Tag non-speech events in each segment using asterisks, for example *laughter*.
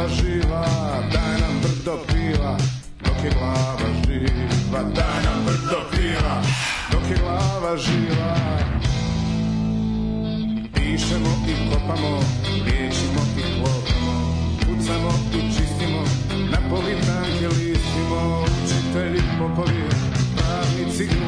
glava živa, daj nam brdo piva, dok je glava živa, daj nam brdo piva, dok je glava živa. Pišemo i kopamo, liječimo i klopamo, pucamo i čistimo, na poli tanke listimo, učitelji popovi, pravnici i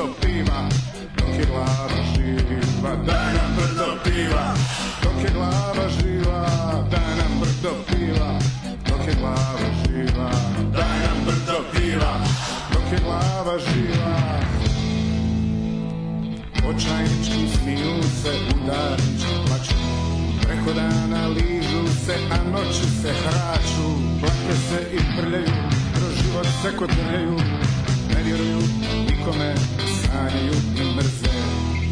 brdo piva, dok je glava živa, daj nam brdo piva, dok je glava živa, daj nam brdo piva, dok je glava živa, daj nam brdo piva, dok je glava živa. Očajnički smiju se, udarnički plaću, preko dana ližu se, a noći se hraču, plake se i prljaju, kroz život se kotrljaju, ne vjeruju nikome, sanjaju i mrze,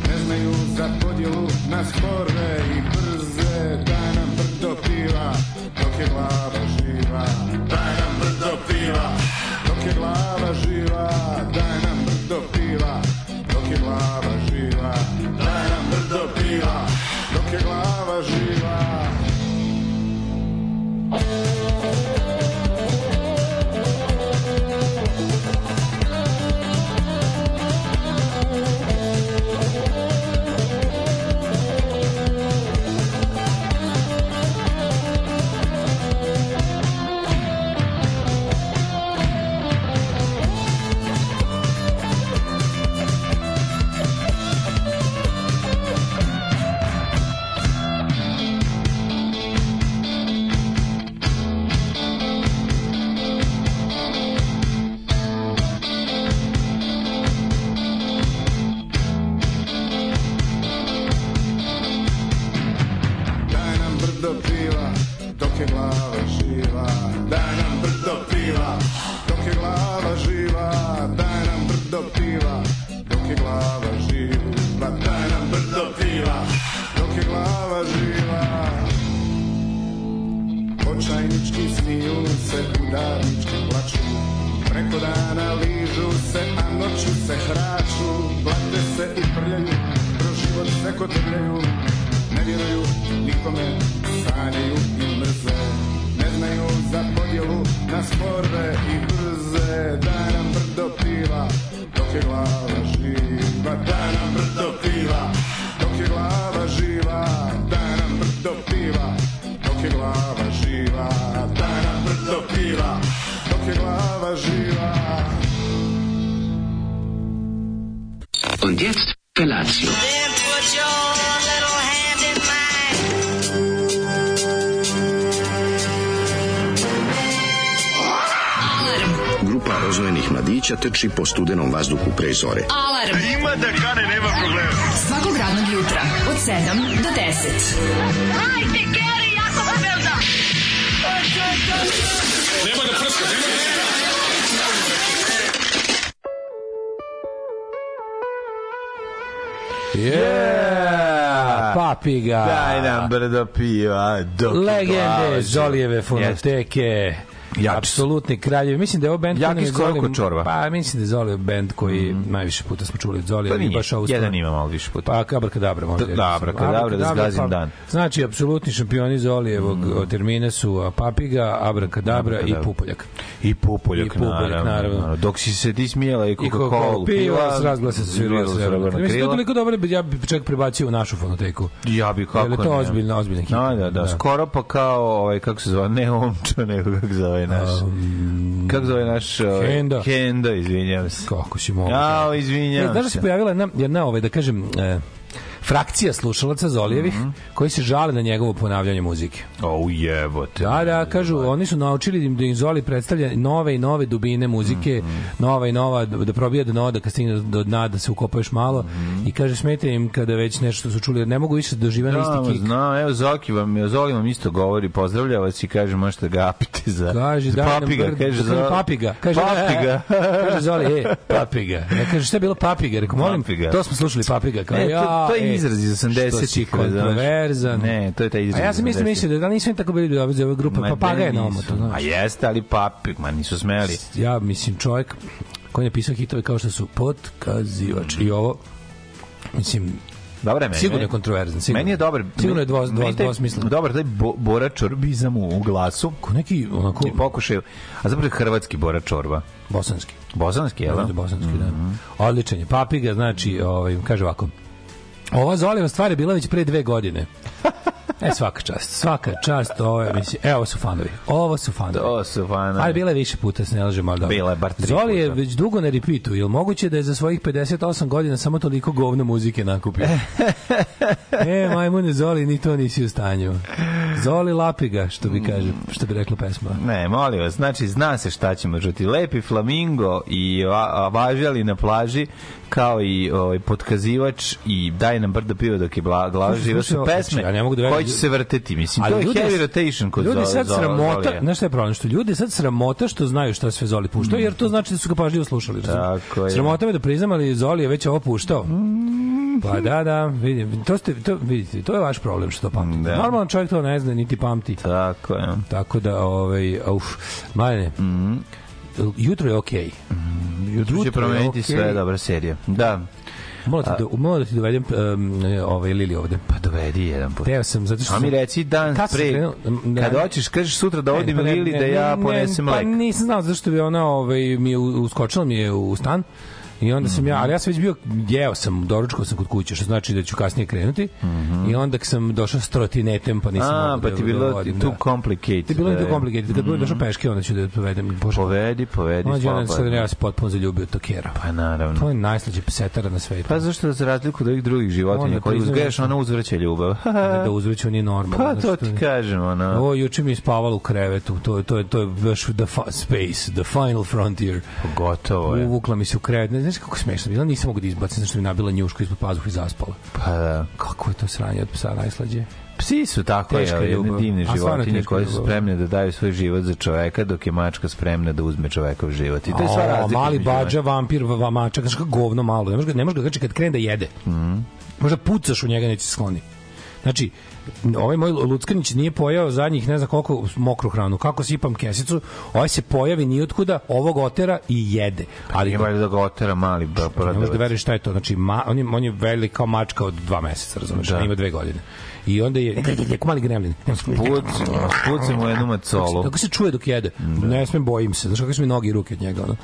ne znaju za podjelu na spore i brze, daj nam brdo piva, dok je glava živa, daj nam brdo piva, dok je glava živa, daj nam brdo piva, mladića trči po studenom vazduhu pre zore. Alarm. Ima da kane, nema problema. Svakog radnog jutra, od 7 do 10. Hajde, Geri, jako se velda. Yeah! Papi ga. Daj nam brdo piva, dok Legende Zolijeve fonoteke. Apsolutni kraljevi. Mislim da je ovo Jaki koji nam je Zoli- čorba. Pa mislim da je Zolijev band koji najviše puta smo čuli od Zolija. Pa i nije, baš ovu jedan ima malo više puta. Pa Abrakadabra možda. Da, da, Abrakadabra, da zgazim pa- dan. Znači, apsolutni šampioni Zolijevog mm. termina su Papiga, Abrakadabra i Abrakadabra. Pupoljak. I pupoljak, I pupoljak, naravno. naravno. Dok si se ti smijela i Coca-Cola piva, s razglasa se svirala svirala srebrna krila. Mislim da krila. toliko dobro, ja bi čak prebacio u našu fonoteku. Ja bi kako Jer je to ne. ozbiljna, ozbiljna ekipa. Da, da, da, skoro pa kao, ovaj, kako se zove, ne omča, nego kako se zove naš, kako se zove naš, ovaj, Henda. Henda, izvinjam se. Kako si mogu? Ne, izvinjam znaš da se pojavila jedna, jedna ovaj, da kažem, e, frakcija slušalaca Zolijevih koji se žale na njegovo ponavljanje muzike. O, jebote. Da, da, kažu, oni su naučili da im- Zoli predstavlja nove i nove dubine muzike, nova i nova, da, probija do dna, da kad stigne do dna, da se ukopa još malo i kaže, smeta im kada već nešto su čuli, ne mogu više da dožive na isti kik. znam, evo Zoki vam, Zoli vam isto govori, pozdravlja vas i kaže možete ga apiti za, Kaže, za papiga, brd- kaže, za, papiga. Kaže, papiga. *laughs* kaže Zoli, e, papiga. Ja kaže, šta je bilo papiga? Rekao, molim, Papiga. to smo slušali papiga. Kao, Ne, to, to je e, izraz iz 80-ih. Što si razumeš? kontroverzan. Ne, to je taj izraz A ja sam isto 80-ih. mislio da nisu im tako bili dobri za ove grupe, Ma pa paga je na omotu. A jeste, ali papi, ma nisu smeli. Ja mislim čovjek koji je pisao hitove kao što su potkazivač i ovo mislim Dobre meni. sigurno je kontroverzan sigurno. Meni je dobar. sigurno je dvo, dvo, meni taj- dvosmisleno Dobar taj bo, Bora Čorbizam u, u glasu. Ko neki onako I pokušaju. A zapravo je hrvatski Bora Čorba. bosanski Bosanski, jel? da? Da, bosanski, da. Odličan je. Papiga, znači, ovaj, kaže ovako. Ova Zoliva stvar je bila već pre dve godine. *laughs* E, svaka čast, svaka čast, ovo je, mislim, evo su fanovi, ovo su fanovi. To su fanovi. Ali bila je više puta, se ne lažemo, ali dobro. Bila je bar tri Zoli je puta. već dugo na repeatu, jel moguće da je za svojih 58 godina samo toliko govno muzike nakupio? *laughs* e, majmune Zoli, ni to nisi u stanju. Zoli lapiga, što bi kaže, što bi rekla pesma. Ne, molim vas, znači zna se šta ćemo čuti. Lepi flamingo i važali na plaži kao i ovaj potkazivač i daj nam brdo pivo dok je glava živa su pesme ja ne mogu da verujem- koje će se vrteti. Mislim, Ali to je ljudi- heavy rotation kod ljudi sad sramota, znaš šta je problem? Što ljudi sad sramota što znaju šta sve Zoli puštao, jer to znači da su ga pažljivo slušali. Tako je. Sramota me da priznam, ali Zoli je već ovo puštao. Pa da, da, vidim. To, ste, to, vidite, to je vaš problem što to pamtite. Da. Normalan čovjek to ne zna, niti pamti. Tako je. Tako da, ovaj, uf, Maljane, jutro je okej. Jutro će Jutro je promeniti okej. sve, dobra serija. Da, ti, da, moram da ti dovedem um, ovaj Lili ovde. pa dovedi jedan put. Teo sam, zato što A mi reci dan Kad pre, krenuo- da- kad hoćeš, kažeš sutra da Ne, odim pa ne, Lili ne, da ja ne, ponesem Pa lek. nisam znao zašto bi ona ovaj, mi uskočila mi je u stan I onda sam ja, ali ja sam već bio, jeo sam, doručkao sam kod kuće, što znači da ću kasnije krenuti. I onda sam došao s trotinetem, pa nisam A, pa da- ti da bilo vodim, too da. complicated. Ti bilo da to je. complicated. Kad budem došao peške, onda ću da povedem. Pošto, Povedi, povedi, onda sad slobodno. ja se potpuno zaljubio Tokera. Pa naravno. To je najslađe psetara na svetu. Pa zašto za razliku od ovih drugih životinja Onda koji uzgajaš, da- ona uzvraća ljubav. *laughs* da uzveću nije normalno. pa Znači, to ti je- kažem, ona. Ovo juče mi je spavalo u krevetu. To, to, to je baš the space, the final frontier. Gotovo je. Uvukla mi se u krevet. Ne znaš kako smešno bila, nisam mogu da izbacim, zašto mi je nabila njušku ispod pazuha i zaspala. Pa da. Kako je to sranje od psa najslađe? Psi su tako Teška je, jedne ljubav. divne životinje koje su spremne da daju svoj život za čoveka, dok je mačka spremna da uzme čovekov život. I to je sva O, razlika. mali bađa, vampir, va- va- mačak, znaš kako govno malo. Ne može ga, ne može ga, znači kad krene da jede, Mhm. možda pucaš u njega, neće skloni. Znači, ovaj moj Luckanić nije pojao zadnjih ne znam koliko mokru hranu. Kako sipam kesicu, ovaj se pojavi nijotkuda, ovog otera i jede. Ali Ima da ga otera mali br- ne možeš da veruješ šta je to. Znači, ma, on, je, on je velik kao mačka od dva meseca, razumeš? Da. Da. Ima dve godine. I onda je, jako mali gremlin. Puc, puci mu jednu macolu. Kako se čuje dok jede? Ne smem, bojim se. Znaš kako su mi noge i ruke od njega, ono.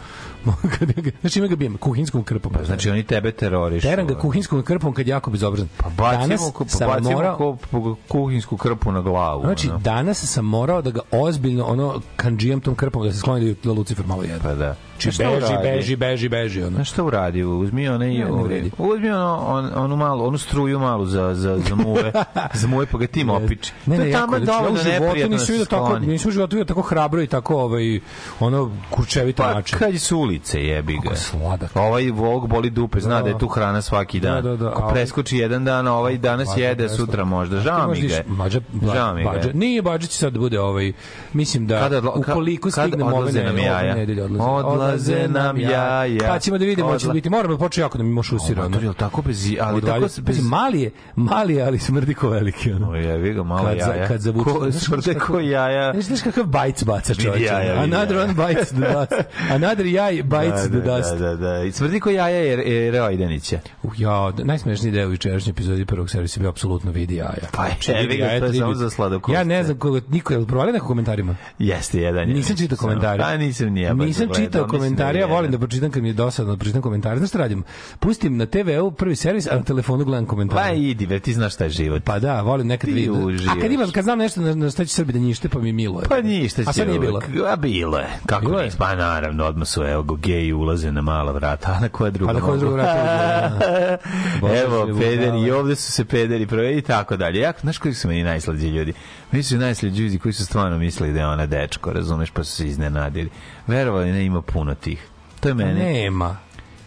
*laughs* Znači, ima ga bijem kuhinskom krpom. Znači oni tebe terorišu. Teram ga kuhinskom krpom kad jako bezobrazan. Pa bacimo, danas ku- sam bacimo morao, ko- kuhinsku krpu na glavu. Znači, ono. danas sam morao da ga ozbiljno ono kanđijam tom krpom da se skloni da Lucifer malo jede. Pa da. Znači, Šta beži, uradi? beži, beži, beži, ono. Znaš šta uradi? Uzmi onaj, Ne, ne ovaj, uzmi ono, on, onu malu, onu struju malu za, za, za muve, *laughs* za muve, pa ga tim opiči. Ne, ne, jako, znači, ja u životu da se vidio tako, nisam u životu vidio tako hrabro i tako ovaj, ono, kurčevito Pa način. kad je su ulice, jebi ga. Sladak. Ovaj ovog boli dupe, zna Da. da je tu hrana svaki dan. Da, da, da, a Ako ovaj- preskoči jedan dan, ovaj danas Bađa jede, preskoči. sutra možda. Žao mi ga. Bađa, Žao mi ga. nije Bađa će sad da bude ovaj, mislim da Kada odla- ukoliko kad stignemo ove, odlaze ne, nam ove jaja? nedelje odlaze. Odlaze nam jaja. Pa ćemo da vidimo, Odla- li biti, moramo da počne jako da mi mošusira. Mator, je li tako bez... Ali tako Odvalja- bez... Mali je, mali je, ali smrdi ko veliki. Ono. O, jebi ga, malo Kad jaja. kad zavuče- Ko, smrde ko jaja. Znaš, znaš kakav bajc baca čovječ? jaja, vidi Another one bites the dust. Another jaj bites the da, dust. Da, da, da. I smrdi ko jaja je, Reojdenića. Uh, ja, najsmešniji deo u jučerašnjoj epizodi prvog servisa bio apsolutno vidi jaja. Pa je, Znači, vidi jaja to je samo za sladokošce. Ja ne znam koga, niko je provalio neko komentarima. Jeste jedan. je. Nisam čitao komentare. Pa nisam ni ja. baš Nisam čitao mislim komentare, ja volim da pročitam kad mi je dosadno da pročitam komentare. Znaš šta radim? Pustim na TV-u prvi servis, a na telefonu gledam Pa komentare. idi, ver, ti znaš šta je život. Pa da, volim nekad vidim. A kad imam, kad znam nešto na, na šta će Srbi da njište, pa mi milo je. Pa ništa će. A sad nije bilo. A bilo je. Kako Bilo je? Pa naravno, odmah su evo go geji ulaze na mala vrata. *laughs* A na koja druga Pa na koja druga vrata *laughs* Bože, Evo, pederi, i da. ovde su se pederi prve i tako dalje. Ja, znaš koji su meni najslađi ljudi? Meni su najslađi ljudi koji su stvarno mislili da je ona dečko, razumeš, pa su se iznenadili. Verovali, ne ima puno tih. To je Pa mene. nema.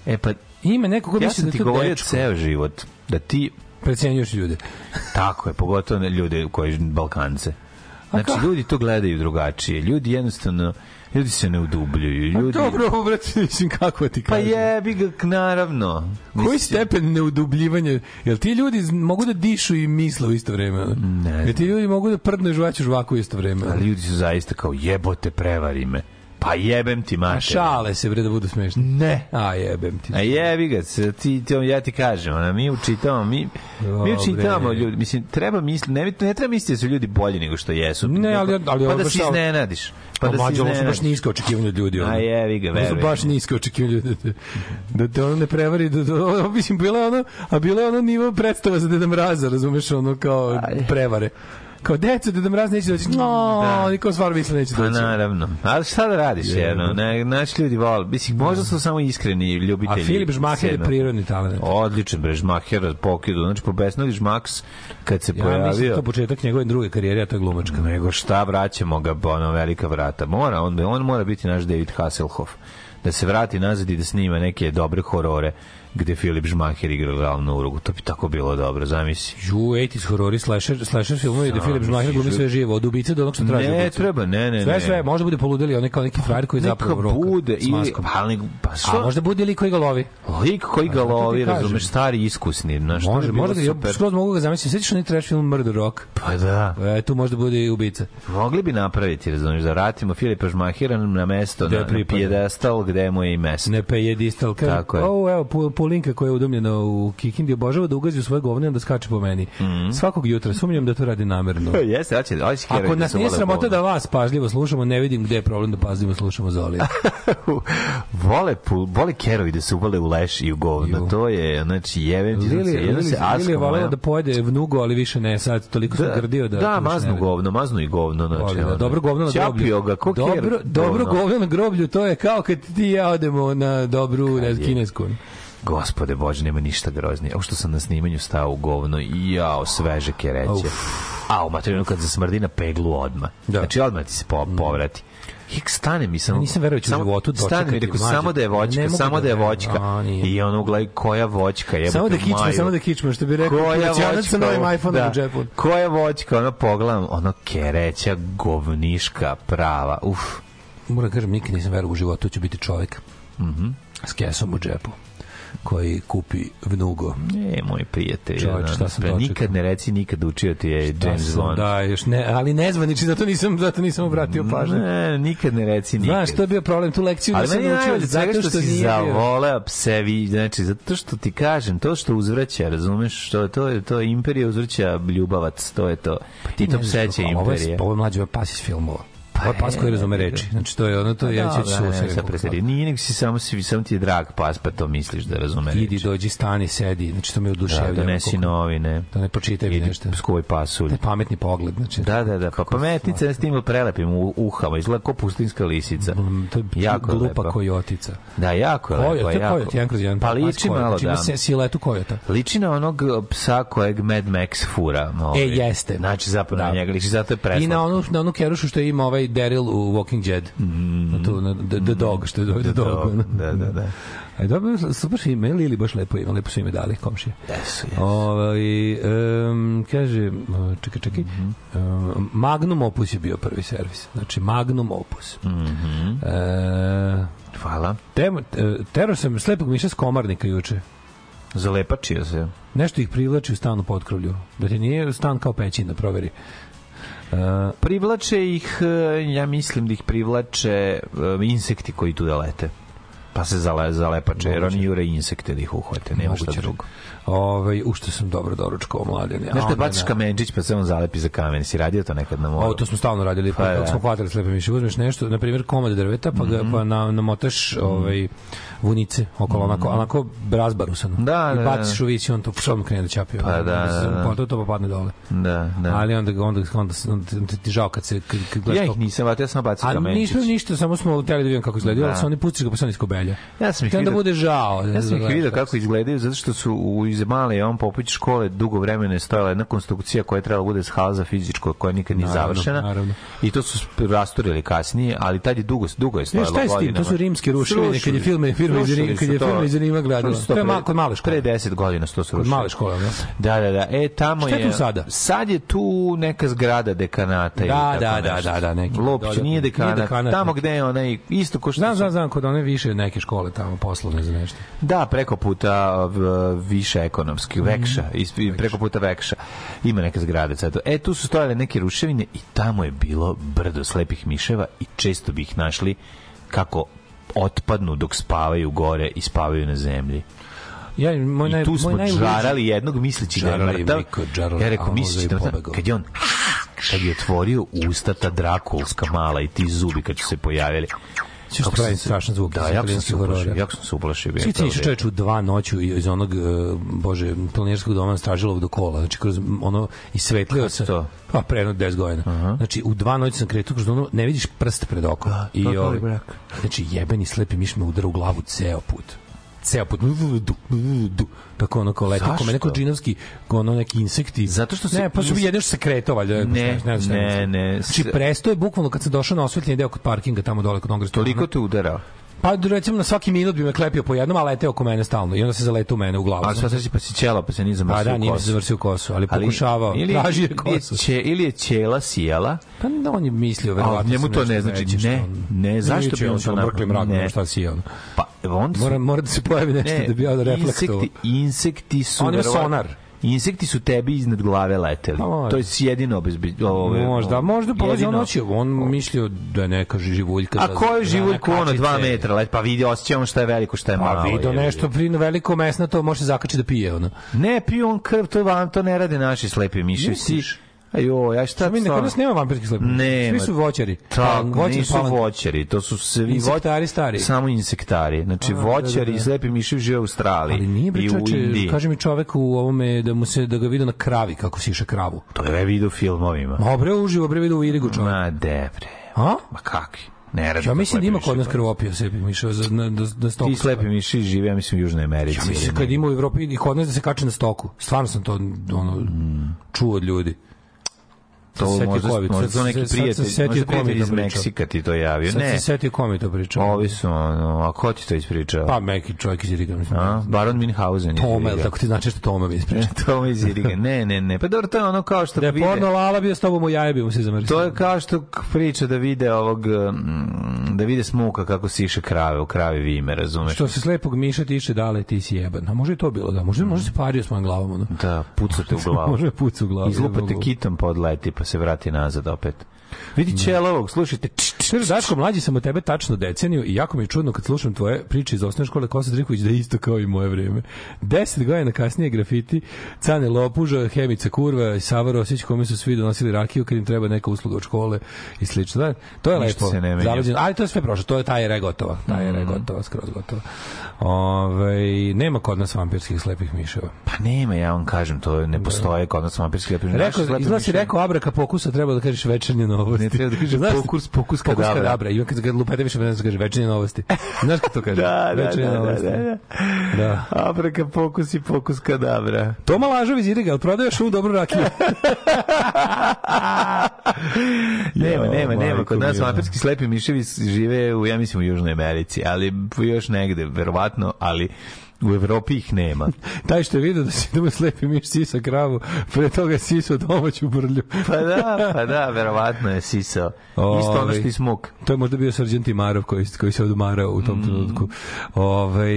E pa, Ima neko ko ja misli da ti govorio ceo život. Da ti, Precenjuješ ljude. tako je, pogotovo ljude koji Balkance. Znači, ljudi to gledaju drugačije. Ljudi jednostavno, ljudi se ne udubljuju. Pa Ljudi... dobro, brate, mislim, kako ti Pa kažem. jebi ga, naravno. Koji Mislim, stepen neudubljivanja? Jel ti ljudi mogu da dišu i misle u isto vreme? Ne Jel ti ljudi mogu da prdnu i žvaću žvaku u isto vreme? Ali ljudi su zaista kao jebote, prevari me. Pa jebem ti A mater. šale se, bre, da budu smešni. Ne. A jebem ti. A jebi ga, se, ti, ti, ja ti kažem, ona, mi učitamo, mi, mi Dobre. učitamo ljudi, mislim, treba misli, ne, ne treba misliti da su ljudi bolji nego što jesu. Ne, ali- ali pa da baš se ovo- iznenadiš. Pa Pa da se mlađe, ovo su baš iznenadiš. niska očekivanja od ljudi. ono. A jebi ga, Ovo su verujem. baš niska očekivanja ljudi. Da te, da te ono ne prevari. Da, da, mislim, bilo je ono, a bilo je ono nivo predstava za Deda Mraza, razumeš, ono kao prevare. Kao deca, Deda Mraz neće doći. No, Da. niko stvarno misle neće Pa doći. naravno. Ali šta da radiš, jedno? Ne, naši ljudi vole. Mislim, možda su samo iskreni A ljubitelji. Filip Žmaher je prirodni talent. Odličan bre Žmaher pokidu. Znači po Besnodi Žmaks kad se Ja mislim da pojavio. je to početak njegove druge karijere, a to je glumačka. Nego šta vraćamo ga ono velika vrata. Mora, on, on mora biti naš David Hasselhoff. Da se vrati nazad i da snima neke dobre horore gde Filip Žmaher igra glavnu ulogu. To bi tako bilo dobro, zamisli. Ju, 80s horori, slasher, slasher filmovi gde Filip Žmaher glumi sve živo, od ubice do onog što traži Ne ubicu. treba, ne, ne, Sve, ne. sve, možda bude poludeli, on kao neki frajer koji Neka zapravo roka. bude, s ili, pa, pa A što? možda bude lik koji ga lovi. Lik koji ga lovi, razumeš, stari iskusni, znaš, Može, možda ga, ja skroz mogu ga zamisliti. Sjetiš onaj trash film Murder Rock? Pa da. E, tu možda bude i ubica. Mogli bi napraviti, razumiješ, da vratimo Filipa Žmahira na mesto, na, na pijedestal gde mu je i mesto. Ne pe je distal. Kaže, Tako je. O, evo, Pulinka koja je udomljena u Kikindi obožava da ugazi u svoje govne onda skače po meni. Mhm. Svakog jutra, sumnjam da to radi namerno. *laughs* Jeste, hoće, hoće Ako nas nije sramota da vas pažljivo slušamo, ne vidim gde je problem da pažljivo slušamo Zolija. *laughs* vole, vole kerovi da se uvale u leš i u govno. To je, znači, jevem ti, Lili, znači, Lili, se Lili je volela da pojede vnugo, ali više ne, sad toliko sam Da, grdio da... da, maznu govno, maznu i govno. Znači, da, dobro govno na groblju. Ga, ko dobro, dobro govno. na groblju, to je kao kad ti ja odemo na dobru ne, kinesku. Gospode Bože, nema ništa groznije. Ovo što sam na snimanju stao u govno jao, sveže kereće. A u materinu kad zasmrdi na peglu odma. Da. Znači odmah ti se po, povrati. I stane mi samo... Ja nisam verovao da u životu Stane mi, dočekati rekao, samo da je voćka, samo da da je voćka. A. I ono, gledaj, koja voćka, jebote Samo da kičme, Maju. samo da kičme, što bi rekao, Koja kolekcionac sa novim voćka, iPhone-om da. u džepu. Koja voćka, ono pogledam, ono kereća, govniška, prava, uf. Moram kažem, nikad nisam verovao u životu da ću biti čovjek Mhm. s kesom u džepu koji kupi vnugo. E, moj prijatelj. Ono, šta sam dočekao? Nikad ne reci, nikad učio ti je Da James sam, Bond. Da, još ne, ali nezvaniči, zato nisam, zato nisam obratio pažnju. Ne, nikad ne reci nikad. Znaš, to je bio problem, tu lekciju Ali nisam naučio zato što, što si zavoleo psevi, znači, zato što ti kažem, to što uzvraća, razumeš, što je to, je to je imperija uzvraća ljubavac, to je to. I to Ne znaš pseće kako, Ovo je, ovo je pas iz filmova. Ovo je pas koji razume reči. Znači, to je ono, to je, ja ću Pa Da, se. Nije nego si samo, si, samo ti je drag pas, pa to misliš da razume Idi, reči. dođi, stani, sedi. Znači, to me Da, oduševlja. donesi koliko- novine. Da ne pročitaj mi Idi, nešto. skuvaj pasulj. Taj pametni pogled, znači. Da, da, da, pa pametnica je s tim prelepim u uhama, izgleda kao pustinska lisica. Mm, To je Jako glupa lepo. kojotica. Da, jako je Kojot, je jako. kojot, jedan kroz jedan. Pa pas liči kojot. malo, Znači, da. se- siluetu kojota. Liči na onog psa kojeg Mad Max fura. Ovaj. E, jeste. Znači, zapravo Da. na njega liči, zato je preslat. I na onu, na onu kerušu što ima ovaj Daryl u Walking Dead. Na tu, na the, the Dog, što je The, the Dog. Da, da, da. A dobro, super su ime, Lili baš lepo ime, lepo su ime dali, komšije. Jesu, jesu. Ovaj um, kaže, čekaj, čekaj, um, Magnum Opus je bio prvi servis. Znači, Magnum Opus. Mhm. E, Hvala. temo, e, tero sam slepog miša s komarnika juče. Zalepačio se. Nešto ih privlači u stanu potkrovlju. Da ti nije stan kao pećina, proveri. Uh, Privlače ih, e, ja mislim da ih privlače e, insekti koji tu da lete. Pa se zale, zalepače, jer oni jure insekte da ih uhvate, nema šta drugo. Ovaj, u što sam dobro doručkao mladen. Znaš kad baciš kamenčić pa se on zalepi za kamen, si radio to nekad na moru? Ovo to smo stalno radili, pa, Pa, kako da. smo hvatali slepe miše. Uzmeš nešto, na primjer komad drveta, pa ga pa na, namotaš ovaj, vunice okolo, onako, onako razbarusano. Da, I da, baciš u vić i on to odmah krene da ćapi. Pa, da, da, da. To, to pa padne dole. Da, da. Ali onda, onda, onda, onda, ti žao kad se kad, kad gledaš ja ih nisam ja sam bacio A kamenčić. nismo ništa, samo smo hteli da vidimo kako izgleda, Da. ali se oni pustiš ga pa oni iskobelja. Ja sam ih vidio- bude žao. Ja sam ih vidio kako izgledaju, zato što su u iz male on Popović škole dugo vremena je stojala jedna konstrukcija koja je trebala bude hala za fizičko, koja nikad nije Naravno, završena. naravno. I to su rasturili kasnije, ali tad je dugo, dugo je stojalo šta je s tim? To su rimske ruševine, kad je filme- firma iz Rima- su kad je firma iz Rima gradila. To su je pre- ma- kod male škole. Pre 10 godina su to srušili. male škole, da? Da, da, da. E, tamo Šta je je... tu sada? Sad je tu neka zgrada dekanata. Da, tako da, da, da, da, neki dodatni. nije dekanat. Tamo gde je onaj, isto ko što Znam, su- znam, znam, kod one više neke škole tamo poslovne za nešto. Da, preko puta više ekonomski, vekša, isp- preko puta vekša. Ima neka zgrada sad. E, tu su stojale neke ruševine i tamo je bilo brdo slepih miševa i često bi ih našli kako otpadnu dok spavaju gore i spavaju na zemlji. Ja, moj naj, I tu moj smo najluđi- džarali jednog misleći da je mrtav. Ja rekao, misleći da je mrtav. Kad je on kad je otvorio usta ta drakulska mala i ti zubi kad su se pojavili. Sam se- strašan zvuk Da, jako sam se uplašio. Jako sam se uplašio. Svi ti to išli čoveč u dva noću iz onog, e, bože, planinarskog doma Stražilov do kola, znači kroz ono, isvetlio se, to? pa pre jedno 10 godina. Znači, u dva noći sam kretao kroz ono, ne vidiš prst pred okom. I, to je ovaj, brak. znači, jebeni slepi miš me udara u glavu ceo put ceo put du, du, tako ono kao leti Zašto? kao neko džinovski ono neki insekti Zato što se ne pa su jedino što se kretao valjda Ne, šta ne, mislim. ne, znači presto je bukvalno kad sam došao na osvetljeni deo kod parkinga tamo dole kod restorana Toliko te udarao. Pa recimo na svaki minut bi me klepio po jednom, a leteo oko mene stalno i onda se zaletao u mene u glavu. A sva sreća pa si ćela, pa se nije zamrsio Pa da, u nije kosu. se završio u kosu, ali, Ali- pokušavao. ili, Tražio je kosu. će, ili je ćela sjela, Pa da, on je mislio, a verovatno. njemu sam to nešto ne znači. veće što Ne, on- ne, zašto Neće bi on on to to napravio? mrkli mrak, Ne. ne. šta si je on. Pa on su- Mora, mora da se pojavi nešto ne, da bi ja da reflektovao. Insekti, insekti su... On ima sonar. Insekti su tebi iznad glave leteli. Pa može. To je jedino obezbe... Ove, Možda, možda polazi on noći, on mislio da je neka živuljka. A ko je živuljku neka ono dva metra let? Pa vidi, osjeća on šta je veliko, šta je malo. Pa vidio je, nešto pri veliko mesna, to može se zakači da pije, ono. Ne, piju on krv, to, je van, to ne rade naši slepi miši. Misliš? Svi, Ajo, ja šta Mi ne, kod nas nema vampirskih slepi. Nema. Svi su voćari. Tako, Voćar, nisu palanka. voćari, to su svi Insektari stari. Samo insektari. Znači, A, da, voćari da, da. i slepi miši žive u Australiji. Ali nije bre i u Indiji. kaže mi čovek u ovome da mu se da ga vidi na kravi kako siše kravu. To je vidio u filmovima. Ma bre uživo bre vidi u Irigu čovek. Ma, debre. A? Ma kakvi? Ne Ja to mislim da slepi ima miši, kod nas pa. krvopija sebi mišao za na da da stoku. Ti slepi miši žive, ja mislim, u Južnoj Americi. Ja mislim kad ne. ima u Evropi i kod nas da se kače na stoku. Stvarno sam to ono čuo od ljudi. To možda, bi- možda su neki prijatelj, možda prijatelj to iz. Meksika ti to javio. Sad Ne, se setio ko mi to pričao. ovi su, ono, a ko ti to ispričao? Pa neki čovjek iz Iriga. A? Baron Minhausen. iz Tome, Iriga. tako ti znači što Tome mi ispričao. *laughs* Tome iz Iriga. Ne, ne, ne. Pa dobro, to je ono kao što Da je porno lala bio s tobom u jaje bi mu se zamrsio. To je kao što priča da vide ovog mm, da vide smuka kako siše krave u kravi vime, razumeš? Što se slepog miša tiše dale, ti si jeban. A može i to bilo, da. Može, može se pario s mojom glavom, ono. Da, pucate u glavu. *laughs* Može pucu u glavu. Izlupate kitom pa odleti pa se vrati nazad opet. Vidi Čelovog, slušajte. Daško, mlađi sam od tebe tačno deceniju i jako mi je čudno kad slušam tvoje priče iz osnovne škole Kosa Driković da je isto kao i moje vreme. Deset godina kasnije grafiti, Cane Lopuža, Hemica Kurva Sava Rosić kome su svi donosili rakiju kad im treba neka usluga od škole i slično. Da, to je Ništa lepo. Zaleđeno. Ali to je sve prošlo. To je taj ere gotova. Taj Mhm. ere gotova, skroz gotova. Ove, nema kod nas vampirskih slepih miševa. Pa nema, ja vam kažem, to ne postoje kod nas vampirski lepih. Rekao, izgleda si rekao abraka pokusa, treba da kažeš večernje novosti. Ne, treba da kažeš Znaš- pokus- pokus pokus kadabra. kadabra. I kad ga lupete više vremena se kaže večernje novosti. *laughs* Znaš kako to kaže? Da, da, da, da, da, da. Da. Abraka pokus i pokus kadabra. Toma Lažović iz Iriga, ali prodaje u dobru rakiju. *laughs* Nema, nema, nema. Kod nas mila. vampirski slepi miševi žive u, ja mislim, u Južnoj Americi, ali još negde, verovatno, ali u Evropi ih nema. *laughs* Taj što je vidio da si da mu slepi miš sisa kravu, pre toga je sisao domaću brlju. Pa da, pa da, verovatno je sisao. Isto ono što i smuk. To je možda bio Srđan Timarov koji, koji se odmarao u Mm. tom trenutku. Ove,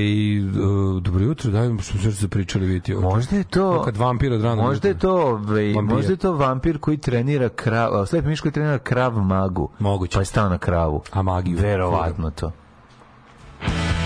dobro jutro, daj mi što se pričali vidjeti. Možda je to... Kad vampir od rana Možda je to, ovaj, Vampir. možda je to vampir koji trenira krav, slepi miš koji trenira krav magu. Moguće. Pa je stao na kravu. A magiju. Verovatno to. I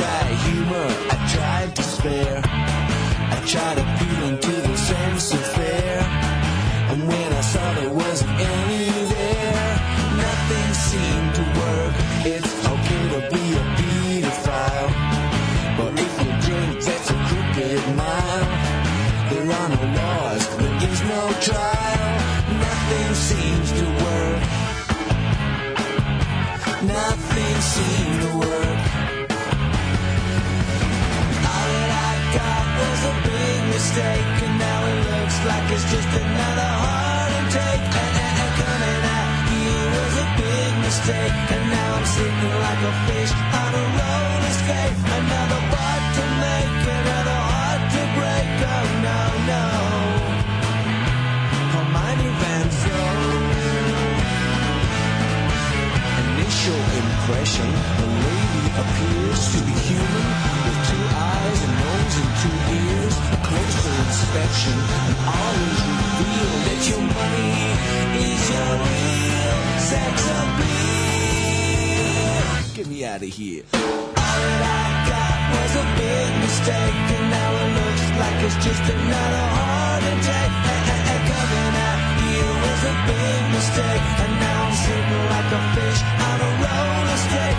Tried humor, I tried despair. I tried appealing to the sense of fair. And when I saw there wasn't any there, nothing seemed to work. It's okay to be a pedophile. But if you drink, that's a crooked mile. There are no laws, there is no trial. Mistake, and now it looks like it's just another heart attack. And, and, and coming out here was a big mistake, and now I'm sitting like a fish on a roller skate. Another part to make, another heart to break. Oh no, no. Hermione Van. Initial impression, the lady appears to be human with two eyes, a nose, and two ears. Closer inspection, and all is revealed that your money is your real sex appeal. Get me out of here. All I got was a big mistake, and now it looks like it's just another heart attack. Coming out here was a big mistake, and now I'm sitting like a fish on a roller skate.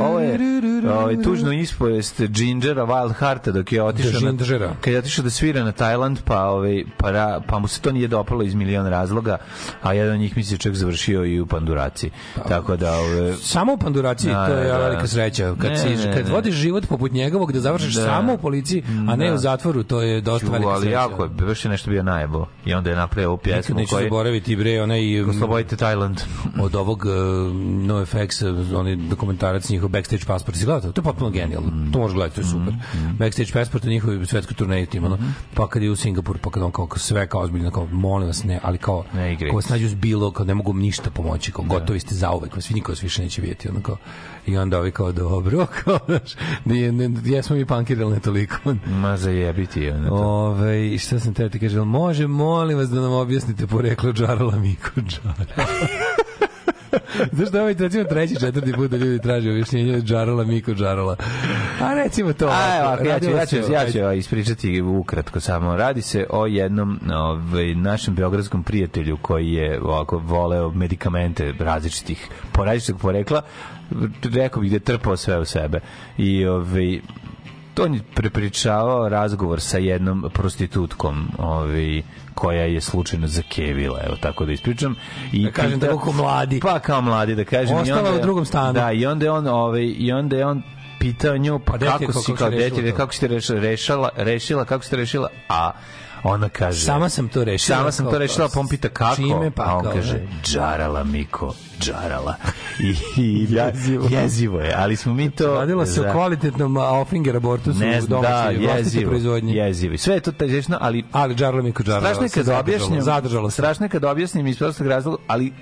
Ovo je ovaj, tužno ispovest Gingera Wild Hearta dok je otišao na, Gingera. kad je otišao da svira na Tajland pa, ovaj, pa, ra- pa mu se to nije dopalo iz miliona razloga a jedan od njih mi se čak završio i u Panduraci tako da ovaj, Samo u panduraciji, Da, to je da, da. velika sreća. Kad, Ne, si, ne, kad ne. vodiš život poput njegovog, da završiš Da. samo u policiji, a ne Da. u zatvoru, to je dosta ču, velika ali sreća. jako je, baš je nešto bio najebo i onda je napravio ovu Nikad pjesmu neću koji zaboraviti, bre, onaj... Oslobodite Tajland od ovog uh, NoFX, uh, onaj dokumentarac njihov Backstage Passport, si gledao to? Je potpuno genijalno. To možeš gledati, to je super. Backstage Passport je njihovi svetski turnej tim, ono. Pa kad je u Singapur, pa kad on kao, kao sve kao ozbiljno, kao molim vas ne, ali kao, Ne ko vas nađu s bilo, kao ne mogu ništa pomoći, kao gotovi ste zauvek, vas niko vas više neće vidjeti, ono kao. I onda ovi kao dobro, *laughs* kao, znaš, nije, ne, jesmo mi pankirali ne toliko. ma zajebiti ono, to. Ove, šta sam te ti kaže, može, molim vas da nam objasnite poreklo Džarala Miko Džara. *laughs* Znaš da ovaj recimo treći, četvrti put da ljudi traže objašnjenje od Džarala Miko Džarala. A recimo to. A, evo, ja ću, ja ću, ja ću ovaj, ispričati ukratko samo. Radi se o jednom ovaj, našem beogradskom prijatelju koji je ovako voleo medikamente različitih, po različitog porekla, rekao bih da je trpao sve u sebe. I ovaj, on je prepričavao razgovor sa jednom prostitutkom ovaj, koja je slučajno zakevila, evo tako da ispričam. I Da kažem tako kao mladi. Pa kao mladi, da kažem. I Ostala u drugom stanu. Da, i onda je on, ovaj, i onda je on pitao nju, pa, Pa kako kako si kao dete, kako si te rešila, rešila, kako si te rešila, a ona kaže... Sama sam to rešila. Sama sam to rešila, pa on pita kako, Čime pa a on kaže, džarala, Miko, džarala. I, i ja, Jezivo. jezivo je, ali smo mi to... Radilo se o kvalitetnom Auffinger abortusu ne u da, jezivo, proizvodnji. jezivo. Sve je to tajzešno, ali Ali Džarala Miko Džarala strašno je kad objašnjam, Zadržalo se. strašno je kad objasnim iz prostog razloga, ali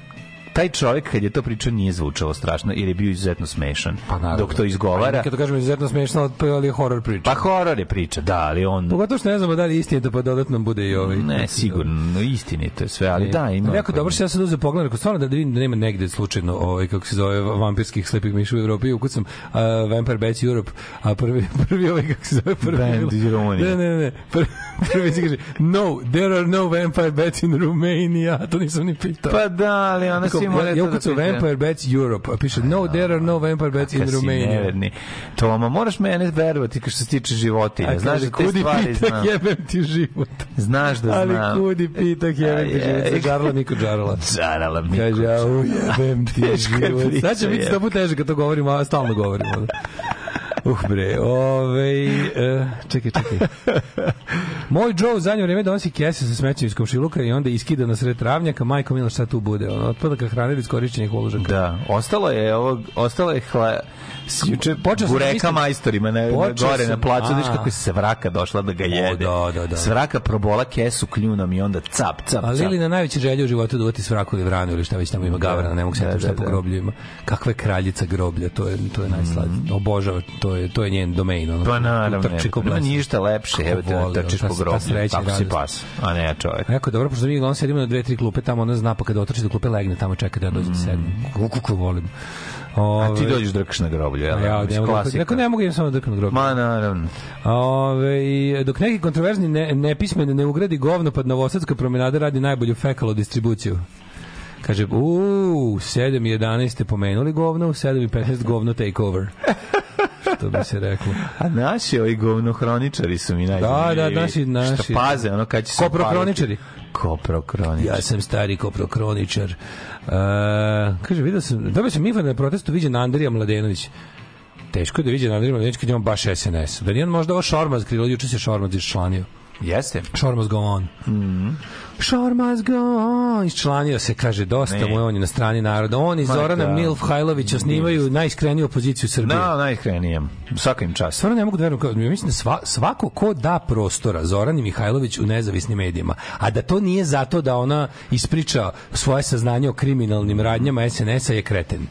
taj čovjek kad je to pričao nije zvučalo strašno jer je bio izuzetno smešan. Pa naravno. Dok to izgovara, Kad to kažem izuzetno smešno, ali je horor priča. pa horor je priča, da, ali on Pogotovo što ne znamo da li istinito, pa dodatno bude i ovaj. ne sigurno istinito je sve, ali da ima. Jako dobro što ja sad uzeo pogled, rekao stvarno da, vidim da nema negde slučajno ovaj kako se zove vampirskih slepih miša u Evropi, ukucam uh, Vampire Bats Europe, a prvi *laughs* prvi ovaj kako se zove prvi Band iz Rumunije. Ne, ne, ne. Prvi, *laughs* prvi se kaže no, there are no vampire bats in Romania. *laughs* To nisam ni pitao. Pa da, ali ona si mora ja da ukucam pita. Vampire Bats Europe, a piše no, there are no vampire bats in Romania. neverni. Toma, moraš mene verovati kao što se tiče životinja. Znaš da te kudi stvari pitak, znam. jebem ti život. Znaš da Ali znam. kudi pitak, jebem ti život. Sa Džarla niko džarala. Žarala mi. Kaže, au, jebem ti život. Sad će biti sto puta teže kad to govorimo, a stalno govorimo. Uh bre, ove, uh, čekaj, čekaj. Moj Joe u zadnje vreme donosi kese sa smećem iz komšiluka i onda iskida na sred travnjaka, majko milo šta tu bude, ono, otpadaka hrane ili iskorišćenih uložaka. Da, ostalo je ovo, ostalo je hla, juče Počeo sam da bureka mislim- majstorima na, gore na placu, vidiš kako je svraka došla da ga jede. da, da, da. Svraka probola kesu kljunom i onda cap, cap, A cap. Lili na najveće želje u životu da uvati svraku ili vranu ili šta već tamo ima gavrana, ne mogu se da, šta da, po da. groblju ima. Kakva je kraljica groblja, to je, to je najslađe. Obožava, to je, to je njen domain. Ono, Pa naravno, Trči ko ništa lepše, evo te trčiš po ta grobu, sreća i kako si radost. pas, a ne čovjek. A jako dobro, pošto mi uglavnom sedimo na dve, tri klupe tamo, ona zna pa kada otrči do klupe legne, tamo čeka da ja dođem mm. Kako, kako volim. Ove, A ti dođeš drkaš na groblje, jel? ja, ne mogu, neko ne mogu idem samo drkam na groblje. Ma naravno. Ove, dok neki kontroverzni ne, nepismen ne ugradi govno, pa Novosadska promenada radi najbolju fekalo distribuciju. Kaže, u 7 i 11 ste pomenuli govno, u 7 i 15 govno takeover. *laughs* Što bi se reklo. A naši ovi govnohroničari su mi najzanimljiviji. Da, da, naši- naši. Što paze, ono kad će se Koprokroničari. upaliti. Koprokroničari. Ja sam stari koprokroničar. E, kaže, vidio sam, dobio sam info da na protestu viđen Andrija Mladenović. Teško je da viđe Andrija Mladenović kad je on baš SNS. Da nije on možda ovo Šormaz krilo, juče se Šormaz iščlanio. Jeste. Šormaz go on. Mm Šormaz go on. Iščlanio se, kaže, dosta Ne. mu je on je na strani naroda. On i Zorana da. Milf Hajlović osnivaju najiskreniju opoziciju Srbije. Na, najiskrenijem. Svaka im čast. Stvarno ne mogu da verujem, mislim da sva, svako ko da prostora Zorani Mihajlović u nezavisnim medijima, a da to nije zato da ona ispriča svoje saznanje o kriminalnim radnjama SNS-a je kreten.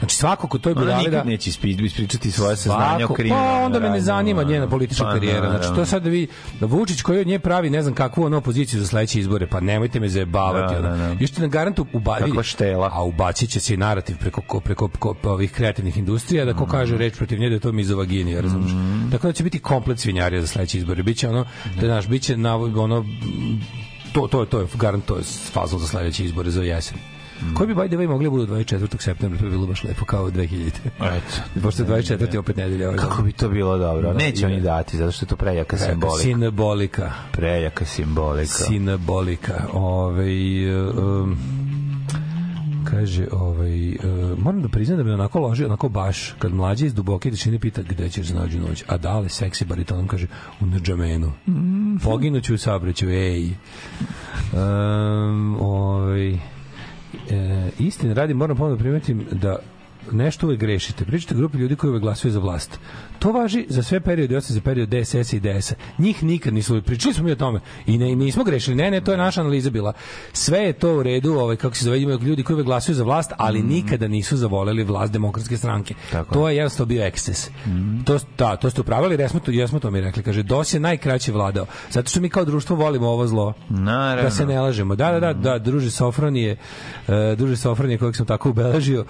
Znači svako ko to je nikad da neće ispričati svoje saznanje o kriminalu. Pa onda me ne zanima njena politička Pa, karijera. Znači to sad da vi da Vučić koji od nje pravi ne znam kakvu ono opoziciju za sledeće izbore, pa nemojte me zajebavati. Da, da, da. Još ti na garantu ubavi. Kakva štela. A ubacit će se i narativ preko ko- preko, ko- ovih kreativnih industrija da ko kaže reč protiv nje da je to mizovaginija, razumiješ? Tako da će biti komplet svinjarija za sledeće izbore. Biće ono da znaš, biće na ono to to to je garant to je fazon za sledeće izbore za jesen. Koji bi by the way mogli da budu 24. septembra, to bi bilo baš lepo kao 2000. Eto. Pošto je 24. opet nedelja. ovaj Kako bi to bilo dobro? Neće ide. oni dati, zato što je to prejaka simbolika. Simbolika. Prejaka simbolika. Simbolika. Ove, um, kaže, ovaj, uh, moram da priznam da me onako loži, onako baš, kad mlađe iz duboke tišine pita gde ćeš za nađu noć, a dale seksi baritonom kaže u Nadžamenu. Poginuću u sabreću, ej. Um, ovaj, e, istine radi, moram ponovno da primetim da nešto uvek grešite. Pričate grupi ljudi koji uvek glasuju za vlast. To važi za sve periode, osim za period DSS i DS. Njih nikad nisu pričali smo mi o tome i ne, nismo grešili. Ne, ne, to je naša analiza bila. Sve je to u redu, ovaj kako se zove, ljudi koji uvek glasuju za vlast, ali nikada nisu zavoleli vlast demokratske stranke. Tako to je jednostavno bio eksces. To da, to ste upravili, jesmo to, jesmo to mi rekli. Kaže DOS je najkraće vladao. Zato što mi kao društvo volimo ovo zlo. Naravno. Da se ne lažemo. Da, da, da, da, druže Sofronije, uh, druže Sofronije kojeg sam tako ubeležio, uh,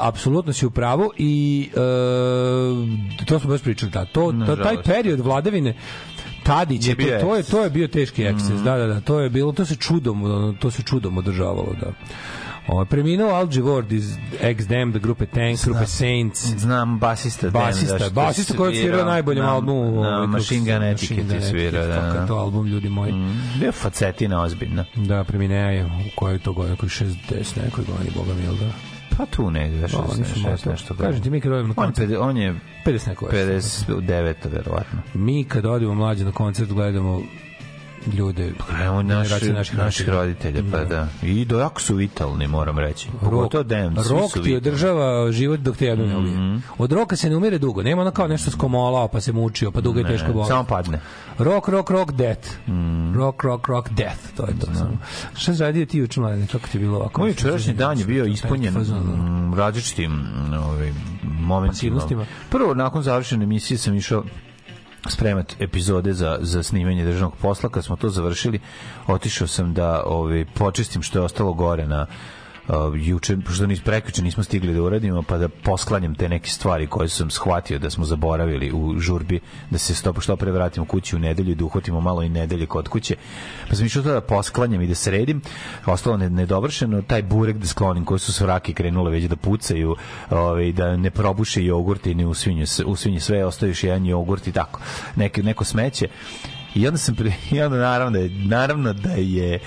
apsolutno si u pravu i uh, to smo baš pričali, da, to, to, taj period vladavine Tadić, Je je, to, to je to je bio teški eksces. Da, da, da, to je bilo, to se čudom, to se čudom održavalo, da. O, preminuo Al Ward iz Ex-Dem, da grupe Tank, grupe Saints, Znam basista. basista, što basista koji je svirao najboljem na- albumu. Na ovaj, Machine Gun Etiquette je Gun svirao. Da, kakav da. to album, ljudi moji. Bio facetina ozbiljna. Da, preminea je u kojoj to godinu, koji 60 nekoj godini, boga mi, da? Pa tu negde, Pa, 16, nisu 16, moto. nešto. Kažem ti, mi kad odemo na on, koncert, pede- on je 50 neko je. 59, verovatno. Mi kad odemo mlađe na koncert gledamo ljude. Evo naši, generacije naših, naših roditelja, pa da. I do jako su vitalni, moram reći. Pogotovo svi rok ti održava život dok te jedno ne ubije. Mhm. Od roka se ne umire dugo. Nema ono kao nešto skomolao, pa se mučio, pa dugo je teško bolest. Samo padne. Rock, rock, rock, death. Mhm. Rock, rock, rock, death. To je to samo. Šta si radio ti juče, mladine? Kako ti je bilo ovako? Moj jučerašnji dan je bio ispunjen različitim ovim, momentima. Prvo, nakon završene emisije sam išao spremat epizode za, za snimanje državnog posla. Kad smo to završili, otišao sam da ovaj, počistim što je ostalo gore na juče, pošto nis prekjuče nismo stigli da uradimo, pa da posklanjam te neke stvari koje sam shvatio da smo zaboravili u žurbi, da se što, što pre vratimo kući u nedelju i da uhvatimo malo i nedelje kod kuće. Pa sam išao to da posklanjam i da sredim. Ostalo ne, nedovršeno, taj burek da sklonim koji su svrake krenule već da pucaju, ovaj, da ne probuše jogurt i ne usvinje, s- usvinje sve, ostaje još jedan jogurt i tako. Neke, neko smeće. I onda sam *laughs* i onda naravno da je, naravno da je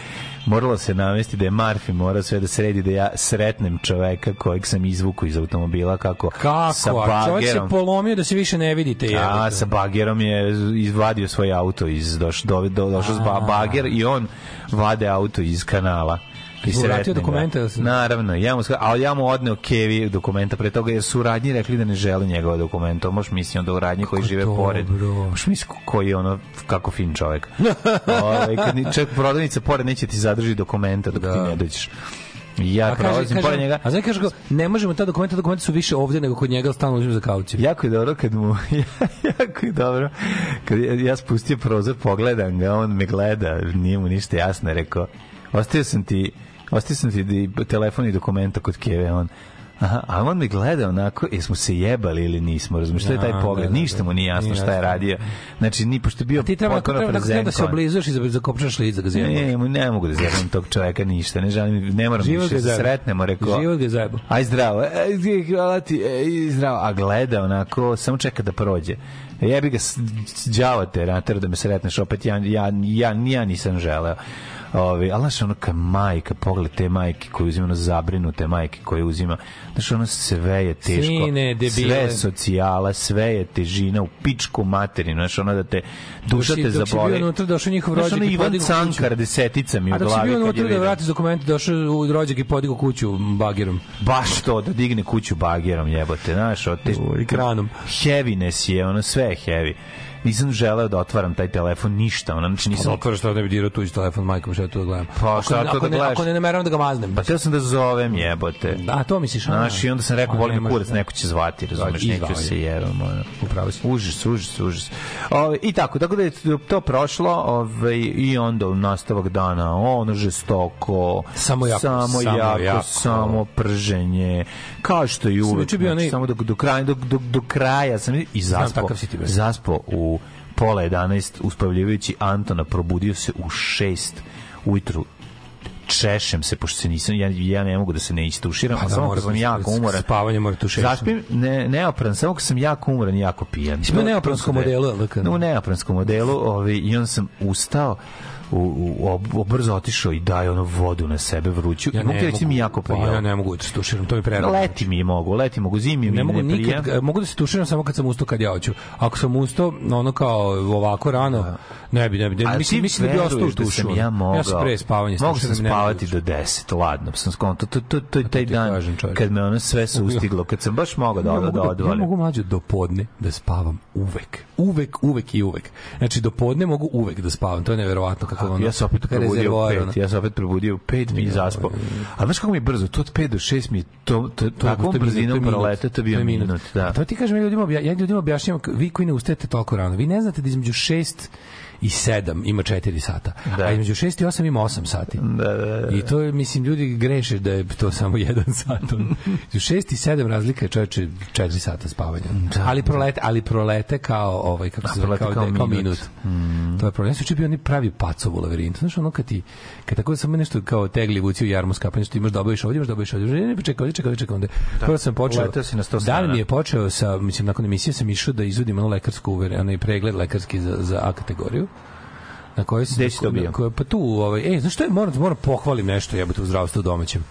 moralo se navesti da je Marfi morao sve da sredi da ja sretnem čoveka kojeg sam izvuku iz automobila kako, Kako? sa A čovjek se bagerom polomio da se više ne vidite. a jebote. sa bagerom je izvadio svoj auto iz doš, do, do, došao s ba, bager i on vade auto iz kanala i ga. dokumenta da se- Naravno, ja mu, ali ja mu odneo Kevi dokumenta pre toga jer su radnji rekli da ne žele njegova dokumenta. Možeš misliti onda u radnji koji žive dobro. pored. Možeš misliti koji je ono, kako fin čovjek. *laughs* Ovaj, kad ni, čak prodavnica pored neće ti zadrži dokumenta dok ti ne dođeš. Ja prolazim kaže, pored njega. a znači kaže, ga, ne možemo ta dokumenta, dokumenta su više ovdje nego kod njega, stalno uzim za kauciju. Jako je dobro kad mu *laughs* jako je dobro kad ja, ja spustio prozor pogledam ga on me gleda nije mu ništa jasno rekao ostavio sam ti ostavio sam ti telefon i dokumenta kod Keve on Aha, a on me gleda onako, jesmo se jebali ili nismo, razumiješ, što je taj Da, pogled, da, da, ništa mu nije jasno šta je radio. Znači, ni pošto bio Ti treba, potpuno treba, treba, treba da se oblizuješ i za- zakopčaš lice ga zjebao. Ne, ne mogu da zjebam tog čoveka ništa, ne želim, ne moram Život više da sretnemo, rekao. Život ga zajebo. Aj zdravo, e, gdje- hvala ti, e, zdravo, a gleda onako, samo čeka da prođe. Jebi ga, s- s- đavo te, nater da me sretneš, opet ja, ja, ja, ja nisam želeo. Ovi, ali znaš, ono ka majka, pogled te majke koje uzima, ono zabrinute majke koje uzima, znaš, ono sve je teško, Sine, debile. sve je socijala, sve je težina u pičku materinu, znaš, ono da te, duša Dok te dok si bio zaboli. unutra, došao njihov Znaš, rođak ono i Ivan Cankar, desetica mi u A dok si glavi bio unutra da vratiš dokumente, došao u rođak i podigao kuću bagerom. baš to da digne kuću bagerom jebote znaš od te I kranom. heaviness je ono sve je heavy nisam želeo da otvaram taj telefon ništa ono znači Nisam nisam otvara što ne bi dirao tuđi telefon, majkom, šta to da gledam. Pa, Ako- šta to ako da ne- gledaš? Ako ne nameravam da ga maznem. pa teo sam da zovem jebote Da, to misliš, a? Znaš, i onda sam rekao, volim može, kurac, da. neko će zvati, razumeš, I neću se ono. Upravo si. Užas, užas, užas. Ove, I tako, tako da je to prošlo ove, i onda u nastavak dana ono žestoko, Samo jako, samo, samo jako, jako. samo prženje, kao što i uvek. juče bio znači, onaj- samo do, do, kraja, do, do, do kraja sam i zaspo, zaspo u pola 11 uspavljivajući Antona probudio se u 6 ujutru češem se pošto se nisam ja, ja ne mogu da se ne istuširam Pa da, samo kad sam se- jako umoran spavanje mora tušešiti. Zaspim ne, neopran, samo kad sam jako umoran i jako pijan. U neopranskom to su dve- modelu, jel da? U neopranskom modelu ovaj, i on sam ustao u, u, ob- brzo otišao i daje ono vodu na sebe vruću. Ja I mogu ti reći da mi jako Pa ja ne mogu da se tuširam, to mi prerano. Leti mi mogu, leti mogu, zimi mi ne mogu ne nikad, prija. mogu da se tuširam samo kad sam ustao kad ja hoću. Ako sam ustao, ono kao ovako rano, ne bi, ne bi, ne, mislim, mislim da bi ostao u veruješ da ja mogao. Ja sam pre spavanja. Mogu sam mogu spavati da do 10, ladno. Sam skonto, to, to, to, taj dan kažem, kad me ono sve se ustiglo, kad sam baš mogao da, da, da da, ja odvalim. mogu mlađe do podne da spavam uvek. Uvek, uvek i uvek. Znači, do podne mogu uvek da spavam. To je neverovatno kako ono... ja se opet probudio u pet, ja se opet probudio u pet mi i zaspao. A znaš kako mi je brzo, to od 5 do 6 mi je to, to, to, Tako, to brzinom minut, to bio minut. Da. A to ti kažem ja ljudima, ja ljudima objašnjavam, vi koji ne ustajete toliko rano, vi ne znate da između 6 i 7 ima 4 sata, Da. a između 6 i 8 ima 8 sati. Da, da, da. I to je, mislim, ljudi greše da je to samo *laughs* jedan sat. Između 6 i 7 razlika je čoveče 4 sata spavanja. ali, prolete, ali prolete kao, ovaj, kako se zove, kao, kao kao, minut. minut. To je problem. Sam bio oni pravi pacov u lavirintu. Znaš, ono kad ti, kad tako samo nešto kao tegli vuci u jarmu skapanje, što imaš da obaviš ovdje, imaš da obaviš ovdje, ne, ne, čekaj, čekaj, čekaj, onda. Prvo sam počeo, strana. mi je počeo sa, mislim, nakon emisije sam išao da izvodim ono lekarsku uvere, onaj pregled lekarski za, za A kategoriju na kojoj sam Gde si to bio? pa tu ovaj ej znaš što je moram moram pohvalim nešto jebote u zdravstvu domaćem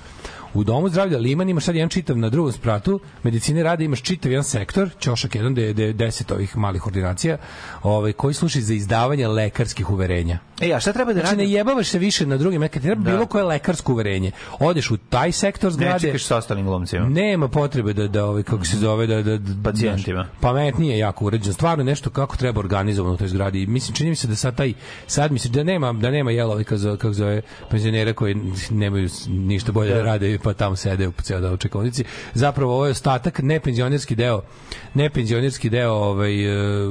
u domu zdravlja Liman imaš sad jedan čitav na drugom spratu medicine rade imaš čitav jedan sektor ćošak jedan gde je gde je 10 ovih malih ordinacija ovaj koji služi za izdavanje lekarskih uverenja E, a šta treba da Znači, ne radi? jebavaš se više na drugim, kad ti treba Da. bilo koje lekarsko uverenje. Odeš u taj sektor Ne zgrade, čekaš sa ostalim glumcima. nema potrebe da da ovaj kako se zove da da, da Pacijentima. znaš, pametnije je jako uređeno. Stvarno nešto kako treba organizovano u toj zgradi. Mislim čini mi se da sad taj sad mislim da nema da nema jelovi kako zove, kako zove penzionera koji nemaju ništa bolje da rade pa tamo sede u ceo dan u. Zapravo ovo je ostatak nepenzionerski deo nepenzionerski deo ovaj e,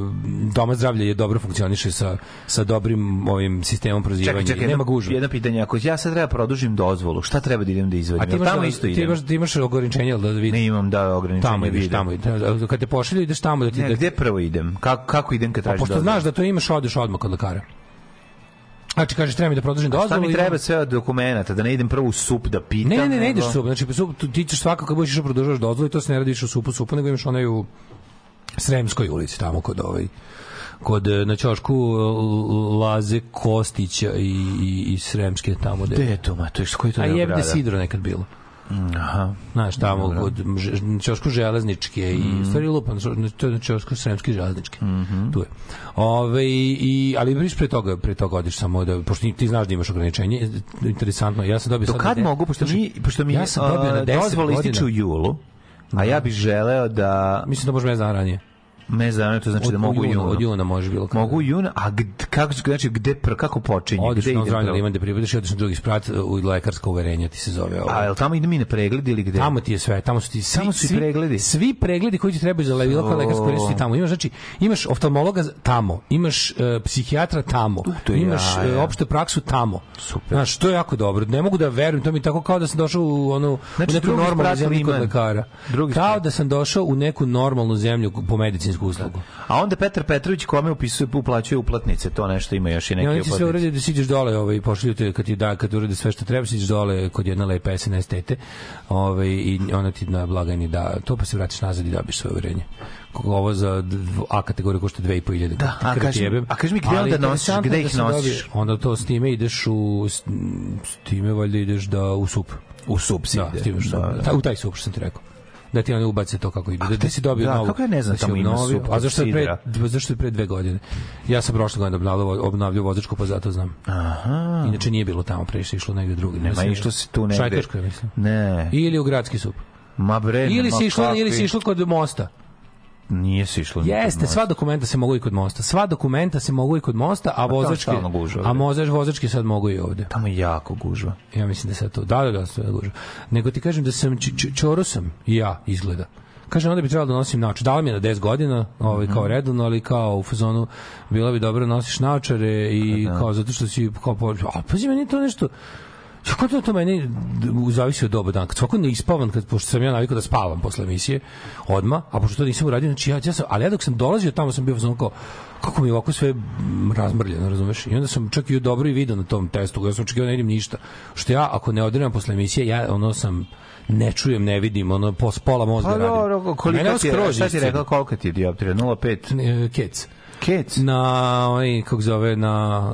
doma zdravlja je dobro funkcioniše sa sa dobrim ovim sistemom prozivanja. Čekaj, čekaj, nema gužve. jedno pitanje. Ako ja sad treba produžim dozvolu, šta treba da idem da izvadim? A ti imaš, tamo da- isto ti imaš, ti imaš ograničenje da vidiš? Ne imam da ograničenje tamo ideš, vidim. tamo ideš. Kad te pošalju, ideš tamo da ti... Ne, da, gde prvo idem? Kako, kako idem kad tražim pošto dozvolu? znaš da to imaš, odeš odmah kod lekara. Znači, kažeš, treba mi da produžim Šta dozvolu. mi i- treba sve od dokumenta? Da ne idem prvo u sup da pitam? Ne, ne, ne, ne ideš u sup. Znači, sup, ti ćeš svakako kad budeš išao produžavaš dozvolu i to se ne radi više u supu supu, nego imaš onaj u Sremskoj ulici, tamo kod ovaj kod e, na ćošku e, Laze Kostića i, i, i Sremske tamo Gde gde. je to, ma? To je koji to A deo jebde? Sidro nekad bilo. Aha. Znaš, tamo kod Ž- ćošku železničke i Mhm. mm. stvari lupan, to je na ćošku sremske železničke. Tu je. Ove, i, ali viš pre toga, pre toga odiš samo da, pošto ti- znaš da imaš ograničenje, interesantno, ja sam dobio Do sad... kad mogu, pošto mi, pošto mi ja sam dobio na 10 dozvola godina. ističe u julu, a ja bih želeo da Mislim da može mesec dana ranije. Me zanima, to znači Od, da mogu juna, od juna može bilo kada. Mogu u junu, a gde, kako, znači, gde, pr, kako počinje? Odeš gde zdravlje prvo? liman da pripadaš i odeš na drugi sprat u lekarsko uverenje ti se zove ovo. A jel tamo idem i na pregled ili gde? Tamo ti je sve, tamo su ti svi, Tamo su svi pregledi. Svi pregledi koji ti trebaju za bilo koje lekarsko uverenje ti tamo. Imaš znači imaš oftalmologa tamo, imaš uh, psihijatra tamo, je imaš ja, ja. uh, opštu praksu tamo. Super. Znaš, to je jako dobro. Ne mogu da verujem, to mi tako kao da sam došao u onu Znači, u neku normalnu zemlju kod lekara. Drugi kao da sam došao u neku normalnu zemlju po medicinsku uslugu. A onda Petar Petrović kome upisuje, uplaćuje uplatnice, to nešto ima još i neke oni ti sve uplatnice. urede da siđeš dole, ovaj, pošalju te kad ti da, kad urede sve što treba, siđeš dole kod jedne lepe SNS tete, ovaj, i ona ti na blagajni da, to pa se vratiš nazad i dobiš svoje uverenje. Ovo za A kategoriju košta 2500. Da, a kaži mi- a kaži mi gde onda nosiš, gde ih da nosiš? Onda to s time ideš u, s, time valjda ideš da u sup. U sup si Da, ide. Da, da. ta- u taj sup što sam ti rekao da ti oni ubace to kako ide. Da, da si dobio da, novu. kako ja ne znam da tamo ima sup A zašto je pre, zašto je pre dve godine? Ja sam prošle godine obnavljao, obnavljao vozačku, pa zato znam. Aha. Inače nije bilo tamo, pre išlo negde drugi. Nema išlo se tu negde. Šajkaško je, mislim. Ne. Ili u gradski sup. Ma bre, Ili si išlo, ili si išlo kod mosta. Nije se išlo. Jeste, sva dokumenta se mogu i kod mosta. Sva dokumenta se mogu i kod mosta, a vozački gužva, a bre. mozač vozački sad mogu i ovde. Tamo je jako gužva. Ja mislim da sad to. Da, da, da, sve gužva. Nego ti kažem da sam čoro sam i ja izgleda. Kažem, onda bi trebalo da nosim naočare. Dala mi je na 10 godina, ovaj, Mhm. kao redovno, ali kao u fazonu, bilo bi dobro da nosiš naočare i Pa kao zato što si, kao, a pazi, meni to nešto, Kako to, to meni zavisi od doba dana. Kad svako ne ispavan, kad, pošto sam ja navikao da spavam posle emisije, odma, a pošto to nisam uradio, znači ja, ja sam, ali ja dok sam dolazio tamo sam bio fazonu kao, kako mi je ovako sve razmrljeno, razumeš? I onda sam čak i dobro i video na tom testu, ja sam očekivao da ne vidim ništa. Što ja, ako ne odiram posle emisije, ja ono sam ne čujem, ne vidim, ono pos pola mozga Pa radim. Mene koliko ti je, šta ti rekao, koliko ti je dioptrija? 0,5? E, Kec. Kec? Na, onaj, kako zove, na,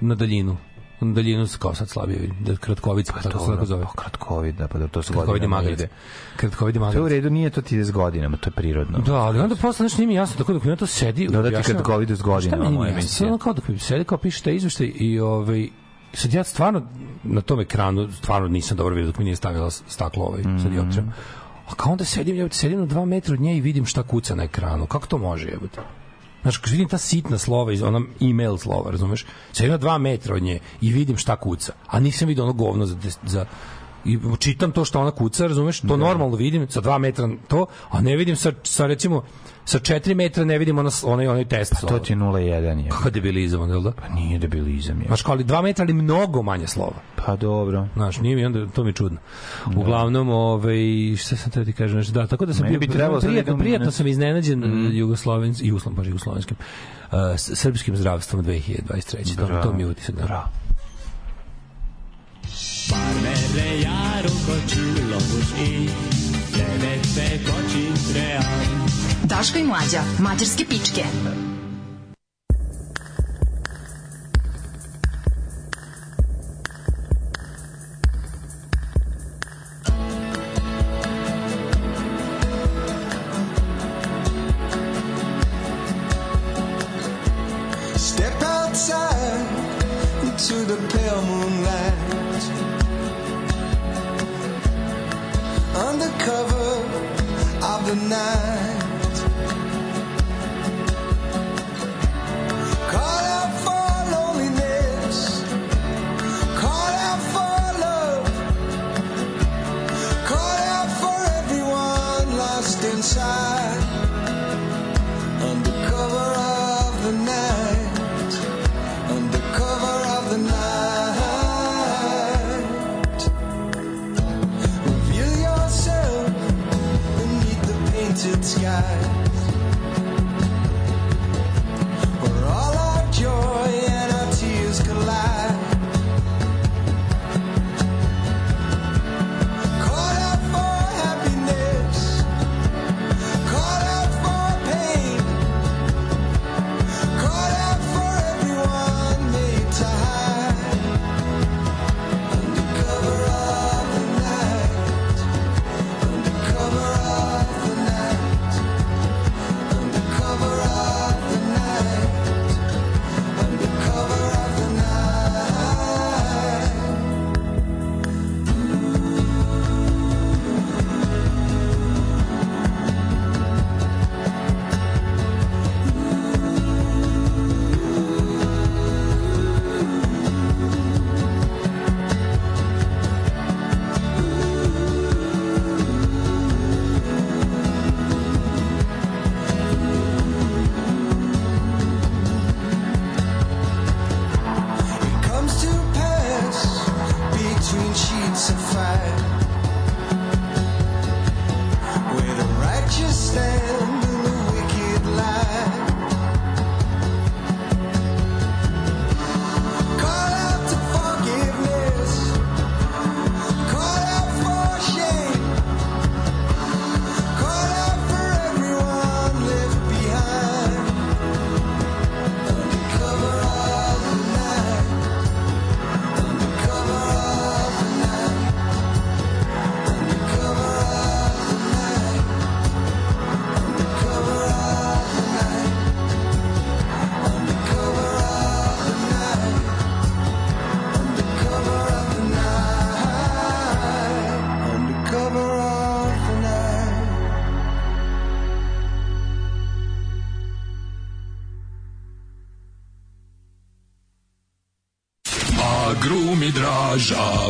na daljinu. Daljinu kao sad slabije. Da, kratkovica, pa tako se tako zove. Pa kratkovid, da, pa da to se Kratkovid godinama ide. Kratkovid je To je u redu, nije to ti s godinama, to je prirodno. Da, ali onda posle nešto nije mi jasno, tako dok mi to sedi... Da, da ti kratkovid s godinama, Šta moja emisija. Ono kao dok mi sedi, kao piše taj izveštaj i ovaj, sad ja stvarno na tom ekranu stvarno nisam dobro vidio dok mi nije stavila staklo ovaj, Mhm. sa dioptrijom. A kao onda sedim, jebote, sedim na dva metra od nje i vidim šta kuca na ekranu. Kako to može, jebote? Znaš, kad vidim ta sitna slova, iz ona email slova, razumeš? Sedim na dva metra od nje i vidim šta kuca. A nisam vidio ono govno za, za i čitam to što ona kuca, razumeš? To normalno vidim sa dva metra to, a ne vidim sa, sa recimo sa 4 metra ne vidim ona, onaj, onaj test. Pa To ti je 0,1 je. Kakav debilizam, jel da? Pa nije debilizam je. Znaš, ali dva metra, ali mnogo manje slova. Pa dobro. Znaš, nije mi onda, to mi je čudno. Uglavnom, ovaj, šta sam ti kažem, znači, da, tako da sam Meni bio, bi trebalo da prijatno, prijatno sam iznenađen mm. jugoslovens, Jugosloven, bože, jugoslovenskim, uh, srpskim zdravstvom 2023. To, to mi je utisak. Da. Bravo. Pár merre. Daško i Mlađa, mađarske pičke. The pale moonlight undercover of the night. eyes, where all our joy and our tears collide.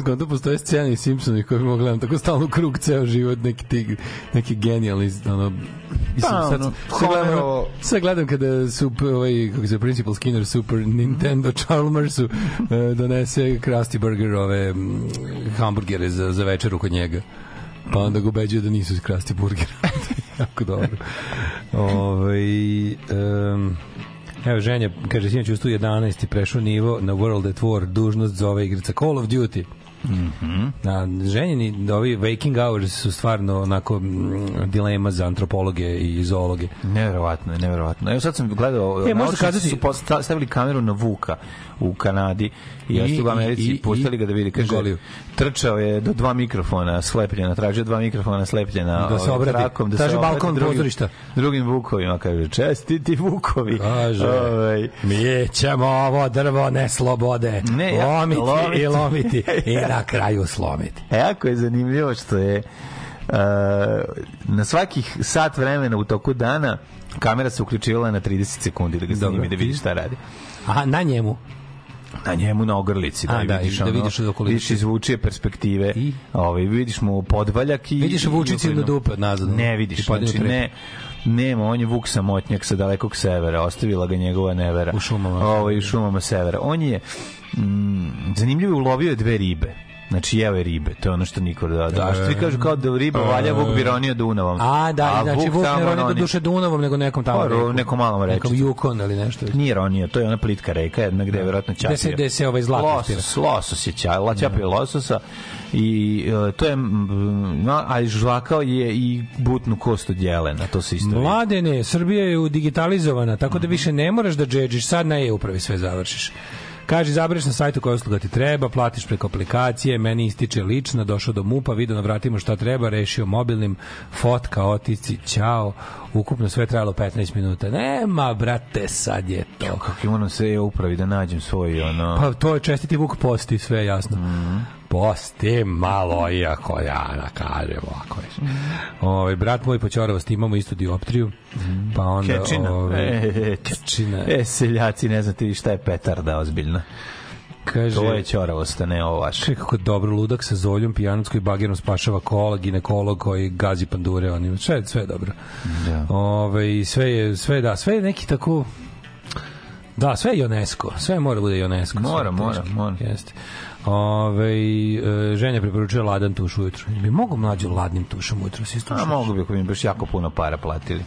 Sve zgodno postoje scene iz Simpsoni koje mogu gledam tako stalno krug ceo život, neki ti, neki genijalni, ono, mislim, Pa, sad, ono, sve, gledam, sve gledam kada su, p- ovaj, kako se Principal Skinner Super Nintendo Chalmersu e, donese Krusty Burger ove m, hamburgere za, za večeru kod njega. Pa onda ga ubeđuje da nisu iz Krusty Burgera. *laughs* jako dobro. Ove, um, Evo, ženja, kaže, sinoć u 111 i prešao nivo na World at War, dužnost zove igrica Call of Duty. Na ženjeni ovi waking hours su stvarno onako mm, dilema za antropologe i zoologe. Neverovatno, neverovatno. Evo sad sam gledao, E, možda kazati- su posta- stavili kameru na Vuka u Kanadi i, I- u Americi i- i, pustili ga da vidi. Kaže, Goliju. trčao je do dva mikrofona slepljena, tražio dva mikrofona slepljena Da se ovaj, obrati. trakom, da Traži se balkon drugim- pozorišta. Drugim Vukovima, kaže, čestiti Vukovi. Kaže, Ovaj, mi ćemo ovo drvo ne slobode, Ne, ja- lomiti, lomiti. i lomiti *laughs* i na kraju slomiti. E, jako je zanimljivo što je uh, na svakih sat vremena u toku dana kamera se uključivala na 30 sekundi da ga snimi da vidi šta radi. Aha, na njemu. na njemu na ogrlici da, A, da, vidiš, da ono, vidiš okoline. vidiš iz vučije perspektive I? ovaj, vidiš mu podvaljak i Vidiš vučici na dupe nazad. ne vidiš znači ne nema, on je Vuk samotnjak sa dalekog severa, ostavila ga njegova nevera. U šumama. Ovaj, u šumama severa. On je, mm, zanimljivo, ulovio je dve ribe. Znači, jeo je ribe, to je ono što niko da... da a što ti kažu kao da riba valja, Vuk bi ronio Dunavom. A, da, znači Vuk roni do duše Dunavom, nego nekom tamo Pa, reku. nekom malom Nekom rečicom. Yukon ili nešto. Nije ronio, to je ona plitka reka, jedna gde je verovatno ćapio. Gde se- gde se ovaj zlato Losos, losos je ćapio, la ćapio lososa i e, to je, no, a žvakao je i butnu kost od jelena, to se isto. Mladene, Srbija je digitalizovana, tako da više ne moraš da džedžiš, sad na e-upravi sve završiš. Kaži, zabereš na sajtu koja usluga ti treba, platiš preko aplikacije, meni ističe lična, došao do MUPA, video na vratima šta treba, rešio mobilnim, fotka, otisci, ćao, ukupno sve trajalo 15 minuta. Nema, brate, sad je to. Kako moram se upravi da nađem svoj, ono... Pa to je čestiti Vuk posti, sve jasno. Posti malo, iako ja da kažem ovako. Mm ovaj, brat moj počoravost, imamo istu dioptriju, pa onda... Kečina. Ovaj, E, e, Kečina. E, seljaci, ne znate vi šta je petarda ozbiljna. Kaže, To je ćoravost, a ne ovo vaše. Čekaj kako dobro ludak sa zoljom, pijanac koji bagerom spašava kola, ginekolog koji gazi pandure, onim, sve, sve je dobro. Da. Ove, sve je, sve da, sve je neki tako Da, sve je UNESCO, sve mora bude UNESCO. sve Mora, mora, mora. Jeste. Ove, e, ženja preporučuje ladan tuš ujutru. Bi mogu mlađu ladnim tušom ujutru se A istušati? mogu bi ako bi mi baš jako puno para platili.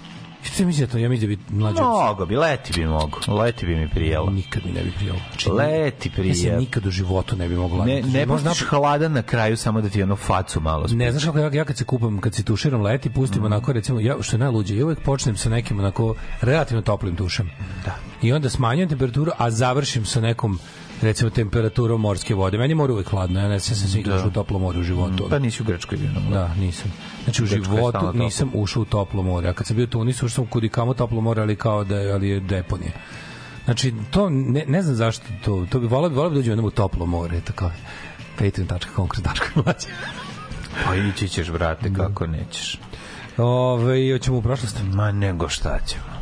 Što ti misliš da to? Ja mislim da bi mlađu... Mogu bi, leti bi mogu. Leti bi mi prijelo. Nikad mi ne bi prijelo. Znači, Leti Ja se nikad u životu ne bi mogla ladnim Ne, ne Možda pustiš hladan na kraju samo da ti ono facu malo spusti. Ne znaš kako ja, ja kad se kupam, kad se tuširam leti, pustim Mhm. onako recimo, ja, što je najluđe, ja uvek počnem sa nekim onako relativno toplim tušem. Da. I onda smanjujem temperaturu, a završim sa nekom recimo temperaturom morske vode. Meni more uvek hladno, ja ne sam se nikad ušao u toplo more u životu. Pa nisi u Grčkoj bio. Da, nisam. Znači u životu nisam ušao u toplo more. A kad sam bio u Tunisu, ušao kudi kamo toplo more, ali kao da je, ali je deponije. Znači, to ne, ne znam zašto to, to bi volao bi, volao bi da uđem jednom u toplo more, tako patreon.com kroz Daško i. Pa ići ćeš, brate, kako nećeš. Ove, hoćemo u prošlost. Ma nego šta ćemo.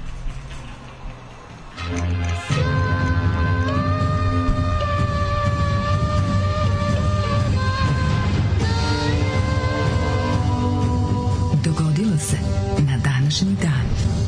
Dogodilo na današnji dan.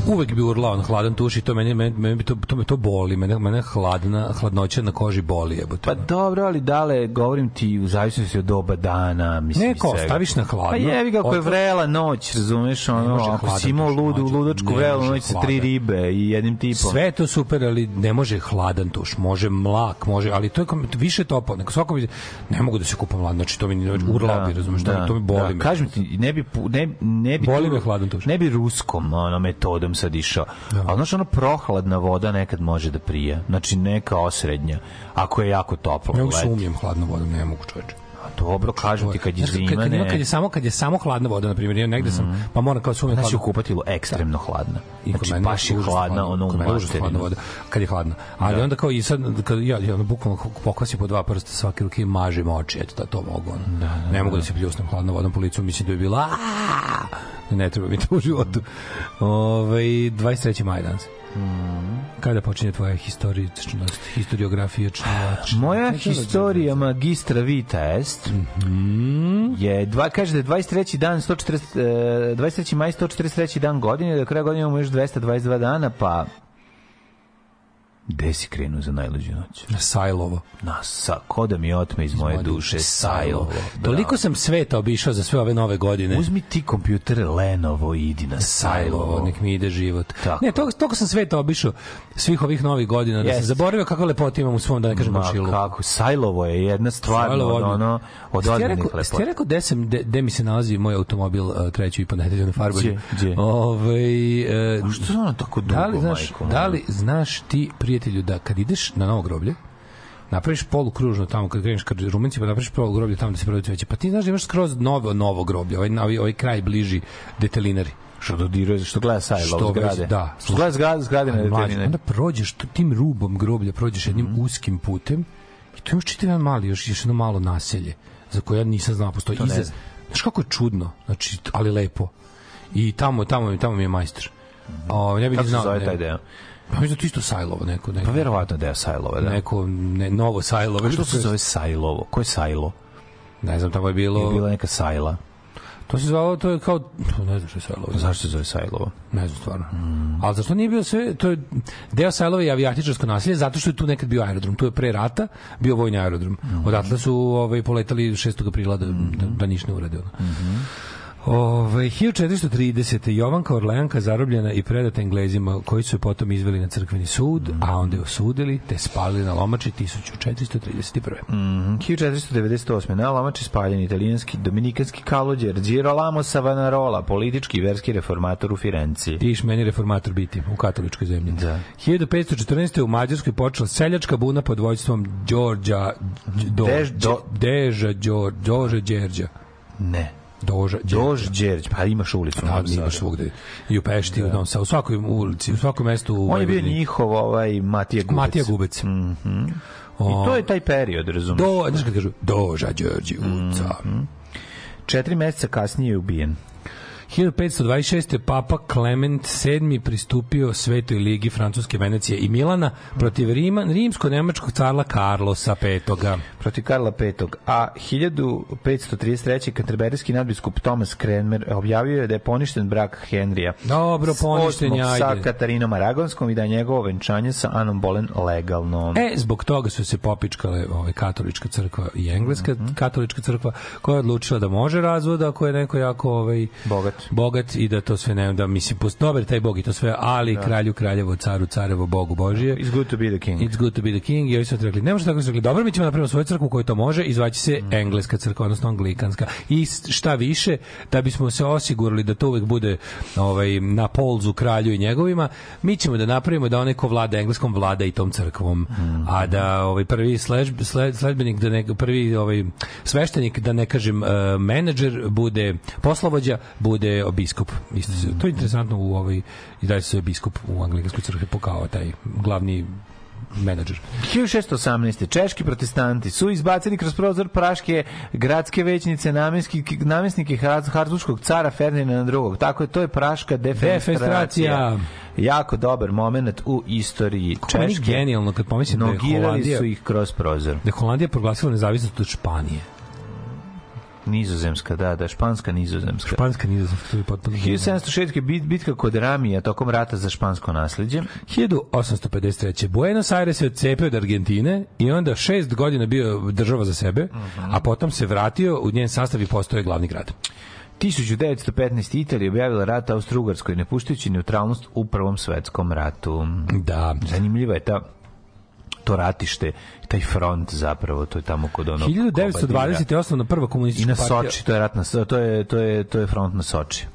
Uvek bi urlao na hladan tuš i to meni, meni, meni to, to, me to boli, mene, mene hladna, hladnoća na koži boli. Jebote. Pa dobro, ali dale, govorim ti u zavisnosti od doba dana, mislim. Ne, kao, svega. staviš na hladno, Pa jevi ga ako je vrela noć, razumeš, ono, ako si imao ludu, mlađe. ludačku vrelu noć sa tri ribe i jednim tipom. Sve je to super, ali ne može hladan tuš, može mlak, može, ali to je više toplo. Neko svako bi ne mogu da se kupam hladno, znači to mi ne urlao bi, razumeš, mi- to mi boli. Da, me. kažem ti, ne bi, ne, ne bi Boli me hladan tuš. Ne bi ruskom ono, metodom sad išao. Da. Ali znaš, ono prohladna voda nekad može da prija. Znači, neka osrednja. Ako je jako toplo. Se umijem hladnom vodom, ne mogu čoveče. Dobro, kažem ti, kad je zima, kad, kad, ne. kad je samo kad je samo hladna voda na primjer ja negde sam pa moram kao sumnjam Znači, u kupatilu ekstremno hladna. I Znači, mene baš je hladna, ono kod mene užasno hladna voda kad je hladna. Ali onda kao i sad kad ja ja ono bukvalno pokvasim po dva prsta svake ruke i mažem oči, eto da to mogu. Ono. ne mogu da se pljusnem hladnom vodom po licu, mislim da bi bila ne treba mi to u životu. Ovaj 23. maj danas. Kada počinje tvoja historičnost, historiografija činjač? Moja historija magistra vita est Mhm. je dva kaže da je 23. dan 140 e, 23. maj 143. dan godine, do kraja godine imamo još 222 dana, pa Gde si krenuo za najluđu noć? Na Sajlovo. Na, sa, ko da mi otme iz moje duše Sajlovo. Toliko sam sveta obišao za sve ove nove godine. Uzmi ti kompjuter Lenovo i idi na Sajlovo. Sajlovo, nek mi ide život. Tako. Ne, to, toliko sam sveta obišao svih ovih novih godina, da sam zaboravio kakve lepote imam u svom, da ne kažem Ma kočilu. kako, Sajlovo je jedna stvar Sajlovo od, ono, od odmenih lepota. rekao gde, sam, gde, gde mi se nalazi moj automobil uh, treću i po nedelju na farbanju? Gdje? Gdje? Ovaj, uh, Što je ono tako dugo, da li, znaš, majko da li znaš ti, prijatelju, da kad ideš na novo groblje, napraviš polukružno tamo kad kreneš kad rumenci pa napraviš polu groblje tamo da se prodaju cveće. Pa ti znaš da imaš skroz novo novo groblje, ovaj ovaj, ovaj kraj bliži detelinari. Što dodiruje, što gleda Sajlovo Što zgrade. da. Što gleda zgrade, zgrade na detelinari. Onda prođeš tim rubom groblja, prođeš jednim Mhm. uskim putem i tu imaš čitav jedan mali, još, još jedno malo naselje za koje ja nisam znao postoji. To ne Iza, znaš kako je čudno, znači, ali lepo. I tamo, tamo, tamo mi je majstor. O, ne bih. Kako ni se znao. zove ne- taj deo? Pa mislim da to isto Sajlovo neko. neko Pa verovatno deo Sajlova, da. Neko, ne, novo Sajlovo. Što se zove Sajlovo? Ko je Sajlo? Ne znam, tamo je bilo... Je bila neka Sajla. To se zvalo, to je kao... Ne znam što je Sajlovo. Zašto se zove Sajlovo? Ne znam stvarno. Ali zašto nije bio sve, to je deo Sajlove i avijatičarsko naselje, zato što je tu nekad bio aerodrom. Tu je pre rata bio vojni aerodrom. Odatle su ovaj, poletali 6. aprila da, da, da ništa ne urade. Ono. Ove, 1430. Jovanka Orleanka zarobljena i predata Englezima koji su je potom izveli na crkveni sud, a onda je osudili te spalili na lomači 1431. Mm, 1498. Na Lamači spaljen italijanski dominikanski kalođer Girolamo Savonarola, politički i verski reformator u Firenci. Tiš meni reformator biti u katoličkoj zemlji. Da. 1514. u Mađarskoj počela seljačka buna pod vojstvom Đorđa do, Dež- do- Deža Đor, Đorđa Đerđa. Ne. Doža Dož Đerić, pa imaš ulicu. Da, imaš svugde. I u Pešti, u Novom u svakoj ulici, u svakom mestu. u On je bio njihov ovaj Matija Gubec. Matija Gubec. Mhm. I to je taj period, razumiješ? Do, znaš kad kažu, Doža Đorđi uca. Četiri meseca kasnije je ubijen. 1526. Papa Klement VII pristupio Svetoj ligi Francuske Venecije i Milana protiv Rima, rimsko-nemačkog carla Karlosa V. protiv Karla V. A 1533. Kanterberijski nadbiskup Thomas Cranmer objavio je da je poništen brak Henrija Dobro, poništen je, osmog sa ajde. Katarinom Aragonskom i da je njegovo venčanje sa Anom Bolen legalno. E, zbog toga su se popičkale ovaj, katolička crkva i engleska katolička crkva koja je odlučila da može razvod ako je neko jako ovaj, Bogat. Bogat i da to sve ne da mislim post dobar taj bog i to sve ali kralju kraljevo caru carevo bogu božije It's good to be the king. It's good to be the king. I ovi su rekli, ne može tako su rekli, dobro, mi ćemo napraviti svoju crkvu koju to može, i zvaće se engleska crkva, odnosno anglikanska. I šta više, da bismo se osigurali da to uvek bude ovaj, na polzu kralju i njegovima, mi ćemo da napravimo da onaj ko vlada engleskom vlada i tom crkvom. A da ovaj prvi sled, sledbenik, da ne, prvi ovaj, sveštenik, da ne kažem uh, menadžer, bude poslovođa, bude biskup. Isto, se- to je interesantno u ovaj, i dalje se biskup u anglikanskoj crkvi pokao taj glavni menadžer. 1618. Češki protestanti su izbacili kroz prozor praške gradske većnice namjenski, namjesnike Har- Habsburgskog cara Ferdinanda II. Tako je, to je praška defenestracija. Defenestracija. Jako dobar moment u istoriji Kako Češke. genijalno kad pomislim da je Holandija, su ih kroz prozor. da je Holandija proglasila nezavisnost od Španije. Nizozemska, da, da, španska nizozemska. Španska nizozemska, to je potpuno... 1706. bit, bitka kod Ramija tokom rata za špansko nasleđe. 1853. Buenos Aires se odcepio od Argentine i onda šest godina bio država za sebe, a potom se vratio u njen sastav i postoje glavni grad. 1915. Italija objavila rat Austro-Ugarskoj, ne puštajući neutralnost u Prvom svetskom ratu. Da. Zanimljiva je ta to ratište, taj front zapravo, to je tamo kod onog 1920. je osnovna prva I komunistička na partija. Soči, to je rat na, to je, to je, to je front na Soči.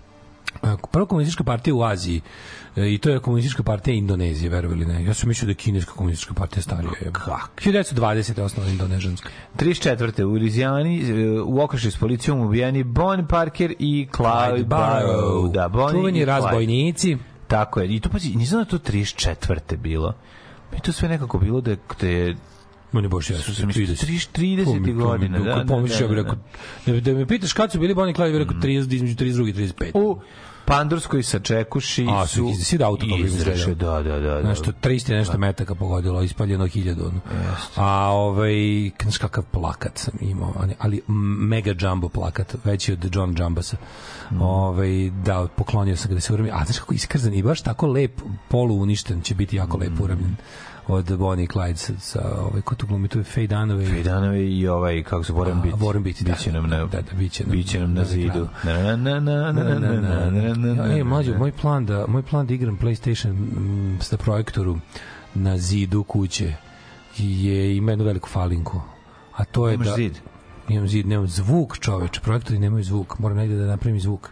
Prva komunistička partija u Aziji e, i to je komunistička partija Indonezije, verovali ne. Ja sam mislio da je kineska komunistička partija starija. Kako? 1920. je osnovna indonežanska. 34. u Louisiani e, u okršaju s policijom ubijeni Bon Parker i Clyde Barrow. Da, Bonnie Čuveni i razbojnici. Tako je. I to pazi, nisam da to 34. bilo. Mi to sve nekako bilo da je, da ne boš ja, Su se mi 30 30 godina, da, da, pomisliš, ja bih da, rekao, da, da me pitaš kad su bili Bonnie Clyde, bih rekao 30, između 32 i 35. u Pandurskoj sačekuši A, su si da auto kako izrešio, izgledao. Da, da, da. da. Nešto 300 i nešto metaka pogodilo, ispaljeno 1000. Ono. A ovaj znaš kakav plakat sam imao, ali- mega jumbo plakat, veći od John Jumbasa. Ovaj da poklonio sam ga da se urami. A znaš kako iskrzan i baš tako lep, polu uništen će biti jako lepo uramljen od Bonnie i Clyde sa, sa ovaj ko tu glumi tu je Faye Dunaway. Fedanovi i ovaj, kako se Warren Beat. Warren Beatty, da, Biće nam na, da, da, biće nam- biće nam na na zidu. ekranu. Na, na, na, na, na, na, na, na, na, na, Ja, e, mlađo, moj plan da moj plan da igram PlayStation mm, sa projektoru na zidu kuće je ima jednu veliku falinku. A to je Imaš da zid? imam zid, nemam zvuk, čoveče. Projektori nemaju zvuk. Moram negde da napravim zvuk.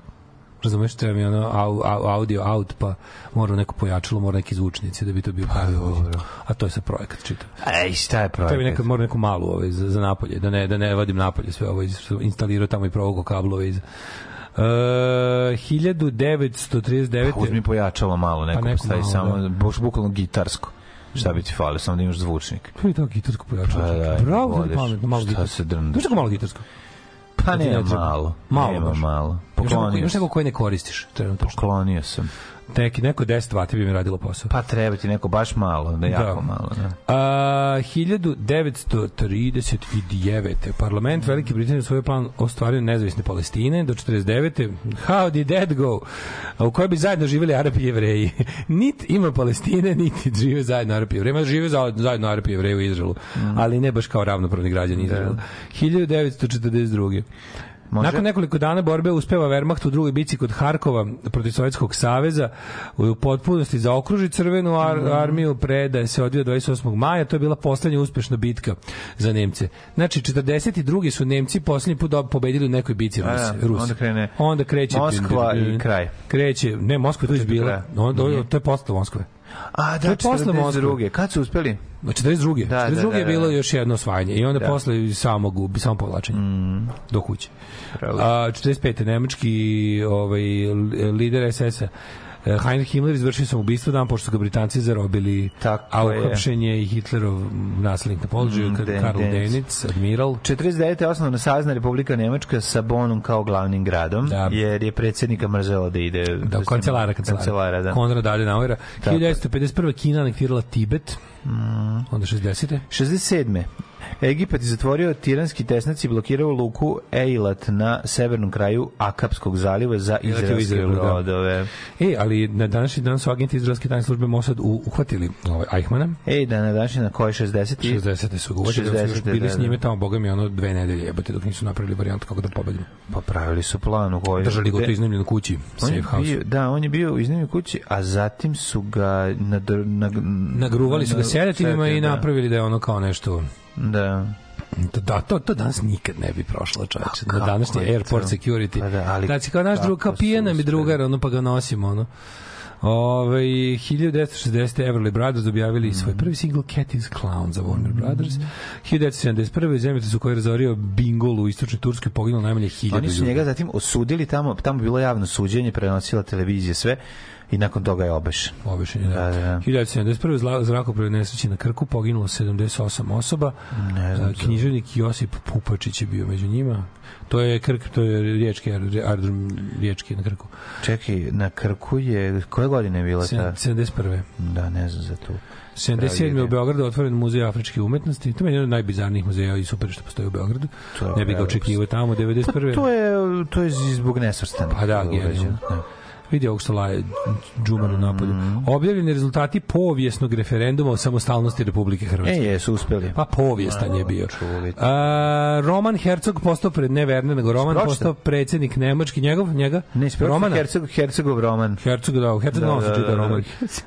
Razumeš, treba mi ono au, au, audio out, pa mora neko pojačalo, mora neki zvučnici da bi to bio pravi audio. A to je sa projekat čitam. Ej, šta je Treba mi projekat? neka, mora neku malu ovaj, za, za napolje, da ne, da ne vadim napolje sve ovo, iz, instalirao tamo i provukao kablove iz... Uh, 1939. Pa Uzmi pojačalo malo, neko, Pa neko stavi malo, samo, da. baš bukvalno gitarsko. Šta bi ti falilo, samo da imaš zvučnik. To je tako gitarsko pojačalo. Pa da, Bravo, za pametno, malo Šta gitarsko. se drndaš? Znaš kako malo gitarsko? Pa nema ne treba. malo. Malo baš. malo. Poklonio imaš sam. neko koje ne koristiš, trenutno. Poklonio sam. Neki, neko 10 vati bi mi radilo posao. Pa treba ti neko baš malo, da jako malo. Da. A, 1939. Parlament Velike Britanije svoj plan ostvario nezavisne Palestine do 49. How did that go? A u kojoj bi zajedno živjeli Arapi i Jevreji. *laughs* nit ima Palestine, niti žive zajedno Arapi i Jevreji. Žive za- zajedno Arapi i Jevreji u Izraelu, ali ne baš kao ravnopravni građani Izraela. 1942. Može? Nakon nekoliko dana borbe uspeva Wehrmacht u drugoj bici kod Harkova protiv Sovjetskog saveza u potpunosti zaokruži crvenu ar Mhm. armiju predaje se odvija 28. maja to je bila poslednja uspešna bitka za Nemce znači 42. su Nemci poslednji put pobedili u nekoj bici A, Ruse, da, Ruse. onda krene onda kreće Moskva i kraj. kreće ne Moskva je tu izbila onda to je posle Moskve A, To da, je posle 42. Kad su uspeli? U 42. Da, 42. da, je da, bilo da. još jedno osvajanje i onda Da. posle samo gubi, samo povlačenje. Do kuće. A, 45. nemački ovaj, li- lider SS-a Heinrich Himmler izvršio sam ubistvo dan pošto su ga Britanci zarobili Tako a je. uhapšen je i Hitlerov naslednik na položaju Mm, Den- Karl Denitz. Denitz, admiral 49. je osnovna Savezna Republika Nemačka sa Bonom kao glavnim gradom, Da. jer je predsjednika mrzelo da ide... da, kancelara, kancelara, kancelara da. Konrad Adenauera. Tako je. 1951. Kina anektirala Tibet, Mm. onda 60. 67. Egipat je zatvorio tiranski tesnac i blokirao luku Eilat na severnom kraju Akapskog zaliva za izraelske Izraelu, da. brodove. E, ali na današnji dan su agenti izraelske tajne službe Mossad u- uhvatili ovaj Eichmana. Ej, da na današnji na koji 60 i 60. su ga uhvatili, da su još 60, bili da, s da. njime tamo, boga mi, ono dve nedelje jebate dok nisu napravili varijant kako da pobegnu. Popravili su plan u kojoj... Držali ga u iznajmljenoj kući, On safe house. bio, da, on je bio u iznajmljenoj kući, a zatim su ga na, na, Nagruvali su ga sedativima i da. napravili da je ono kao nešto Da. Da, da, to, to danas nikad ne bi prošlo, čoveče. Na kako današnji airport security. Pa da, ali da, si kao naš drug, kao su pijena mi uspeli. drugar, ono pa ga nosimo, ono. Ove, 1960. Everly Brothers objavili svoj Mhm. prvi single Cat is Clown za Warner Brothers. 1971. zemljotres u kojoj je razorio Bingol u istočnoj Turskoj poginulo najmanje 1000 Oni su ljudi. njega zatim osudili tamo, tamo bilo javno suđenje, prenosila televizija sve i nakon toga je obešen. Obešen je, da. Da, da, da. 1971. zla- zrakoplovne nesreće na Krku poginulo 78 osoba. Ne znam Književnik Josip Pupačić je bio među njima. To je Krk, to je riječki aerodrom riječki na Krku. Čekaj, na Krku je, koje godine je bila ta? 71. Da, ne znam za tu. 77. u Beogradu otvoren muzej afričke umetnosti. To je jedan od najbizarnijih muzeja i super što postoji u Beogradu. To Ne bi ga očekivao tamo 91. Pa to je, to je zbog nesvrstanih. Pa da, genijalno. Vidi ovog što laje Džuman u napolju. Mhm. Objavljeni rezultati povijesnog referenduma o samostalnosti Republike Hrvatske. E, jesu uspeli. Pa povijestan je bio. A, Roman Herzog postao pred ne Werner, nego Roman Pročitao? postao predsjednik Nemački, njegov, njega? Ne, Romana? Herceg, Hercegov roman. Herzog, da, Herzog Da, da, da, da, roman.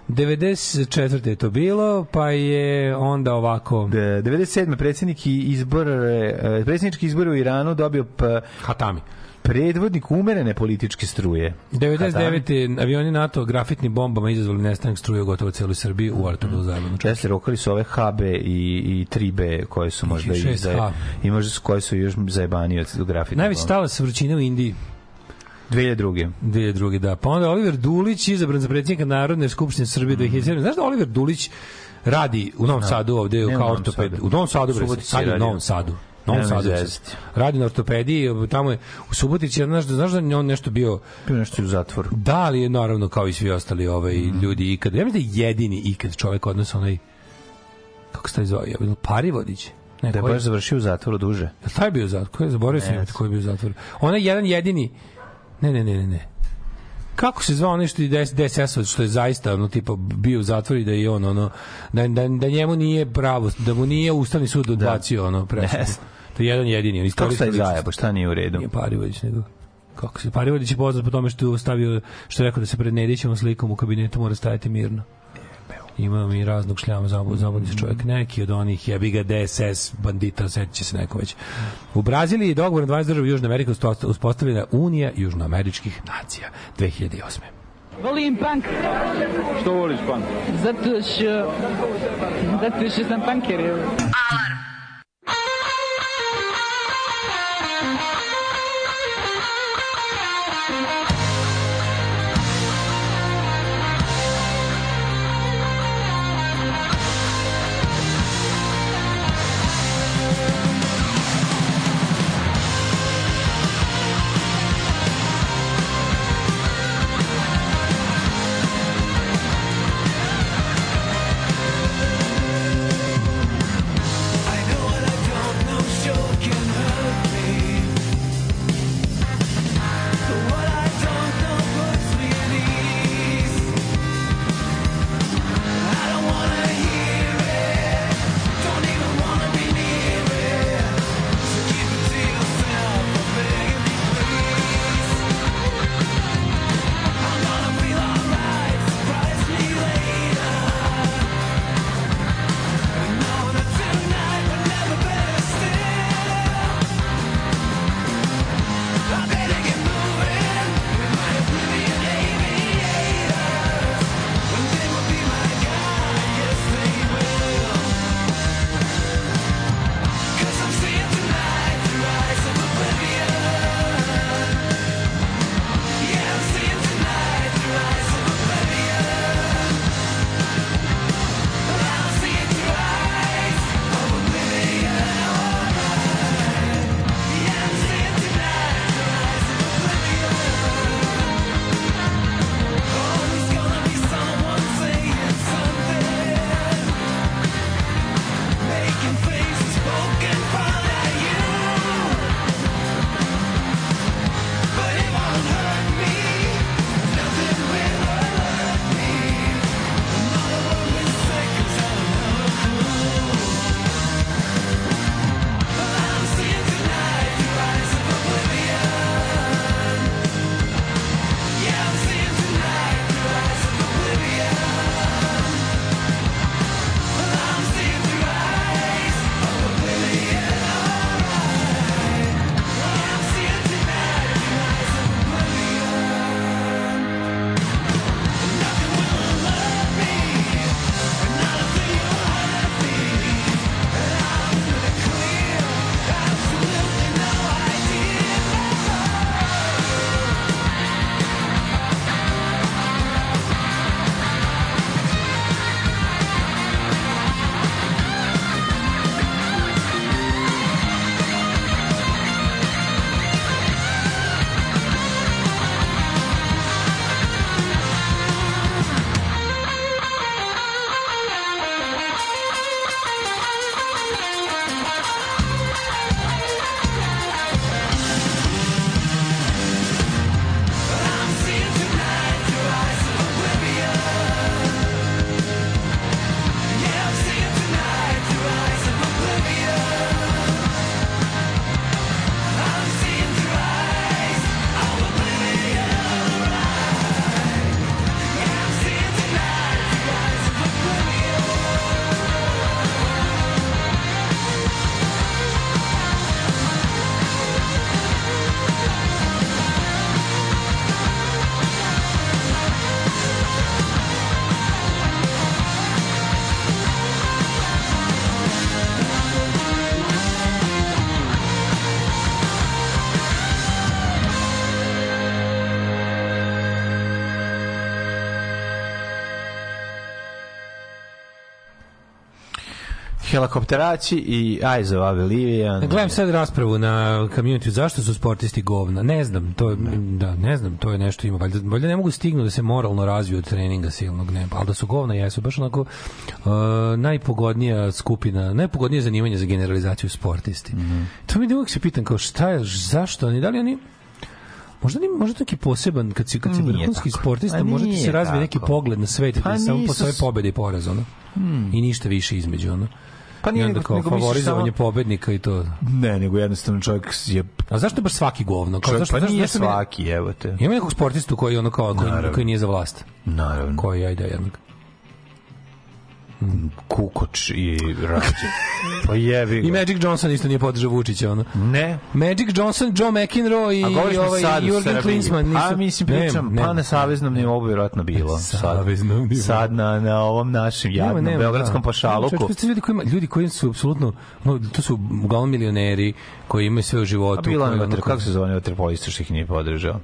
94. je to bilo, pa je onda ovako... Da, 97. predsjednik izbor, e, predsjednički izbor u Iranu dobio p, Hatami. Predvodnik umerene političke struje. 99. avioni NATO grafitnim bombama izazvali nestanak struje u gotovo celoj Srbiji u Artobu zajmanu. Jeste, rokali su ove HB i, i 3B koje su možda i, 6H. za, i možda su koje su još zajebanije od Najveći bombe. talas vrućine u Indiji 2002. 2002. da. Pa onda Oliver Dulić izabran za predsjednika Narodne skupštine Srbije 2007. Znaš da Oliver Dulić radi u Novom Sadu ovde Ne kao ortoped. U Novom Sadu, bre, sad u. Novom Sadu. Novom Sadu. je. Radi na ortopediji, tamo je u Subotici, znaš, da- znaš da je on nešto bio Bio nešto u zatvoru. Da, ali je naravno kao i svi ostali ovaj, ljudi ikad. Ja mislim da je jedini ikad čovek od nas onaj kako se taj je bilo Parivodić? Ne, Da je koji- baš završio u zatvoru duže. Jel taj bio zatvor? Ko je zaboravio sam Ne. ko je bio zatvor? Onaj jedan jedini. Ne, ne, ne, ne, ne. Kako se zvao nešto i DSS što je zaista ono tipa bio u zatvoru da je on ono da, da, da njemu nije pravo da mu nije ustavni sud odbacio ono presudu. To je jedan jedini, on Kako se zajebo, šta nije u redu? Nije Parivodić, nego kako se Parivodić je poznat po tome što je stavio što je rekao da se pred Nedićevom slikom u kabinetu mora stajati mirno. Ima mi raznog šljama zabudi zabudi se čovjek neki od onih jebi ga DSS bandita seća se neko već. U Braziliji je dogovor na 20 država Južne Amerike uspostavljena Unija južnoameričkih nacija 2008. Volim punk. Što voliš punk? Zato što... Zato što sam punker. Alarm. Helikopterači i Eyes of Oblivion. Gledam sad raspravu na community zašto su sportisti govna. Ne znam, to je, da, ne znam, to je nešto ima. Valjda, valjda ne mogu stignu da se moralno razviju od treninga silnog, ne, ali da su govna jesu baš onako uh, najpogodnija skupina, najpogodnije zanimanje za generalizaciju sportisti. To mi da uvijek se pitam kao šta je, zašto oni, da li oni Možda ni možda neki poseban kad si kad si vrhunski sportista, Pa možda ti se razvije neki pogled na svet Pa da samo po svoje pobede i poraz ono. Hmm. I ništa više između ono. Pa nije nego- nego favorizovanje samo- pobednika i to. Ne, nego jednostavno čovjek je... A zašto baš svaki govno? Kao, Čovjek, zašto, pa zašto, nije zašto svaki, evo te. Ima nekog sportistu koji ono kao koji, koji nije za vlast. Naravno. Koji ajde jednog. Kukoč i Rađe. Pa jebi ga. I Magic Johnson isto nije podržao Vučića ono. Ne. Magic Johnson, Joe McEnroe i, A i ovaj Jurgen Srbiji. Klinsmann nisu. Pa mislim pričam, Ne, pa na saveznom nivou vjerojatno bilo. Saveznom nivou. sad na, na ovom našem jadnom nema, beogradskom da. pašaluku. Pa ljudi koji ljudi koji su apsolutno no, to su uglavnom milioneri koji imaju sve u A životu. bilo koji je, ono kako se zove vaterpolista što ih nije podržao?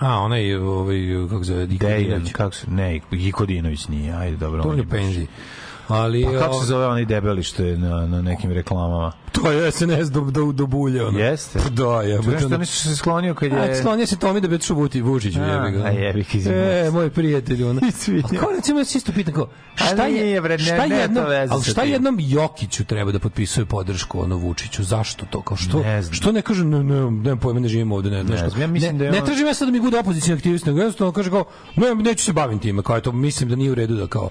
A, onaj ovaj kako se zove Dejan, kako se, ne, Ikodinović nije, ajde, dobro. To je penziji. Ali Pa kako se zove onaj debeli što je na, na nekim reklamama? To je SNS do, do, do bulje. Ono. Jeste? Da, je. Čujem što nisu se sklonio kad A, je... sklonio se Tomi da bi otišao Vuti Vučiću, A, jebi ga. a jebi ga, izvinjavam E, moj prijatelj, ono. *laughs* A kao recimo, ja se isto pitam, kao, šta nije, je, bre, ne- šta to jednom, veze ali šta jednom Jokiću treba da potpisuje podršku ono Vučiću? Zašto to? Kao što, Ne znam. što ne kaže, ne, ne, ne, pojma, ne živimo ovde, ne, ne, znam, ja mislim ne, da je ne tražim ja sad da mi bude opozicijalni aktivist, nego jednostavno kaže kao, ne, neću se bavim time, kao eto, mislim da nije u redu da kao,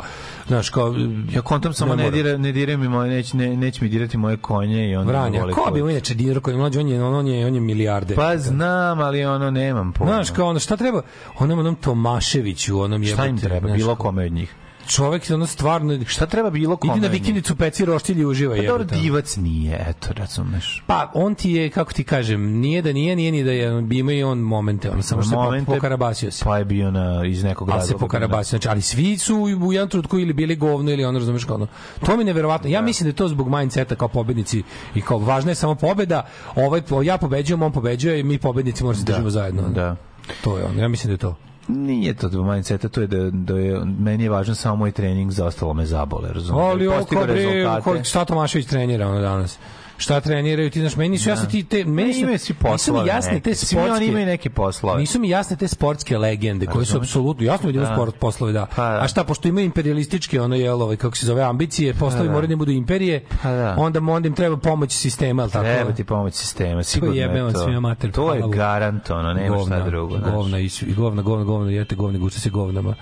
znaš, kao, Ja kontam samo ne, mora. dira, ne diraj mi moje, neć, ne, neće mi dirati moje konje i onda Vranja, ko bi mu inače dinero koji je mlađi, on je, on, on je, on je milijarde. Pa znam, ali ono nemam pojma. Znaš, kao ono, šta treba onom onom Tomaševiću, onom Šta im treba, bilo kome od njih? Čovek je ono stvarno... Šta treba bilo kome Idi na vikendicu peci roštilj i uživa Pa dobro, divac nije, eto, razumeš. Pa on ti je, kako ti kažem, nije da nije, nije ni da je, ima i on momente, on samo što se pokarabasio se. Pa je bio na, iz nekog Ali se razloga. pokarabasio, znači, ali svi su u jednom trenutku ili bili govno ili ono, razumeš kao. To mi je neverovatno. Ja mislim da je to zbog mindseta kao pobednici i kao važna je samo pobeda. Ovaj, ja pobeđujem, on pobeđuje i mi pobednici moramo se držimo zajedno. Da. To je ono, ja mislim da je to. Nije to do mindseta, to je da, da je, meni je važan samo moj trening, za ostalo me zabole, razumiješ? Ali ovo kao bre, ko- šta Tomašević trenira ono danas? Šta treniraju ti, znaš, meni nisu jasne ti te, meni su, imaju svi nisu mi poslove jasne te sportske, imaju neke poslove. Nisu mi jasne te sportske legende koje su apsolutno jasno vidim Da. sport poslove da. Pa da. A šta pošto imaju imperialističke ono je ovaj kako se zove ambicije, poslovi Pa da. moraju da budu imperije. Pa da. Onda onda im treba pomoć sistema, al tako. Treba ti pomoć sistema, sigurno je to. svima mater, to je garant, ono, nema šta drugo. Govna i, govna, govna, govna, jete govne, gušta se govnama.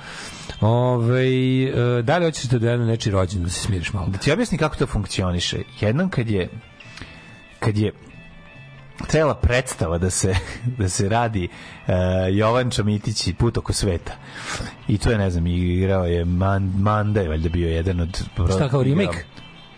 Ove, e, da li hoćeš da dojedno nečiji rođen da se smiriš malo? Da ti objasnim kako to funkcioniše. Jednom kad je kad je trebala predstava da se *laughs* da se radi uh, Jovan Čamitić i put oko sveta. I to je, ne znam, igrao je Man, Manda je valjda bio jedan od... Šta, kao remake?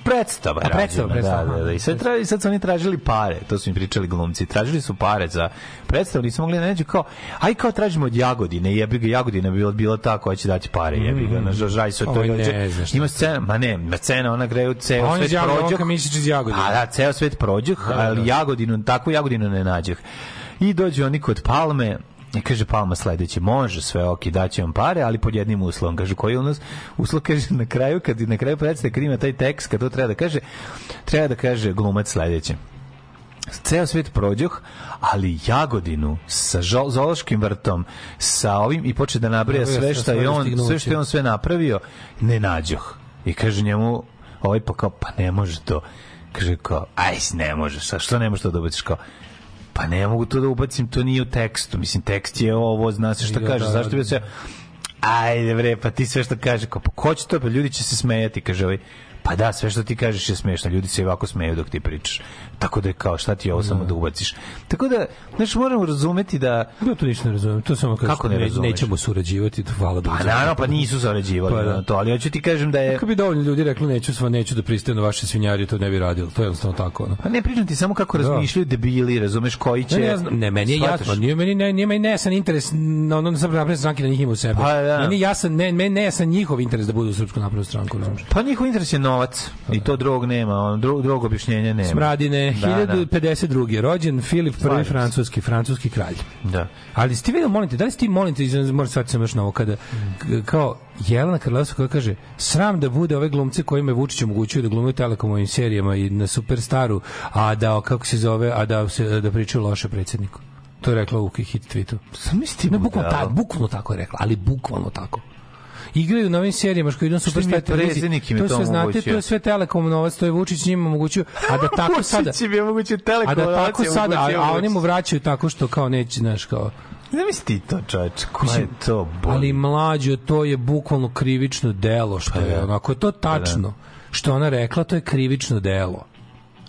Predstava, A, je predstava, predstava, da, da, da. I sad, tra, sad su oni tražili pare, to su im pričali glumci. Tražili su pare za predstavu, nisu mogli da nađu kao, aj kao tražimo od Jagodine, jebi ga Jagodina bi bila, bila ta koja će dati pare, jebi ga, na žaj su to. Dođe. ne. Ima scena, ma ne, na scena, ona greju ceo On je svet prođoh. on Mišić iz Jagodine. A da, ceo svet prođoh, ali Jagodinu, takvu Jagodinu ne nađoh. I dođu oni kod Palme, i kaže Palma sledeće, može sve, ok, daće vam pare, ali pod jednim uslovom. Kaže, koji je u nas uslov, kaže, na kraju, kad na kraju predstave, kad ima taj tekst, kad to treba da kaže, treba da kaže glumac sledeće ceo svet prođoh, ali Jagodinu sa zoološkim vrtom, sa ovim i počne da Nabraja sve što je on, sve što je on sve napravio, ne nađoh. I kaže njemu, ovaj pa kao, pa ne može to. Kaže kao, aj, ne možeš, a što ne možeš to da ubaciš kao, pa ne mogu to da ubacim, to nije u tekstu. Mislim, tekst je ovo, zna se šta kaže, da, zašto bi da. se... Ajde bre, pa ti sve što kaže, kao, pa ko će to, pa ljudi će se smejati, kaže ovaj. Pa da, sve što ti kažeš je smešno, ljudi se i ovako smeju dok ti pričaš. Tako da je kao, šta ti ovo samo da ubaciš. Tako da, znaš, moramo razumeti da... Ja to ništa ne razumem. To samo kažem, Kako ne razumeš? nećemo surađivati, to hvala da Pa naravno, pa nisu zarađivali Pa da. na to, ali hoću ti kažem da je... Kako bi dovoljno ljudi rekli neću sva neću da pristajem na vaše svinjarije, to ne bi radilo. To je jednostavno tako. Ono. Pa ne pričam ti samo kako razmišljaju debili, razumeš, koji će... Ne, ne, znam, ne, meni je jasno, nije meni ne, nije meni nejasan interes na ono srpsko napredne stranke da njih ima u sebi. Pa da. Meni jasan, ne, meni nejasan njihov interes da budu u srpsku naprednu stranku, razumiješ? Pa njihov interes je novac. I to drugog nema, on drugog objašnjenja nema. Smradine, Da, da. 1052. rođen Filip I francuski, francuski kralj. Da. Ali ste vidio, molim te, da li ste ti, molim te, moram shvatiti sam još na ovo, kada, k- kao Jelena Karlovska koja kaže, sram da bude ove glumce kojima je Vučić omogućio da glume u telekomovim serijama i na Superstaru, a da, kako se zove, a da, se, da pričaju loše predsjedniku. To je rekla u hit tweetu. Sam misli Ne, bukvalno, ta, bukvalno tako je rekla, ali bukvalno tako. Igraju na ovim serijama što idu Superstar je televiziji. To sve znate, to je sve Telekom novac, to je Vučić njima omogućio, a da *laughs* tako sada... Vučić im omogućio A Telekom da novac tako sada, a, a oni mu vraćaju tako što kao neće, znaš, kao... Ne misli ti to, čoveč, ko je to bol? Ali mlađo, to je bukvalno krivično delo, što je, da. ono, ako je to tačno, što ona rekla, to je krivično delo.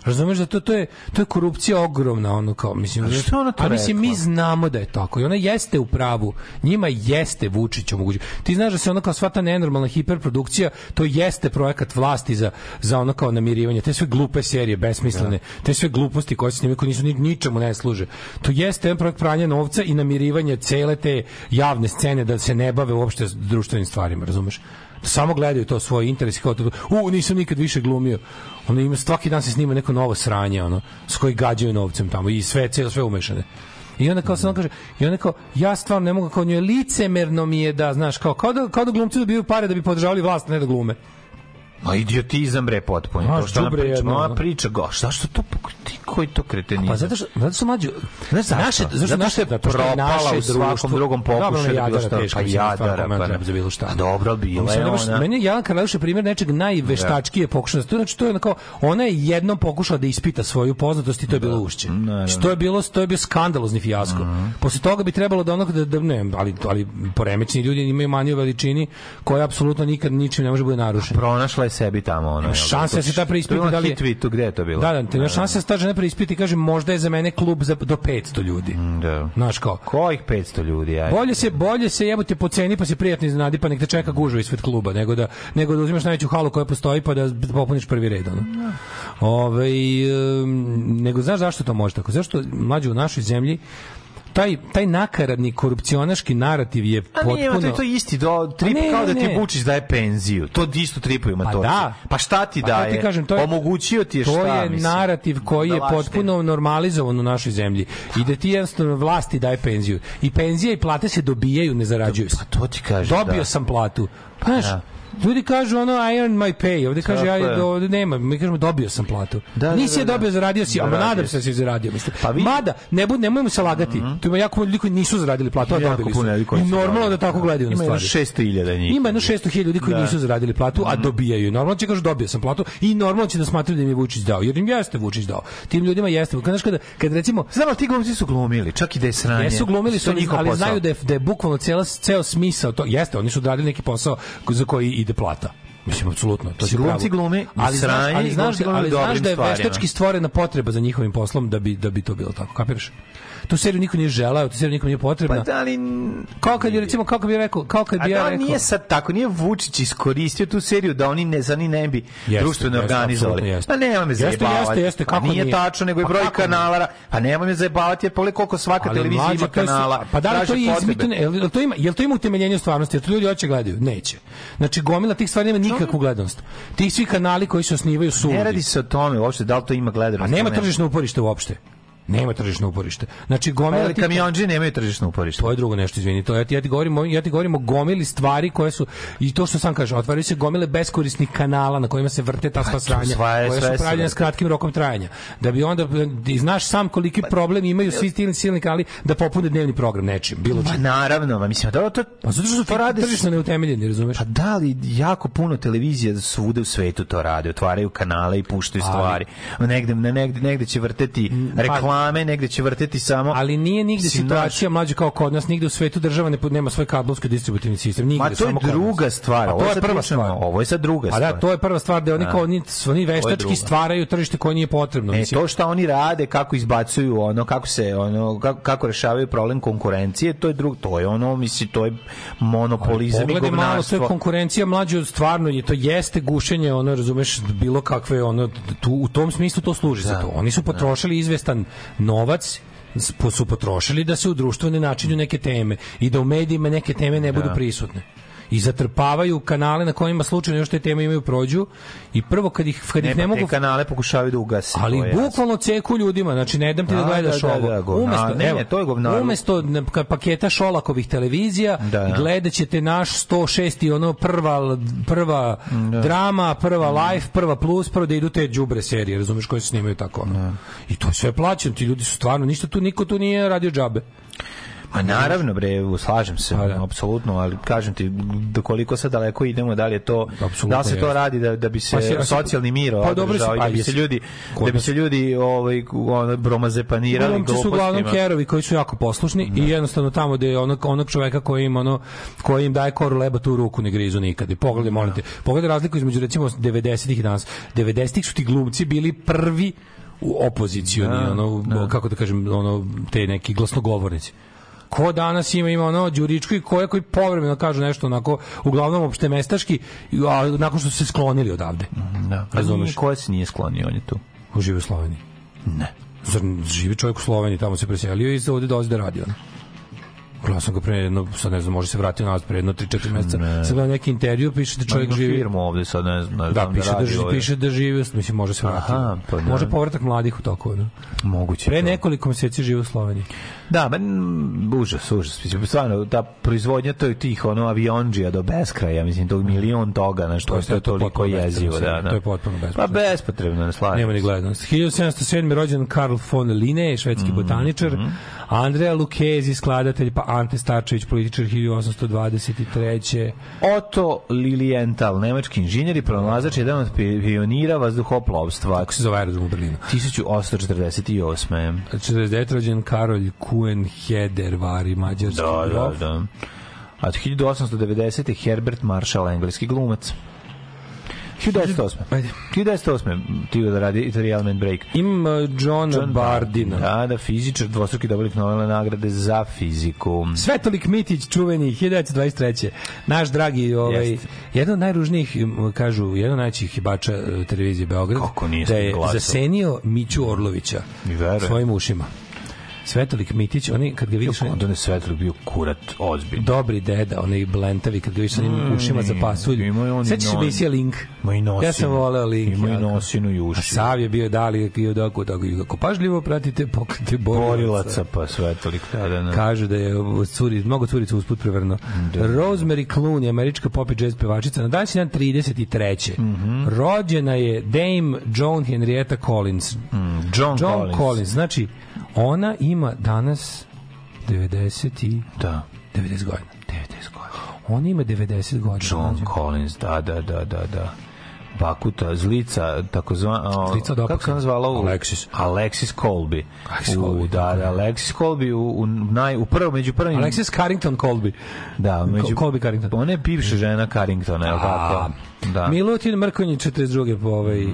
Razumeš da to to je to je korupcija ogromna ono kao mislim A što ona to a mislim mi znamo da je tako i ona jeste u pravu njima jeste Vučić omogućio. Ti znaš da se ono kao sva ta nenormalna hiperprodukcija to jeste projekat vlasti za za ono kao namirivanje. Te sve glupe serije besmislene te sve gluposti koje se snimaju koje nisu ni, ničemu ne služe. To jeste jedan projekt pranja novca i namirivanje cele te javne scene da se ne bave uopšte društvenim stvarima razumeš? da samo gledaju to svoj interes kao to, u, nisam nikad više glumio. Ono ima svaki dan se snima neko novo sranje, ono, s koji gađaju novcem tamo i sve, celo, sve umešane. I onda kao se on kaže, i onda kao, ja stvarno ne mogu, kao njoj licemerno mi je da, znaš, kao, kao da, kao da glumci dobiju pare da bi podržavali vlast, ne da glume. Ma idiotizam bre potpuno. Ma, To što đubre priča, ma ono. priča go. Zašto to ti koji to kretenizam? Pa zato što, zato što mlađu, Znaš zašto? naše, zašto naše, što zato što je propala naše u svakom društvo- drugom pokušaju Dobro, da bilo šta, teška, pa jadara, pa treba za bilo šta. A dobro, bila Mislim, je da ona. Meni je Jelena Karleuša primjer nečeg najveštačkije pokušaja. To znači to je onako ona je jednom pokušala da ispita svoju poznatost i to je bilo ušće. Znači, To je bilo to je bio skandalozni fijasko. Mhm. Posle toga bi trebalo da onog da, da ne, ali ali poremećeni ljudi imaju maniju veličini koja apsolutno nikad ničim ne može bude narušena. Pronašla je sebi tamo ono. da? Šansa da se ta preispita da li tweetu, gde je to bilo? Da, da, te šanse da se ta žena i kaže možda je za mene klub za do 500 ljudi. Da. Znaš kao, Kojih 500 ljudi, ajde. Bolje se bolje se jebote po ceni pa se prijatno iznenadi pa nek te čeka gužva ispred kluba nego da nego da uzimaš najveću halu koja postoji pa da popuniš prvi red ono. Ovaj em, nego znaš zašto to može tako? Zašto mlađi u našoj zemlji taj taj nakaradni korupcionaški narativ je A potpuno nije, to je to isti do trip ne, kao da ti. Vučić daje penziju. To isto tripuju Pa matorci. da. Pa šta ti Pa daje? ti kažem, to je- Omogućio ti je šta, to je mislim? narativ koji Da je lažete. potpuno normalizovan u našoj zemlji i da ti jednostavno vlasti daje penziju i penzije i plate se dobijaju ne zarađuju se Pa to ti kažem, dobio da. sam platu znaš da. Ljudi kažu ono I earn my pay, ovde kaže ja ovde nema, mi kažemo dobio sam platu. Da, da, Nisi je da, da. dobio, zaradio si, ali Zaradio nadam se da si zaradio, mislim. Pa vidi- Mada, ne bud, nemojmo se lagati. Tu ima jako ljudi koji nisu zaradili platu, a dobili su. I normalno da tako gledaju na Ima stvari. 600.000 njih. Ima jedno 600.000 ljudi koji Da. nisu zaradili platu, a dobijaju. je. Normalno će kažu dobio sam platu i normalno će da smatraju da im je Vučić dao. Jer im jeste Vučić dao. Tim ljudima jeste. Kad, znaš, kada, kad recimo Znam, ali ti glumci su glumili, čak i da je sranje. Jesu glumili su, ali, ali znaju da je, da je bukvalno cela, ceo smisao to. Jeste, oni su odradili neki posao za koji ide plata. Mislim, apsolutno. To si Glumci glume ali sranje ali znaš, glume ali znaš da je veštački stvorena potreba za njihovim poslom da bi, da bi to bilo tako. Kapiraš? Tu seriju niko nije želeo, tu seriju niko nije potrebna. Pa da li... Kao kad bi, recimo, kako bi rekao, kao kad A bi ja da rekao... nije sad tako, nije Vučić iskoristio tu seriju da oni ne, za ni ne bi Jeste, društveno jeste, organizovali. jeste. Pa nema me Jeste, zajebavati. jeste, jeste, Pa kako nije, nije? tačno, nego je Pa broj nije? kanala. Pa nema me zajebavati, jer pogledaj koliko svaka Ali televizija mlađe, ima je su- kanala. Pa da li to je izmišljeno? Jel, jel to ima, jel to ima utemeljenje u stvarnosti? Jer to ljudi hoće gledaju? Neće. Znači gomila tih stvari nema nikakvu gledanost. Ti svi kanali koji se osnivaju su Ne radi se o tome uopšte, da li to ima gledanost. A nema tržišno uporište uopšte. Nema tržišno uporište. Znači Pa, gomila ali tih- kamionđe nemaju tržišno uporište. To je drugo nešto, izvini. To ja ti, ja ti govorim, ja ti govorim o gomili stvari koje su i to što sam kaže, otvaraju se gomile beskorisnih kanala na kojima se vrte ta sva sranja, koje su pravljene s kratkim rokom trajanja. Da bi onda i znaš sam koliki problem imaju svi ti silni kanali da popune dnevni program nečim, bilo Pa čim. naravno, ma mislim, da to... Pa zato što to rade tržišno neutemeljeni, razumeš? Pa da li jako puno televizija svuda u svetu to rade, otvaraju kanale i puštaju stvari. Negde, ne, negde, negde će vrteti reklame, negde će vrteti samo... Ali nije nigde situacija mlađe kao kod nas, nigde u svetu država ne, nema svoj kablovski distributivni sistem, nigde, Ma to je samo kod nas. druga stvar, Pa ovo je prva stvar. ovo je sad druga Pa stvar. da, to je prva stvar da oni Da. kao oni, oni veštački stvaraju tržište koje nije potrebno. Ne, to što oni rade, kako izbacuju ono, kako se ono kako, kako rešavaju problem konkurencije, to je drug, to je ono, misli, to je monopolizam i Pogledaj malo, to je govnarstvo. konkurencija mlađe, stvarno je, to jeste gušenje, ono, razumeš, bilo kakve, ono, tu, u tom smislu to služi za Da, to. Oni su potrošili izvestan novac, su potrošili da se u društvu ne načinju neke teme i da u medijima neke teme ne budu prisutne. I zatrpavaju kanale na kojima slučajno još te teme imaju prođu i prvo kad ih kad ih ne mogu te kanale pokušavaju da ugase. ali bukvalno ceku ljudima, znači ne dam ti da, Da, gledaš da, da, ovo. da, govnar- umesto, ne, evo, ne, to je govnar- Umesto paketa Šolakovih televizija, Da, da. gledat ćete naš 106 i ono prva, prva drama, prva life, prva plus, prvo da idu te đubre serije, razumeš, koje se snimaju tako. ono. I to je sve plaćeno, ti ljudi su stvarno, ništa tu, niko tu nije radio džabe. Ma naravno bre, slažem se, Pa da. apsolutno, ali kažem ti do koliko sad daleko idemo, da li je to Apsolutno da li se to radi da da bi se Pa a socijalni mir pa dobro se- i da a bi se ljudi da bi se ljudi ovaj ono bromazepanirali Glumci su uglavnom glupostima. kerovi koji su jako poslušni i jednostavno tamo gde je onog, onog čoveka koji im ono koji im daje koru leba tu ruku ne grizu nikad. I pogledaj, molim te, pogledaj razliku između recimo 90-ih i danas. 90-ih su ti glumci bili prvi u opozicioni, Da, ono, kako da kažem, ono, te neki glasnogovornici. Ko danas ima ima ono Đuričko i koje koji povremeno kažu nešto onako uglavnom opšte mestaški a nakon što su se sklonili odavde. Da. A Razumeš? ko se nije sklonio, on je tu. U živi u Sloveniji. Ne. Zar živi čovjek u Sloveniji, tamo se preselio i ovde dolazi da radi ono. Gledao sam ga pre jedno, sad ne znam, može se vratiti nazad pre jedno 3-4 meseca. Sad gledam neki intervju, piše da čovjek živi... firmu ovde sad ne znam, ne Da, znam piše da, živi, piše da živi, mislim, može se vratiti. Aha, pa da. Može povratak mladih u toku, no? moguće. Pre nekoliko meseci živi u Sloveniji. Da, men užas, užas. Stvarno, ta proizvodnja to je tih ono avionđija do beskraja, mislim, tog milion toga, na što To je je to to toliko jezivo. Da, da. to je potpuno Pa bespotrebno. bespotrebno, ne slažem. Nema ni gledanost. 1707. rođen Karl von Linné, švedski botaničar. Andrea Lucchesi, skladatelj, pa Ante Starčević, političar 1823. Otto Lilienthal, nemački inženjer i pronalazač, jedan od pi- pionira vazduhoplovstva. Kako se zove aerodrom u Berlinu? 1848. 49. rođen Karol Kuenheder, vari, mađarski Da, da, grof. da. A 1890. Herbert Marshall, engleski glumac. 1908. Ajde. 1908. Ti da radi Real Man Break. Imam uh, John, John Bardina. Da, da, fizičar, dvostruki dobitnik Nobelove nagrade za fiziku. Svetolik Mitić, čuveni, 1923. Naš dragi, ovaj, Jeste. jedan od najružnijih, kažu, jedan od najvećih hibača e, televizije Beograd, Kako nije da je glasao? zasenio Miću Orlovića svojim ušima. Svetolik Mitić, oni kad ga vidiš, Onda je svetlo bio kurat ozbiljno. dobri deda, onaj blentavi, kad ga vidiš sa onim Mm, ušima za pasulj. on Sećaš da isija Link? Ima i nosinu. Ja sam voleo Link. Ima i nosinu i A uši. Sav je bio dali i odako, tako i kako pažljivo pratite pokrete borilaca. Borilaca, pa svetolik. Da, da, da. Kažu da je curi, mnogo curica usput prevrno. Rosemary Clooney, američka pop i jazz pevačica, na današnji dan 33. Mhm. Rođena je Dame Joan Henrietta Collins. John, John Collins. Collins. Znači, ona ima danas 90 i... Da. 90 godina. 90 godina. Ona ima 90 godina. John mlađe. Collins, da, da, da, da, da. Bakuta, Zlica, takozvana... Zlica od Kako se ona zvala? U, Alexis. Alexis Colby. Alexis u, Colby, da, tako da, je. Alexis Colby u, u, naj, u prvo, među prvim... Alexis Carrington Colby. Da, među... Colby Carrington. Ona je bivša žena Carringtona, je li tako? Da. Milutin Mrkonjić 42. po ovaj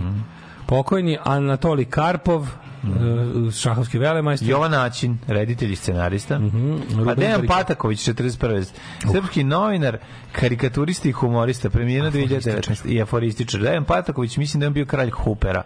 pokojni Anatoli Karpov mm šahovski velemajstor Jovan Način, reditelj i scenarista. Mm. Ruben A Dejan Pataković, 41. Srpski novinar, karikaturista i humorista, premijera 2019. I aforističar. Dejan Pataković, mislim da je on bio kralj Hupera.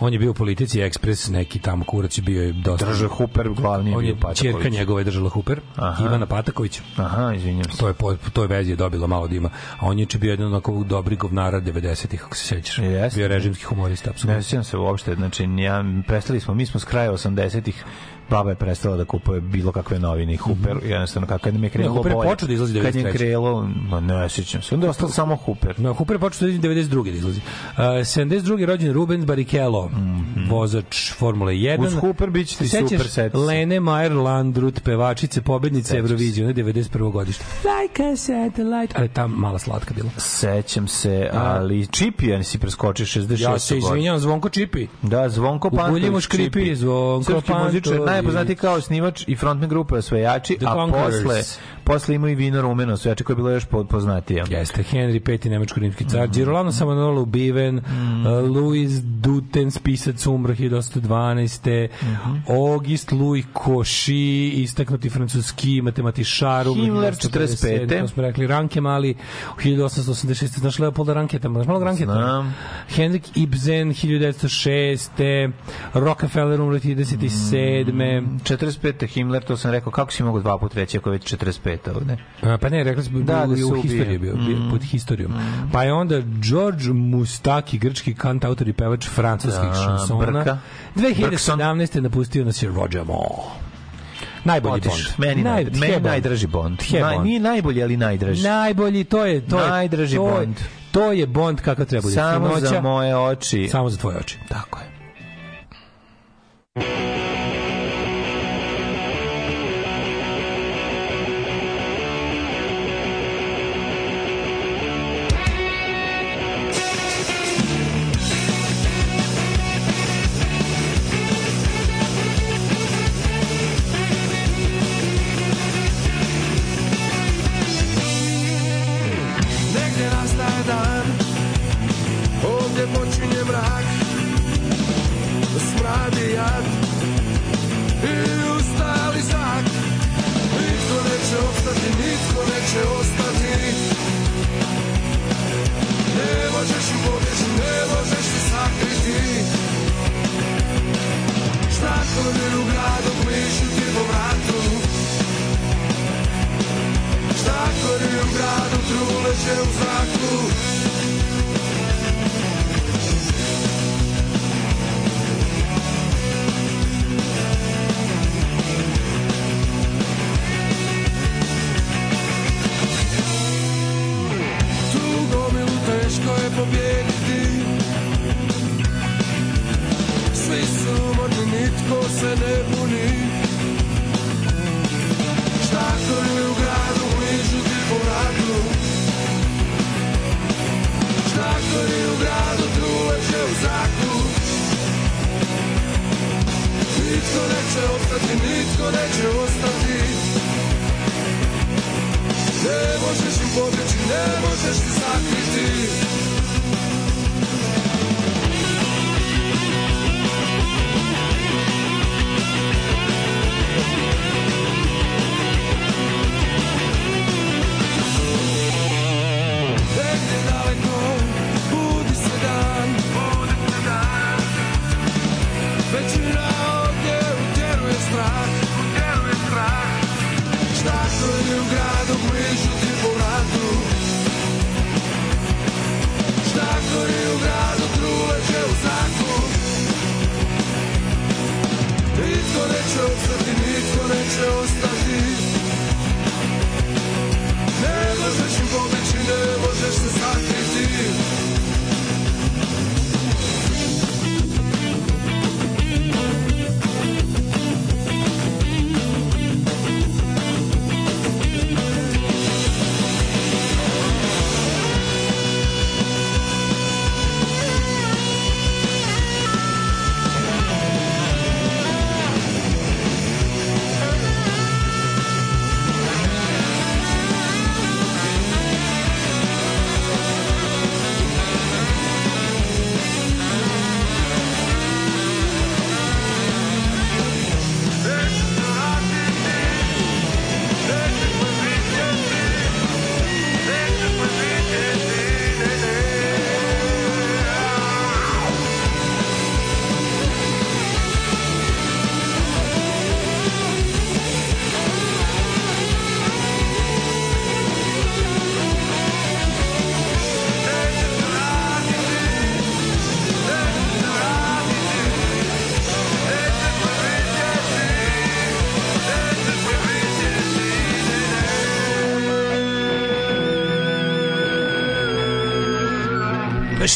On je bio u politici ekspres neki tamo kurac je bio dosta Drža Huper, glavni je on bio je Pataković. ćerka njegova je držala Huper Aha. Ivana Pataković Aha, izvinjam se. to je po toj vezi je dobila malo da ima a on je bio jedan onako dobri govnara 90-ih ako se sećaš Jeste. bio režimski humorista apsolutno Ne sjećam se uopšte, znači ja, prestali smo, mi smo s kraja 80-ih baba je prestala da kupuje bilo kakve novine i Huper, jednostavno kako kad mi je krenulo Huper je bolje. počeo da izlazi Kad je 93.. krenulo, ma ne sjećam se, onda je ostalo samo Huper. No, Hooper je počeo da izlazi 92. da izlazi. Uh, 72. rođen Ruben Barrichello, vozač Formule 1. Mhm. Uz Hooper bit će ti Se sećaš super, seti se. Lene Meyer Landrut, pevačice, pobednice Eurovizije, ona je 91. godište. Like a satellite. Ali ta mala slatka bila. Sećam se, ali Čipijan si preskočio 66. Ja se izvinjam, Zvonko Čipi. Da, Zvonko Pantović. Čipi. Zvonko Pantović. Najpoznatiji kao snimač i frontman grupe Osvajači, The a Conquerors. posle, posle imao i vino rumeno Osvajači koje je bilo još po- poznatije. Jeste, Henry V. nemačko-rimski car, Girolamo Savonarola ubiven, uh, Louis Dutens, pisac umro 1812. August Louis Cauchy, istaknuti francuski matematičar, umro Himmler, 1947, 45.. To smo rekli, Ranke Mali, u 1886. Znaš Leopolda Ranketa? Znaš malo Ranketa? Znam. Henrik Ibsen, 1906. Rockefeller umro 1937. vreme... 45. Himmler, to sam rekao, kako si mogu dva put reći ako je već 45. ovde? A, pa ne, rekli smo Da, da, da u ubije. historiji je bio, Mm. pod historijom. Pa je onda George Mustaki, grčki kantautor i pevač francuskih Da, šansona. Brka. 2017. napustio nas je Roger Moore. Najbolji Otiš. Bond. Meni, naj, meni He Bond. najdraži Bond. He Naj, Bond. nije najbolji, ali najdraži. Najbolji, to je to je Najdraži to je- Bond. To je Bond kakav treba bude. Samo za moje oči. Samo za tvoje oči. Tako je.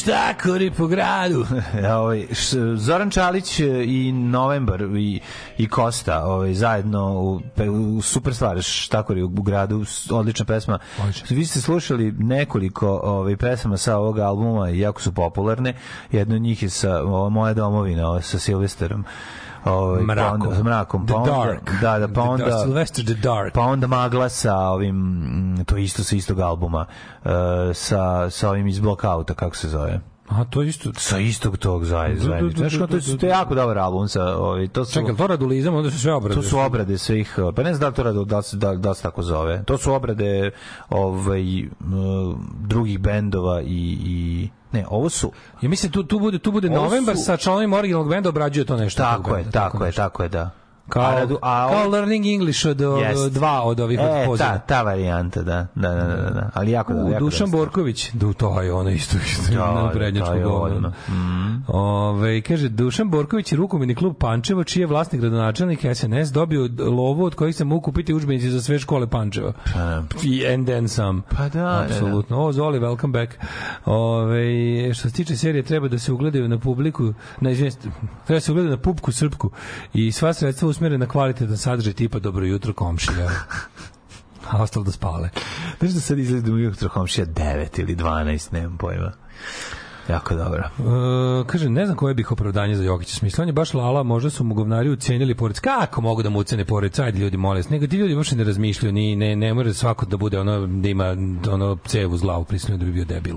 Štakori po gradu. *laughs* ovaj, š- Zoran Čalić e, i Novembar i, i Kosta ovaj, zajedno u, u super stvar Štakori u gradu, odlična pesma. Vi ste slušali nekoliko ovaj, pesama sa ovog albuma i jako su popularne. Jedna od njih je sa Moja domovina ovaj, sa Silvesterom. Ovaj, Mrakom. Pa onda, mrakom. The Pa onda, Dark. Da, da, pa The onda... Dark, Sylvester the Dark. Pa onda Magla sa ovim, mm, to isto sa istog albuma, e, sa, sa ovim iz Blockouta, kako se zove? A to je isto... Sa istog tog zajedno. Znaš, kao, to, je, to jako dobar album. Sa, ovaj, to su, Čekaj, to radulizam, onda su sve obrade. to su obrade svih, eh, pa ne znam da to radu, da, se- da, da se tako zove. To su obrade ovaj, m, drugih bendova i, i ne, ovo su Ja mislim tu tu bude tu bude novembar sa članovima originalnog benda obrađuje to nešto. tako je, tako je, tako je, da. Kao, A a kao learning English od, od, Jest. od dva od ovih E, poziva. ta, ta varijanta, da. Da, da, da, da. Ali jako da, U, jako Dušan dosta. Borković, du, to je ono isto, isto Da, na da, prednjačko to je govno. Mm. Ove, kaže, Dušan Borković je rukometni klub Pančevo, čiji je vlasnik gradonačelnik SNS, dobio lovu od kojih se mogu kupiti udžbenici za sve škole Pančeva. I and then some. Pa da, da, Apsolutno. O, Zoli, welcome back. Ove, što se tiče serije, treba da se ugledaju na publiku, na, izvinite, treba da se ugledaju na pupku srpku i sva sredstva usmere na kvalitetan sadržaj tipa dobro jutro komšija. A ostalo da spale. Znaš da sad izgleda u jutro komšija 9 ili 12, nemam pojma. Jako dobro. E, kaže, ne znam koje bih opravdanje za Jokića smisla. On je baš lala, možda su mu govnari ucenili porec. Kako mogu da mu ucene porec? Ajde ljudi, molim. Nego ti ljudi uopšte ne razmišljaju, ni, ne, ne može svako da bude ono, da ima ono cevu uz glavu prisutno da bi bio debil.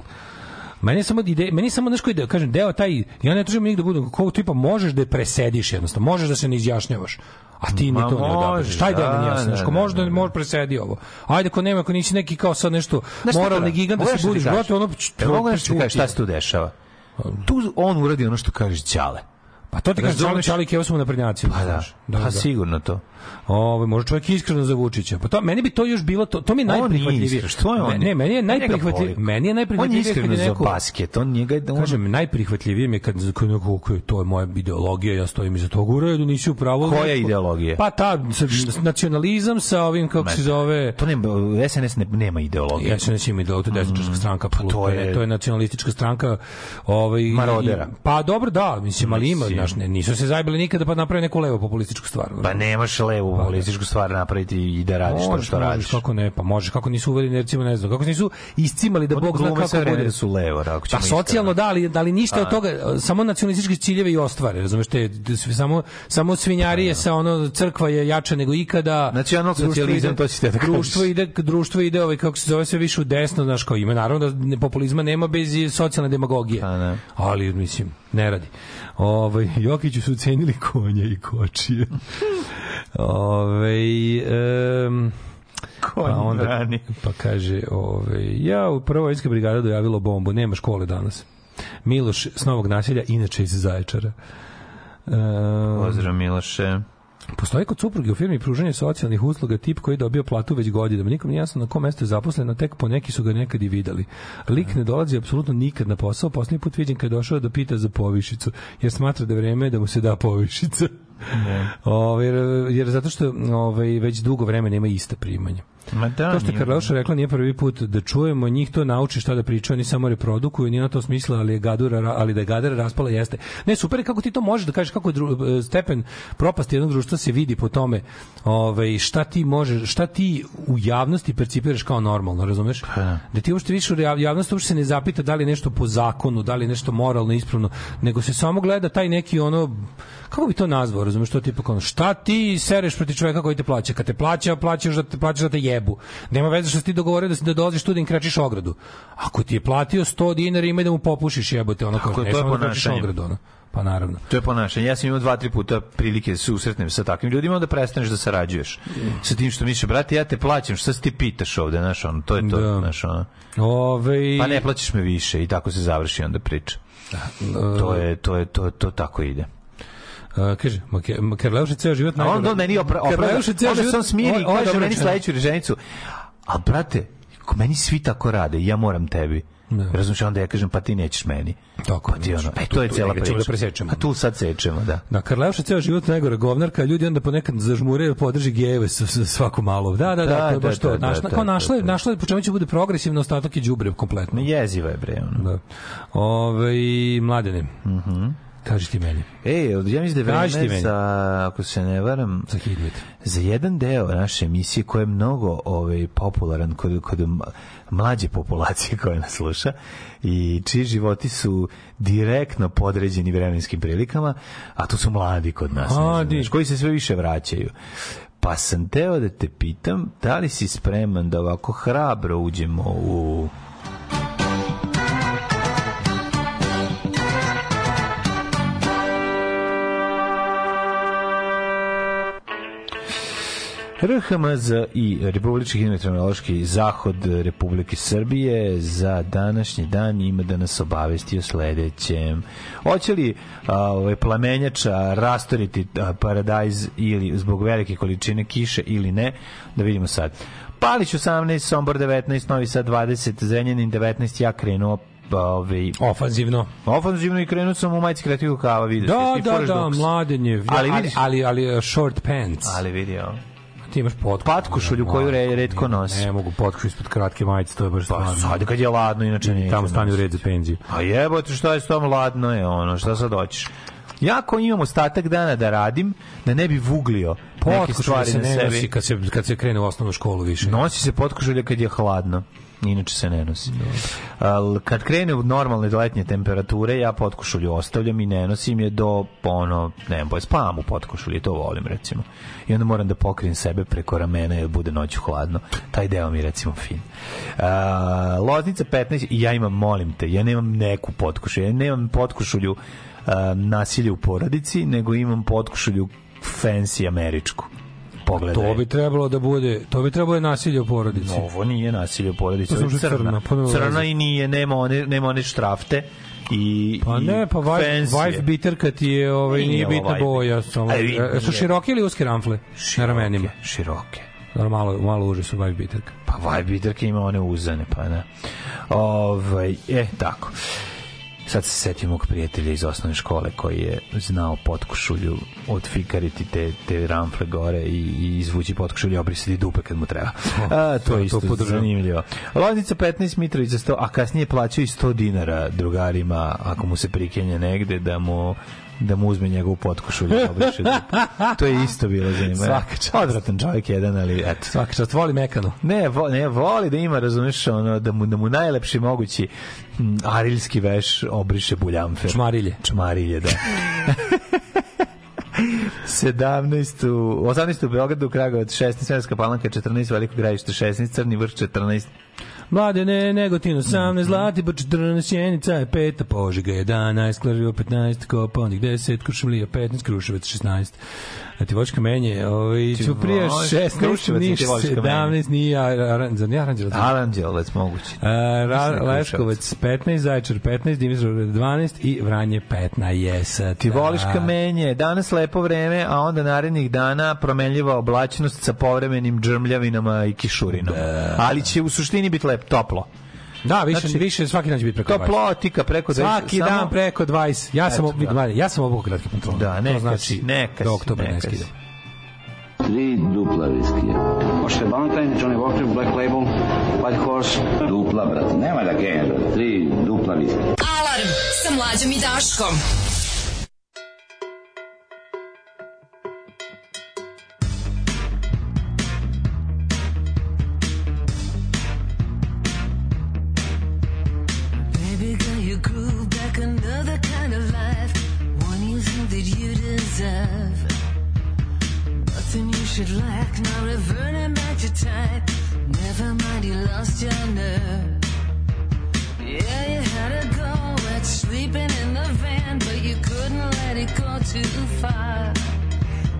Meni je samo ide, meni je samo nešto ide, kažem, deo taj, ja ne tražim nigde da budem kako tipa možeš da je presediš jednostavno, možeš da se ne izjašnjavaš. A ti mi to ne odabereš. možeš, Šta je da da, meni jasno? da, Znaš, ko da, može da da, da. može presedi ovo. Ajde ko nema, ako nisi neki kao sad nešto moralni da? gigant da se budiš, brate, ono mogu nešto ti šta se tu dešava? Tu on uradi ono što kažeš Ćale. Pa to ti kažem, Čali, Razumeš? Čali Keva su mu naprednjaci. Pa da, pa sigurno to. Ovo, može čovjek iskreno za Vučića. Pa to, meni bi to još bilo, to, to mi je najprihvatljivije. što je on? Ne, ne, meni je najprihvatljivije. Meni je On je najprihvatljivije iskreno za neko, basket, on njega... On, Kažem, najprihvatljivije mi je kad, kad neko, to je moja ideologija, ja stojim iza toga u redu, nisi u pravu. Koja ideologija? Pa ta, sa, nacionalizam sa ovim, kako se zove... To nema, SNS ne, nema ideologije. Se nećem ideologiju, to je desničarska stranka, apsolutno. to je- to je nacionalistička stranka ovaj, Marodera. pa dobro, da, mislim, ali ima, znaš, ne, nisu se zajbili nikada pa naprave neku levo populističku stvar. Pa nemaš levu političku stvar napraviti i da radiš to što radiš. Kako ne, pa može, kako nisu uvereni, recimo, ne znam, kako nisu iscimali da Bog zna kako bude. da su levo, ako ćemo Pa socijalno da, ali, da li ništa od toga, samo nacionalističke ciljeve i ostvare, razumeš, te, samo, samo svinjarije sa ono, crkva je jača nego ikada. Nacionalsocijalizam, društvo ide- to ćete da. Društvo ide, društvo ide, ovaj, kako se zove, sve više u desno, znaš, kao ima, naravno da populizma nema bez socijalne demagogije. Ali, mislim, ne radi. Ovaj Jokiću su cenili konje i kočije. Ovaj em, Konj brani. pa kaže, ovaj, ja u prvoj vojnska brigada dojavilo bombu, nema škole danas. Miloš s Novog naselja, inače iz Zaječara. Um, Pozdrav Miloše. Postoji kod supruge u firmi pružanje socijalnih usluga tip koji je dobio platu već godinama. Nikom nije jasno na kom mestu je zaposlen, a tek po neki su ga nekad i videli. Lik ne dolazi apsolutno nikad na posao. Poslednji put vidim kad je došao da pita za povišicu, jer smatra da je vreme da mu se da povišica. Ovaj, jer, jer zato što ovaj, već dugo vremena ima ista primanja. Ma da, to što je Karleuša rekla nije prvi put da čujemo, njih to nauči šta da pričaju, oni samo reprodukuju, nije na to smisla, ali je gadura, ali da je gadara raspala jeste. Ne, super je kako ti to možeš da kažeš kako je dru, stepen propasti jednog društva se vidi po tome ovaj, šta ti možeš, šta ti u javnosti percipiraš kao normalno, razumeš? Da ti uopšte više u jav- javnosti uopšte se ne zapita da li je nešto po zakonu, da li je nešto moralno ispravno, nego se samo gleda taj neki ono kako bi to nazvao, razumeš, to je tipa kao, šta ti sereš protiv čoveka koji te plaća? Kad te plaća, plaćaš da te, plaćaš da te jebu. Nema veze što si ti dogovorio da, si- da dolaziš tu da im krečiš ogradu. Ako ti je platio 100 dinara, ima da mu popušiš jebote, ono kao, ne samo da krečiš ogradu, ono. Pa naravno. To je ponašanje. Ja sam imao dva, tri puta prilike da se susretnem sa takvim ljudima, onda prestaneš da sarađuješ. Sa tim što misliš, brate, ja te plaćam, šta se ti pitaš ovde, znaš, ono, to je to, Da. znaš, ono. Ove... Pa ne plaćaš me više i tako se završi onda priča. To je, to je, to, to tako ide. Uh, kaže, Karleuš je ceo život najgore- on meni opra, opra, ceo onda se život- on smiri i kaže meni sledeću rečenicu. A brate, ko meni svi tako rade, ja moram tebi. Da. Razumiješ, onda ja kažem, pa ti nećeš meni. Tako, pa ti ono, e, to je negde ćemo priča. da presečemo. A tu sad sečemo, da. Da, Karleuš je ceo život najgore govnarka, ljudi onda ponekad zažmure ili podrži gejeve svako malo. Da, da, da, Da, to je da, baš to. da, da, Našla, da, kao da, našla, da. našla po čemu će bude progresivno, ostatak je đubre kompletno. Jeziva je, bre, ono. Da. Ove, mladene, kaži ti meni. E, ja mislim da je vreme za, ako se ne varam, Za hidmet. za jedan deo naše emisije koji je mnogo ovaj, popularan kod, kod mlađe populacije koja nas sluša i čiji životi su direktno podređeni vremenskim prilikama, a to su mladi kod nas, ne znam, znaš, koji se sve više vraćaju. Pa sam teo da te pitam, da li si spreman da ovako hrabro uđemo u RHMZ i Republički hidrometeorološki zahod Republike Srbije za današnji dan ima da nas obavesti o sledećem. Hoće li a, ovaj plamenjača rastoriti a, paradajz ili zbog velike količine kiše ili ne, da vidimo sad. Palić 18, Sombor 19, Novi Sad 20, Zrenjanin 19, ja krenuo ovaj ofanzivno. Ofanzivno i krenuo sam u majici kreativu kava, vidiš. Da, da, da, boks. mladenje. Ali ali, ali, ali, uh, short pants. Ali vidi ovo. Ti imaš potku. Patkošulju koju re, redko nosi. Ne mogu potku ispod kratke majice, to je baš Pa stvarno. sad kad je ladno, inače neće. Tamo stani u red za penziju. A jebote, šta je s tom ladno je ono, šta sad hoćeš? Ja ako imam ostatak dana da radim, da ne bi vuglio neke Potkošulja stvari se na ne sebi. nosi kad se, kad se krene u osnovnu školu više. Nosi se potkošulja kad je hladno. Inače se ne nosi. Al kad krene u normalne letnje temperature, ja potkošulju ostavljam i ne nosim je do ono, ne znam, boje, spavam u potkošulji, to volim recimo. I onda moram da pokrijem sebe preko ramena jer bude noću hladno. Taj deo mi recimo fin. A, Loznica 15 i ja imam, molim te, ja nemam neku potkošulju, ja nemam potkošulju nasilje u porodici, nego imam potkošulju fancy američku. Pogledaj. To bi trebalo da bude, to bi trebalo je nasilje u porodici. Ovo nije nasilje u porodici, To ovo je crna. crna, Crna i nije, nema one, nema one štrafte i Pa i ne, pa wife, wife je. beaterka ti je, ovaj, Nije bitna boja. Samo, vidi, e, su široke ili uske ramfle na ramenima? Široke. Da, malo, malo uže su wife beaterka. Pa vibe beaterke ima one uzane, pa da. Ovaj, e, tako. Sad se setio mog prijatelja iz osnovne škole koji je znao potkošulju otfikariti te, te ramfle gore i, i izvući potkošulju i obrisati dupe kad mu treba. A, to je to isto podržavam. zanimljivo. Loznica 15 Mitrovica 100, a kasnije plaćaju i 100 dinara drugarima ako mu se prikenja negde da mu da mu uzme njegovu potkošulju i obriše. To je isto bilo zanimljivo. Svaka čast. Odvratan čovjek jedan, ali eto. Svaka čast, voli mekano. Ne, vo, ne, voli da ima, razumeš, ono, da mu, da mu najlepši mogući m, arilski veš obriše buljamfe. Čmarilje. Čmarilje, da. *laughs* 17. u- 18. u Beogradu, Kragovac 16, Svenska palanka 14, Veliko grajište 16, Crni vrh 14, Mladene, Negotin Mhm. 18, Zlatibor 14, Sjenica je 5, Požega 11, Klaževo 15, Koponik 10, Kruševlija 15, Kruševac 16. A ti vočka menje, ovaj, Ćuprija voš- 16, Kruševac je Niš ti vočka 17, nije Aran- za nije Aranđelovac. Aranđelovac mogući. A, da Leskovac 15, Zaječar 15, Dimitrovgrad 12 i Vranje 15. Ti voliš kamenje, danas lepo vreme, a onda narednih dana promenljiva oblačnost sa povremenim džrmljavinama i kišurinom. Ali će u suštini biti lepo, toplo. Da, više, Znači, više svaki dan će biti preko 20. Toplotika preko 20. Svaki samo- dan preko 20. Ja sam, Eto, vidi, da. Ja sam obukao kratke pantone. Da, To neka znači si, neka do oktobra ne skidam. Tri dupla viskija. Možete Valentine, Johnny Walker, Black Label, White Horse. Dupla, brate. Nema da genja, brate. Tri dupla viskija. Alarm sa mlađom i Daškom. Should lack, now reverting back to type. Never mind, you lost your nerve. Yeah, you had a go at sleeping in the van, but you couldn't let it go too far.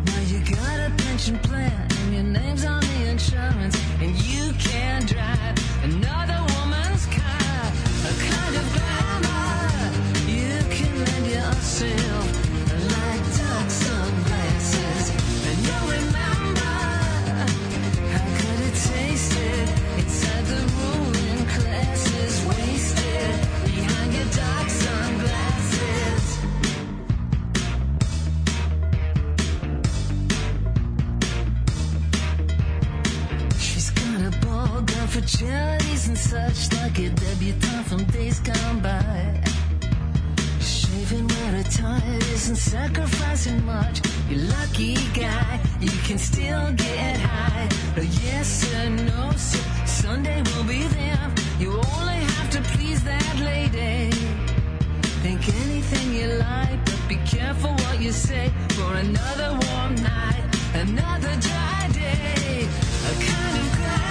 Now you got a pension plan, and your name's on the insurance, and you can't drive another woman's car. A kind of glamour you can lend yourself, gown and such, like a debutante from days gone by. Shaving where her tired isn't sacrificing much. You lucky guy, you can still get high. No yes sir, no sir, Sunday will be there. You only have to please that lady. Think anything you like, but be careful what you say for another warm night, another dry day. A kind of can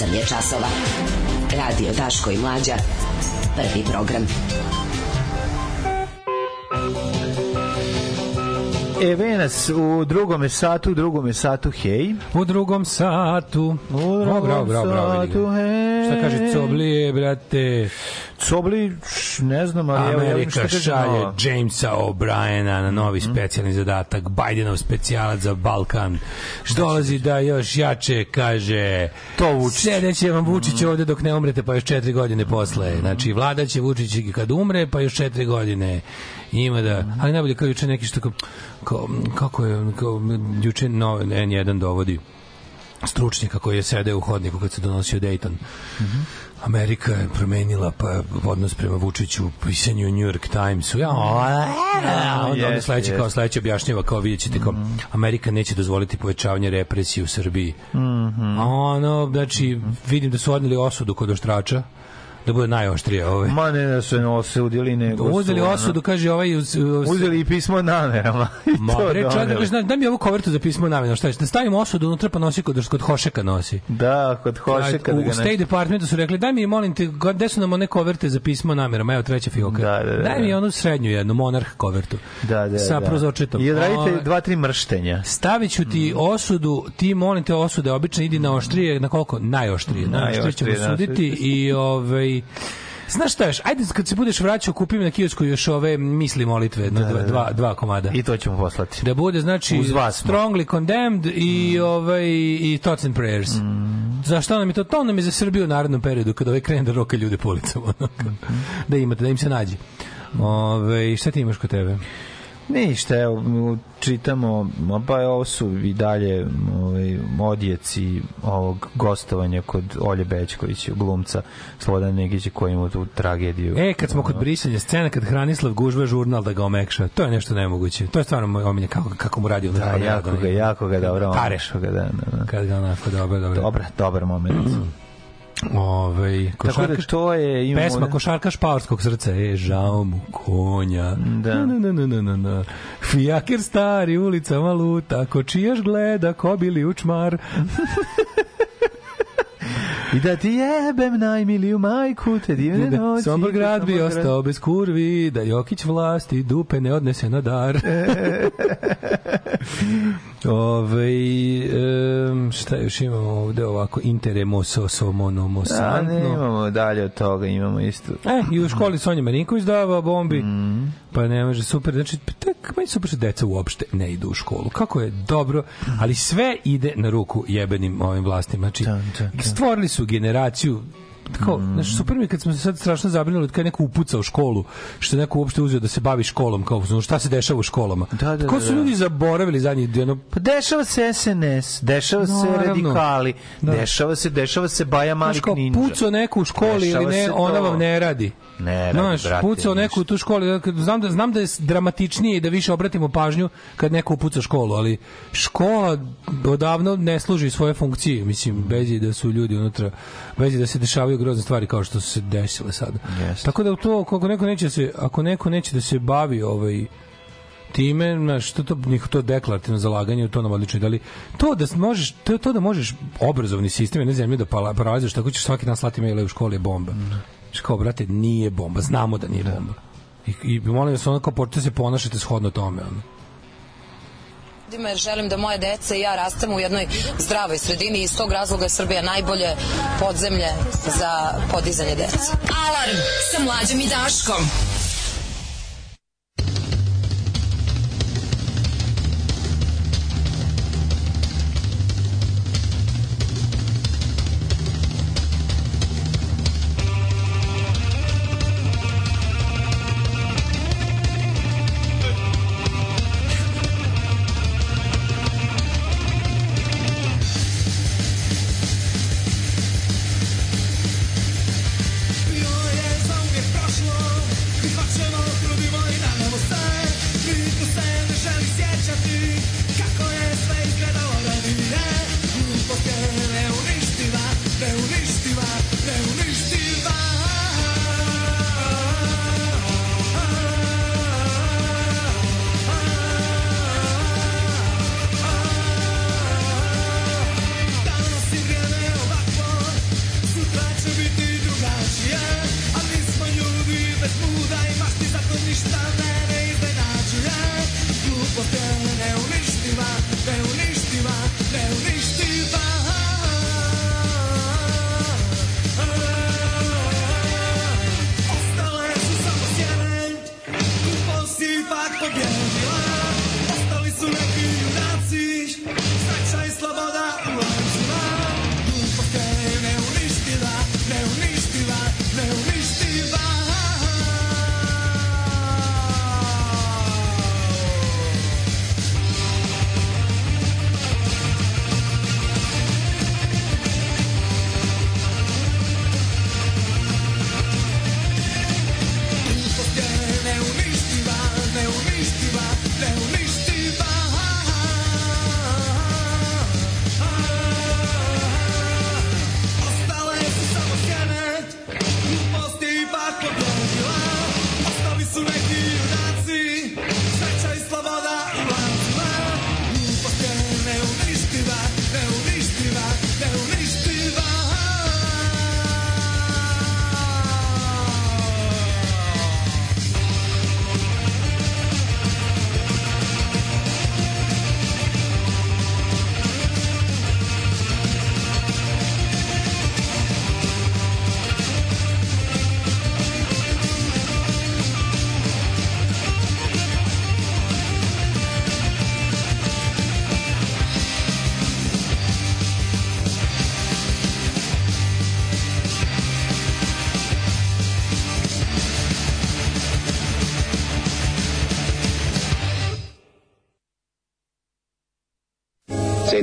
8 je časova. Radio Daško i Mlađa. Prvi program. Eve nas u drugome satu, u drugome satu, hej. U drugom satu. U drugom O, bravo, bravo, bravo, satu, hej. Šta kaže Coblije, brate? Cobli, ne znam, ali evo, ja šta Amerika kaže šalje nova. Jamesa O'Briena na novi specijalni zadatak, Bidenov specijalac za Balkan. Dolazi da još jače kaže To Vučić. Sedeće vam Vučić ovde dok ne umrete, pa još četiri godine posle. Znači, vladaće Vučić i kad umre, pa još četiri godine. Ima da, ali najbolje kao juče neki što kao, kao kako je, kao, juče no, N1 dovodi stručnjaka koji je sedeo u hodniku kad se donosio Dayton. Amerika je promenila pa odnos prema Vučiću u pisanju New York Timesu. Ja, onda, onda Jeste, sledeće kao jeste. sledeće objašnjava kao vidjet ćete kao Amerika neće dozvoliti povećavanje represije u Srbiji. A ono, znači, vidim da su odneli osudu kod oštrača da bude najoštrije ove. Ma ne da su osudili, nego Uzeli osudu, kaže ovaj uz, uz, Uzeli i pismo namerama. *laughs* Ma, bre, čovjek, daj, daj mi ovu kovertu za pismo nameno, šta je, da stavimo osudu unutra pa nosi kod, kod Hošeka nosi. Da, kod Hošeka da u ga State. Departmentu su rekli, daj mi, molim te, gde su nam one koverte za pismo namerama, evo treća fioka. Da, da, da, daj mi da. onu srednju jednu, monarh kovertu. Da, da, Sa da. prozorčetom. I odradite Ovaj, dva, tri mrštenja. Stavit ću Mm. ti osudu, ti molim te osude, obično idi na oštrije, na koliko? Najoštrije. Najoštrije ćemo da, suditi i ovaj... Znaš šta još? Ajde kad se budeš vraćao, kupi mi na kiosku još ove misli molitve, na dva, dva, dva komada. I to ćemo poslati. Da bude, znači, Uz vas smo. strongly condemned i, ovaj, i thoughts and prayers. Zašto nam je to? To nam je za Srbiju u narednom periodu, kada ovaj krene da roka ljude po ulicama. ono, da imate, da im se nađe. Ove, šta ti imaš kod tebe? Ništa, evo, čitamo, pa ovo su i dalje ovaj, odjeci ovog gostovanja kod Olje Bećkovića, glumca Slobodan Negića koji ima tu tragediju. E, kad smo kod brisanja scena, kad Hranislav gužva žurnal da ga omekša, to je nešto nemoguće. To je stvarno moj omilje kako, kako mu radi ono. Da, jako ga, jako ga dobro. Pareš. Ga, da, da, da. Kad ga onako, dobro, dobro. Dobar, dobar moment. *clears throat* Ove, Tako da to je... Imamo Pesma ovde- košarkaš paorskog srca, e, žao mu konja. Da. Na, na, na, na, na, na. Fijaker stari, ulicama luta, ko čijaš gleda, ko bili učmar. *laughs* I da ti jebem najmiliju majku, te divne noći. Sombor grad bi ostao bez kurvi, da Jokić vlasti dupe ne odnese na dar. *laughs* Ove, um, šta još imamo ovde ovako interemoso somonomo A ne, imamo dalje od toga, imamo isto. E, i u školi Sonja Marinković dava bombi, Mm. Pa ne može, super, znači, tek, meni super što deca uopšte ne idu u školu. Kako je dobro, ali sve ide na ruku jebenim ovim vlastima. Znači, Da, da, da. stvorili su generaciju kao, Mm. znaš, super mi je kad smo se sad strašno zabrinuli kad je neko upuca u školu, što je neko uopšte uzeo da se bavi školom, kao, znaš, šta se dešava u školama. Da, da, Ko da, su da. ljudi zaboravili zadnjih, ono, Pa dešava se SNS, dešava se Naravno. radikali, Da. dešava se, dešava se Baja Malik Ninja. pucao neko u školi Dešava ili ne, se ona to. vam ne radi. Ne Znaš, brate, pucao neku tu školu, znam da, znam da je dramatičnije i da više obratimo pažnju kad neko upuca školu, ali škola odavno ne služi svoje funkcije, mislim, bez da su ljudi unutra, bez da se dešavaju grozne stvari kao što su se desile sada. Jeste. Tako da to, ako neko neće da se, ako neko neće da se bavi ovaj, time, znaš, to, to, njihovo to deklarativno zalaganje, to nam odlično ide, ali to da možeš, to, to da možeš obrazovni sistem jedne zemlje da paralizuješ, tako ćeš svaki dan slati maile u školi je bomba. Znaš, kao, brate, nije bomba, znamo da nije bomba. I, i molim vas, ono kao počete se ponašate shodno tome. Ono. ljudima jer želim da moje dece i ja rastemo u jednoj zdravoj sredini i iz tog razloga je Srbija najbolje podzemlje za podizanje dece. Alarm sa mlađom i Daškom.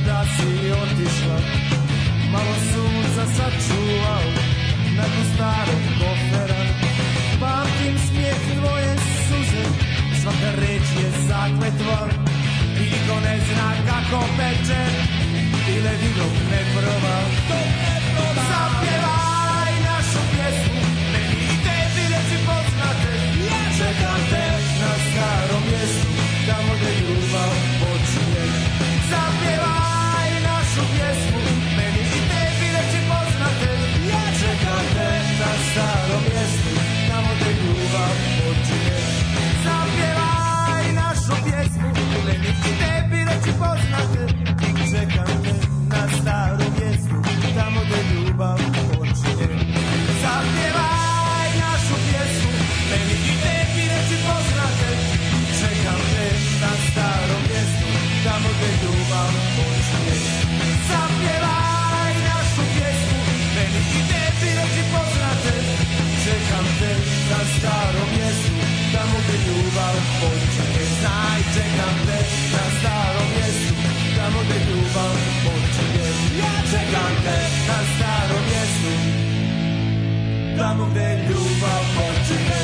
kada si otišla Malo sunca sačuvao nakon starog kofera. Pamtim smijeh tvoje suze, svaka reč je zakletva. Niko ne zna kako peče, bile digom ne prva To ne prva zapjeva ljubav počne čekam te na starom mjestu Tamo gde ljubav počinje e, Ja čekam te na starom mjestu Tamo gde ljubav počinje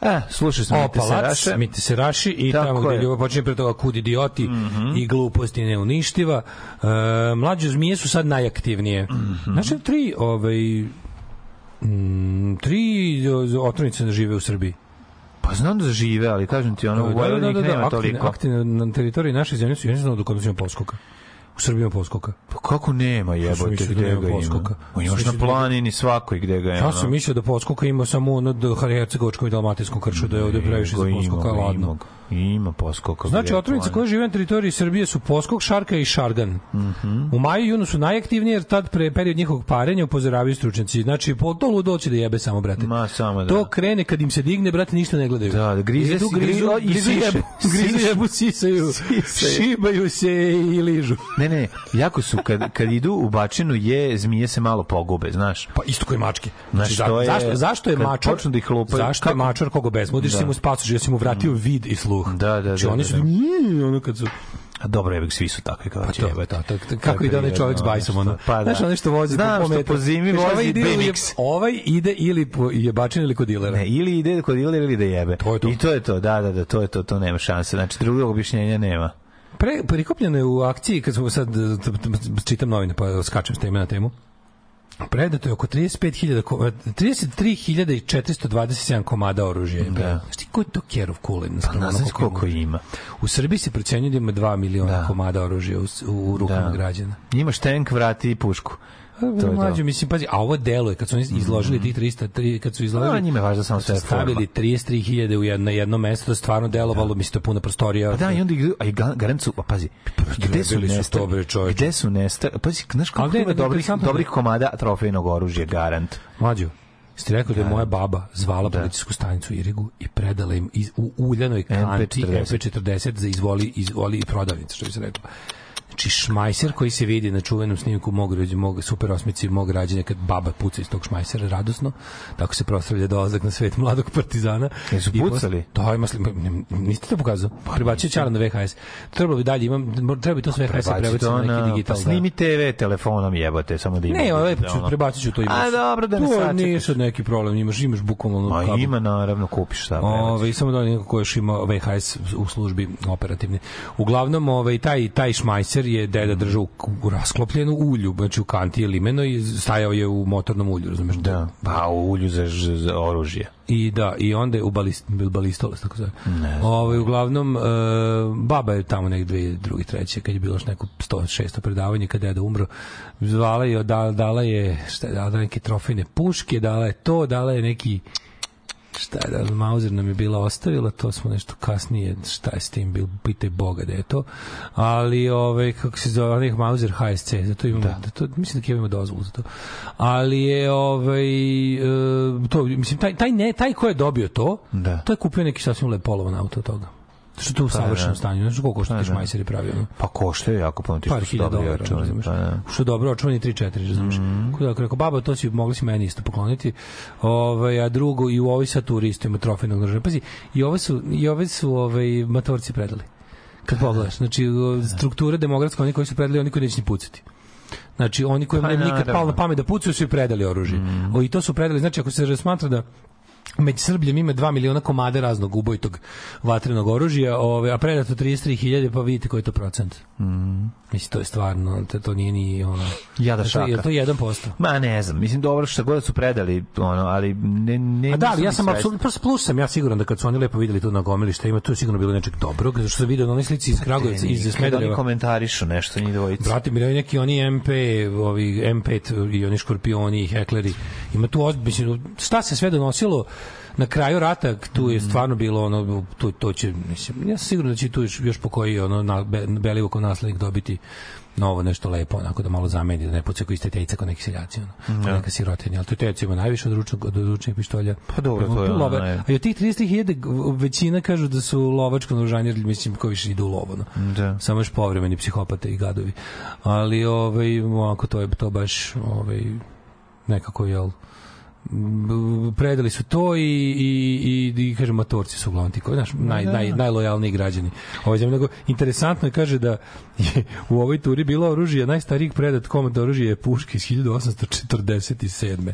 e, e, slušaj sam Mite se raše. Mite se raši i Tako tamo gde ljubav počinje pre toga kud idioti mm -hmm. i gluposti neuništiva. E, mlađe zmije su sad najaktivnije. Mm -hmm. Znači, tri ovaj, mm, tri otrovnice da žive u Srbiji. Pa znam da žive, ali kažem ti, ono, u Vojvodini ih nema aktivne, toliko. aktivne na teritoriji naše zemlje su, ja ne znam do kada ima poskoka. U Srbiji ima poskoka. Pa kako nema jebote, da gde nema ga ima? poskoka. On još na da- planini svakoj gde ga ima. Ja sam mislio da poskoka ima samo ono do Hercegovačkom i Dalmatinskom kršu, da je ovde previše za ima poskoka ladno. ima. Ima poskoka. Znači, otrovnice koje žive na teritoriji Srbije su Poskok, Šarka i Šargan. Mhm. U maju i junu su najaktivnije, jer tad pre period njihovog parenja upozoravaju stručnjaci. Znači, po to ludo će da jebe samo, brate. Ma, samo da. To krene kad im se digne, brate, ništa ne gledaju. Da, da grize grizu, grizu grizu jebu, *laughs* grizu jebu, sisaju, Sisaju. šibaju se i ližu. Ne, ne, jako su, kad, kad idu u bačinu je, zmije se malo pogube, znaš. Pa isto koji mačke. Znači, to je- zašto, zašto je mačar? počnu da ih lupaju, Zašto je mačar koga bezmudiš, Da. si mu spasoš, ja si mu vratio vid i sluh. Da, da, Znači, da, oni da, su, da. Ono kad su... A dobro, jebik, svi su takvi kao Pa će to, jebati. to, to, to, kako ide onaj čovjek s bajsom, ono. Pa da. Znaš, ono što vozi Znam po što metru. po zimi ovaj vozi ili- BMX. Ovaj ide ili po jebačin ili kod dilera. Ne, ili ide kod dilera ili da jebe. To je to. I to je to, da, da, da, to je to, to nema šanse. Znači, drugog objašnjenja nema. Pre, prikupljeno je u akciji, kad smo sad, čitam novine, pa skačem s teme na temu, predato je oko 35.000 ko- 33.427 komada oružja. Da. Znaš ti ko je to Kerov kulen? Pa ne znam koliko ima. U Srbiji se procenjuje da ima 2 miliona komada oružja u, u rukama Da. građana. Imaš tank, vrati i pušku. To. Mlađe, mislim, pazi, a ovo delo je, kad su oni izložili tih 300, tri, kad su izložili... A, njima je važno samo sve. Stavili 33.000 u jedno, jedno mesto, to je stvarno delovalo, mislim, to je puna prostorija. Pa da, i onda a i ga- garant su, pa pazi, gde su nestali? to, bre, čoveče. Gde su nestali? Pazi, znaš ne, ima dobrih, dobrih da- komada trofejnog oružja, garant. Mlađo, ste rekao da je moja baba zvala policijsku stanicu Irigu i predala im iz, u uljanoj kanti MP40. MP40 za izvoli, izvoli prodavnicu, što bi se reklo. Znači šmajser koji se vidi na čuvenom snimku mog, rođe- mog super osmici mog rađenja kad baba puca iz tog šmajsera radosno, tako se proslavlja dolazak na svet mladog partizana. Jesu pucali? Da, ima niste to pokazao? Prebacio Ćala na VHS. Trebalo bi dalje, imam, treba bi to s VHS Prebaci prebaciti to na neki digital. pa da. snimi TV telefonom jebote, samo da ima. Ne, ovaj ću, prebacit ću to ima. A dobro, da ne To sačekaš. nije sad neki problem, imaš, imaš bukvalno Ma kabel. ima, naravno, kupiš šta. Ove, samo da neko ko još ima VHS u službi operativne. Uglavnom, ovaj, taj, taj šmajser je deda držao u, rasklopljenu ulju, znači u kanti je limeno i stajao je u motornom ulju, razumeš? Da, pa u ulju za, za oružje. I da, i onda je u balist, balistoles, tako zove. Ovaj uglavnom, e, baba je tamo nek dve, drugi, treće, kad je bilo još neko 100, 600 predavanje, kada je da umro, zvala je, dala, dala je, šta je, dala neke trofejne puške, dala je to, dala je neki šta je da Mauser nam je bila ostavila, to smo nešto kasnije, šta je s tim bil, pitaj Boga da je to, ali ovaj, kako se zove, onih Mauser HSC, zato imamo, da. to, mislim da Keva ima dozvolu za to, ali je ovaj, e, to, mislim, taj, taj, ne, taj ko je dobio to, Da. to je kupio neki sasvim lepolovan auto od toga. Što to u Pa, savršenom da. stanju, znaš koliko košta Pa, ti da. šmajseri pravi, ono? Pa košte jako puno ti par što su hiljada dobri dolara, razumeš? pa da. Što dobro, očuvani 3-4, razumeš? Mm -hmm. Dakle, rekao, baba, to si mogli si meni isto pokloniti. Ovaj, a drugo, i u ovoj saturi isto ima trofejnog noža. Pazi, i ove su, i ove su ovaj, matorci predali. Kad pogledaš, znači, *laughs* struktura demografska, oni koji su predali, oni koji neće ni pucati. Znači, oni koji Pa, pa, nikad palo na pamet da pucaju, su i predali oružje. Mhm. O, I to su predali, znači, ako se smatra da među Srbljom ima 2 miliona komada raznog ubojitog vatrenog oružja, ove, a predato 33.000, pa vidite koji je to procent. Mm. Mislim, to je stvarno, to, to nije ni ono... Jada to, šaka. je to 1%? Ma ne znam, mislim dobro što god su predali, ono, ali ne ne A da, ali ja sam apsolutno plus, plus sam ja siguran da kad su oni lepo videli tu na gomili šta ima, tu sigurno bilo nečeg dobrog, zato što sam video na onoj slici iz Kragujevca, iz Kad oni Smedereva. komentarišu nešto njih dvojica. Brate, mi neki oni MP, ovi M5 i oni škorpioni i hekleri. Ima tu mislim, šta se sve donosilo na kraju rata, tu je stvarno bilo ono, tu, to će, mislim, ja sam siguran da će tu još, još po koji ono, na, be, Belivukov naslednik dobiti novo nešto lepo, onako da malo zameni, da ne puca koji ste tejca kao neki seljaci, ono, Da. da. neka sirotinja, ali to teca ima najviše od ručnog, od ručnih pištolja. Pa dobro, to je Love. A od tih 30.000 većina kažu da su lovačko naoružanje, mislim, ko više idu u lovo, no. Da. Samo još povremeni psihopate i gadovi. Ali ovaj ovako to je to baš ovaj nekako jel b- predali su to i i i, i kažem matorci su uglavnom ti koji znaš naj, da. naj, najlojalniji građani. Ovo je nego interesantno je kaže da je u ovoj turi bilo oružje najstarijih predat komad oružje je puška iz 1847.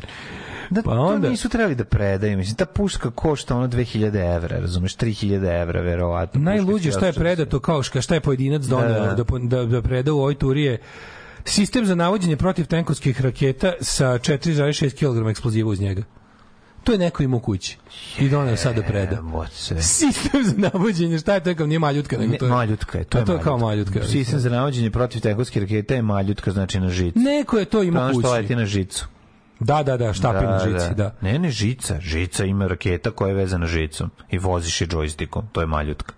Da, Pa to onda- nisu trebali da predaju. Mislim, ta puška košta ono 2000 evra, razumeš, 3000 evra, verovatno. Najluđe šta je predato kao šta je pojedinac doneo Da, da, da. da, da, preda u ovoj turi je sistem za navođenje protiv tenkovskih raketa sa 4,6 kg eksploziva uz njega. To je neko imao kući. I doneo sad da preda. Sistem za navođenje, šta je to kao nije maljutka, nego Ne, to je... maljutka je, to je, to je kao maljutka. Sistem za navođenje protiv tenkovske rakete je maljutka, znači na žicu. Neko je to To je imao ono kući. što leti na žicu. Da, da, da, štapin na žici, da. Ne, ne žica. Žica ima raketa koja je vezana žicom i voziš je džojstikom. To je maljutka.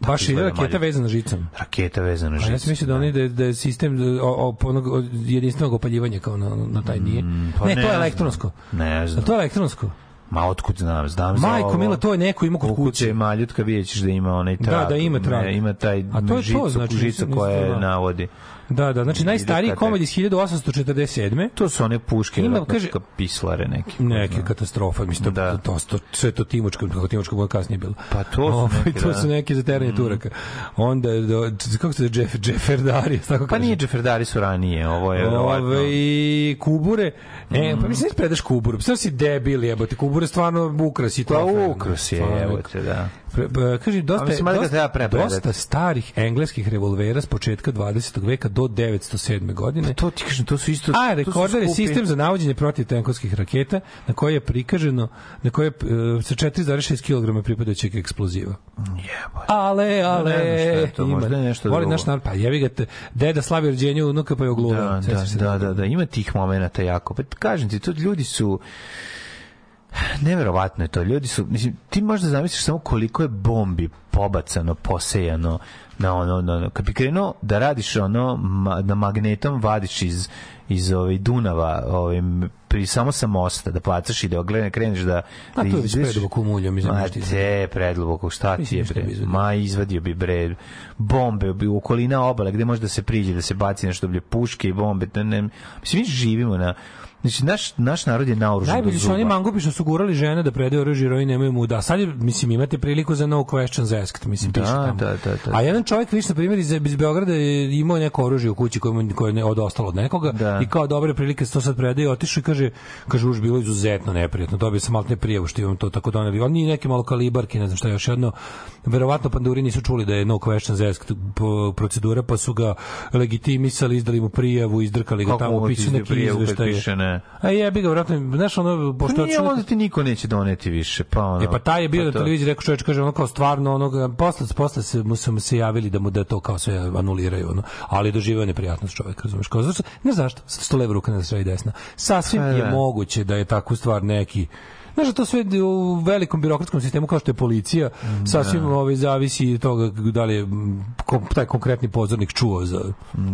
Baš je raketa vezana žicom. Raketa vezana A žicom. ja sam mislio da oni da, je- da je sistem o, o, onog jedinstvenog opaljivanja kao na, na taj nije. pa ne, ne to je elektronsko. Ne znam. A to je elektronsko. Ma otkud znam, znam za Majko ovo. Mila, to je neko imao kod kuće je maljutka, vidjet ćeš da ima onaj trag. Da, da, ima trag. Ne, Ima taj A to je to, žicu, znači, žica koja znao. navodi. Da, da, znači najstariji komad iz 1847. To su one puške, Ima, kaže- kaže, pislare neke. Neke katastrofa, mislim, da. to, to, sve to Timočko, kako Timočko bude kasnije bilo. Pa to su Ovaj, neke, to da. su neke za teranje Turaka. Onda, do, kako se zove, Jeff, Jefferdari, tako Pa kaže. nije Džeferdari su ranije, ovo je Ove, kubure. E, pa mislim da predaš kuburu. Sve si debil, jebote. Kubure stvarno ukras i to. Pa ukras je, Stvarno. evo te, da. Pre, pa, kaži, A dosta, dosta, dosta starih engleskih revolvera s početka 20. veka do 907. godine. To ti kažem, to su isto... A, rekorder je sistem za navođenje protiv tenkovskih raketa na koje je prikaženo na koje je e, sa 4,6 kg pripadajućeg eksploziva. Jebote. Ale, ale. Ne znam šta je to, ima. možda je nešto drugo. naš narod, pa jevi ga te, deda slavi rođenje unuka pa je ogluva. Da, da, da, da, da, ima tih momenata jako. Pa kažem ti, to ljudi su neverovatno je to. Ljudi su, mislim, ti možda zamisliš samo koliko je bombi pobacano, posejano na ono, na, ono, kad bi krenuo da radiš ono, ma, na magnetom vadiš iz, iz ovaj Dunava, ovaj, pri, samo sa mosta, da bacaš i da gledaj, kreneš da... A da to je već preduboko umuljo, mislim, Ma te, predluboko, šta ti je, bre? Ma, izvadio bi, bre, bombe, bi u okolina obale, gde može da se priđe, da se baci nešto, blje, puške i bombe, ne, ne, mislim, mi živimo na, znači, naš, naš narod je naoružan do Najbolji su oni mangupi što su gurali žene da predaju oružje, jer ovi nemaju mu da. Sad je, mislim, imate priliku za no questions asked, mislim, Da, piše tamo. da, da, da. A jedan čovjek, viš, na primjer, iz, iz Beograda je imao neko oružje u kući koje, koje je ne- od nekoga Da. i kao dobre prilike se to sad predaje, otišao i kaže, kaže, už bilo izuzetno neprijatno, dobio sam maltene prijavu što imam to tako doneli. Oni neke malo kalibarke, ne znam šta još jedno, verovatno panduri nisu čuli da je no questions asked procedura, pa su ga legitimisali, izdali mu prijavu, izdrkali ga Kako tamo, pisu neki izveštaje. Ne? A jebi ga, vjerojatno, znaš, ono, Pa pošto nije, onda ti niko neće doneti više, pa ono... E pa taj je bio pa na to- televiziji rekao čovjek kaže ono kao stvarno ono posle posle se mu su mu se javili da mu da to kao sve anuliraju ono ali doživio neprijatnost čovjek razumeš kao zašto ne zašto što leva ruka ne zna i desna sasvim Pa je da. moguće da je takvu stvar neki Znaš, da to sve u velikom birokratskom sistemu kao što je policija, sasvim ovaj, zavisi od toga da li je taj konkretni pozornik čuo za...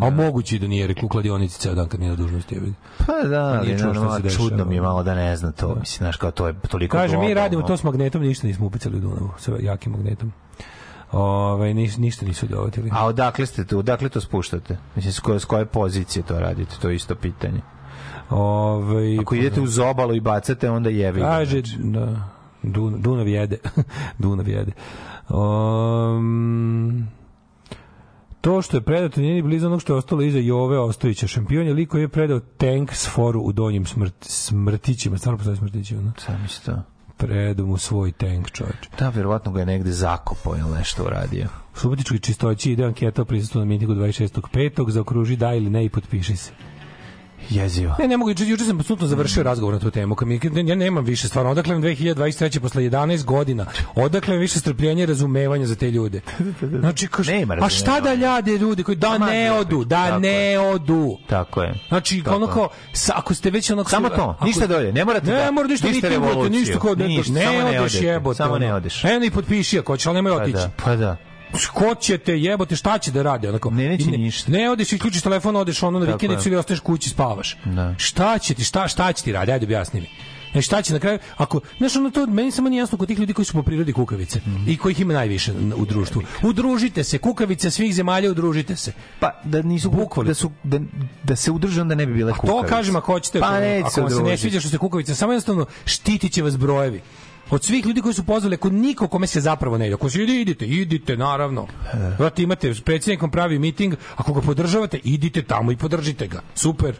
A moguće da nije rekao kladionici ceo dan kad nije na dužnosti. Pa da, ali naravno, se dešava. čudno mi je malo da ne zna to. Mislim, znaš, kao to je toliko Kaže, mi radimo to s magnetom, ništa nismo upicali u Dunavu, sa jakim magnetom. Ove, niš, ništa nisu dovatili. A odakle ste tu, odakle to spuštate? Mislim, s koje, s koje pozicije to radite? To je isto pitanje. Ove, Ako idete uz obalu i bacate, onda jevi. Kaže, znači. da, Dun, Dunav jede. *laughs* Dunav jede. Um, to što je predato nije ni blizu onog što je ostalo iza Jove Ostojića. Šampion je liko je predao tank s foru u donjim smrt, smrtićima. Stvarno postoji smrtićima. No? Sam isto. Predao mu svoj tank, čovječ. Da, verovatno ga je negde zakopao ili nešto uradio. U Subotičkoj čistoći ide anketa o prisustvu na mitingu 26.5. Zaokruži da ili ne i potpiši se. Jezivo. Ne, ne mogu, juče, juče sam apsolutno završio razgovor na tu temu. Kad mi, ja nemam više stvarno, odakle nam 2023. posle 11 godina, odakle više strpljenja i razumevanja za te ljude. Znači, kaš, Nema a šta da ljade ljudi koji da ne ne, odu, da tako ne odu. Tako je. Znači, Tako ono je. kao, sa, ako ste već onako... Samo to, ništa dolje, ne morate ne, da- mora ništa, ništa ništa, ništa, revoluciju, ništa, kao, ne, ništa, ne, samo ne odeš odete, jebote. samo ne ono. odeš. Eno i potpiši ako hoće, ali nemoj Pa otići. da, pa da. Ko će te jebote, šta će da radi? Onako, Ne, neće I ništa. Ne odeš, isključiš telefon, odeš ono na vikendicu ili ostaješ kući spavaš. Da. Šta će ti, šta, šta će ti radi? Ajde objasni mi. E šta će na kraju, ako, znaš, ono to, meni samo nije jasno kod tih ljudi koji su po prirodi kukavice i kojih ima najviše u društvu. Udružite se, kukavice svih zemalja, udružite se. Pa da nisu Bukvalno. da su da, da se udrže onda ne bi bile To kukavice. kažem ako hoćete, Pa ako, ako vam se ne udružiti. sviđa što ste kukavice, samo jednostavno štitit će vas brojevi. Od svih ljudi koji su pozvali, ako niko kome se zapravo ne ide, ako se idite, idite, naravno. Vrati, imate s predsjednikom pravi miting, ako ga podržavate, idite tamo i podržite ga. Super.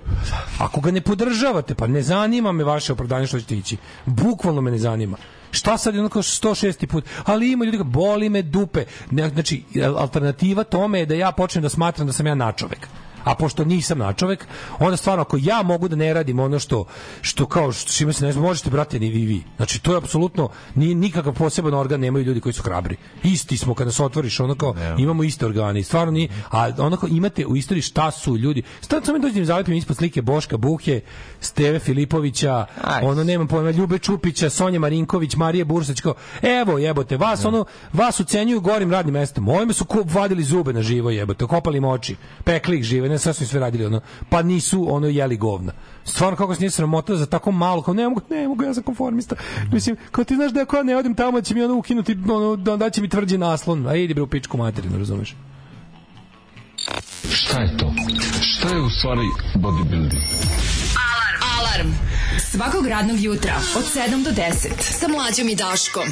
Ako ga ne podržavate, pa ne zanima me vaše opravdanje što ćete ići. Bukvalno me ne zanima. Šta sad je onako 106. put? Ali ima ljudi koji boli me dupe. Znači, alternativa tome je da ja počnem da smatram da sam ja načovek. A pošto nisam načovek, onda stvarno ako ja mogu da ne radim ono što što kao što čime se ne znam, možete brate ni vi vi. Znači to je apsolutno ni nikakav poseban organ nemaju ljudi koji su hrabri. Isti smo kada se otvoriš ono kao imamo iste organe. Stvarno ni a onako imate u istoriji šta su ljudi. Stvarno samo dođem zalepim ispod slike Boška Buhe, Steve Filipovića, ono nemam pojma Ljube Čupića, Sonja Marinković, Marije Bursać kao evo jebote vas ono vas ucenjuju gorim radnim mestom. Ovime su ko- vadili zube na živo jebote, kopali im oči, pekli ih žive, ne sasvim sve radili ono. Pa nisu ono jeli govna. Stvarno kako se nije sramota za tako malo, kao ne mogu, ne mogu, ja sam konformista. Mislim, kao ti znaš da ako ja ne odem tamo će mi ono ukinuti, ono, da, da će mi tvrđi naslon, a idi bre u pičku materinu, razumeš? Šta je to? Šta je u stvari bodybuilding? Alarm. Svakog radnog jutra od 7 do 10 sa mlađom i Daškom.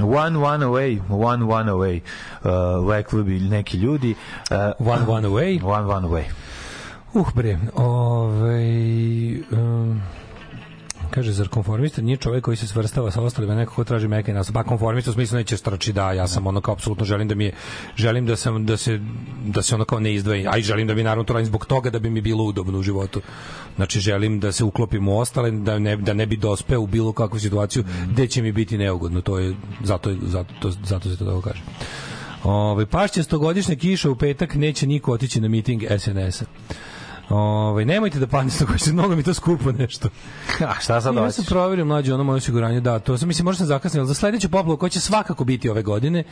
One one away, one one away. Uh, rekli bi neki ljudi. Uh, one one away. One one away. Uh bre, ovaj um, Kaže, zar konformista nije čovjek koji se svrstava sa ostalima, neko ko traži meke nas. Pa konformista u smislu neće strči da, ja sam ono kao apsolutno želim da mi je, želim da sam da se da se ono kao ne izdvoji, a i želim da bi naravno to radim zbog toga da bi mi bilo udobno u životu. Znači želim da se uklopim u ostale, da ne da ne bi dospeo u bilo kakvu situaciju gde će mi biti neugodno. To je zato zato to, zato se to tako kaže. Ovaj pašće stogodišnja kiša u petak neće niko otići na miting SNS-a. Ovaj nemojte da padne stogodišnja, mnogo mi to skupo nešto. *laughs* A šta sad Ja hoćeš? sam proverio mlađe ono moje osiguranje, da, to sam mislim možda sam zakasnio, za sledeću poplavu koja će svakako biti ove godine,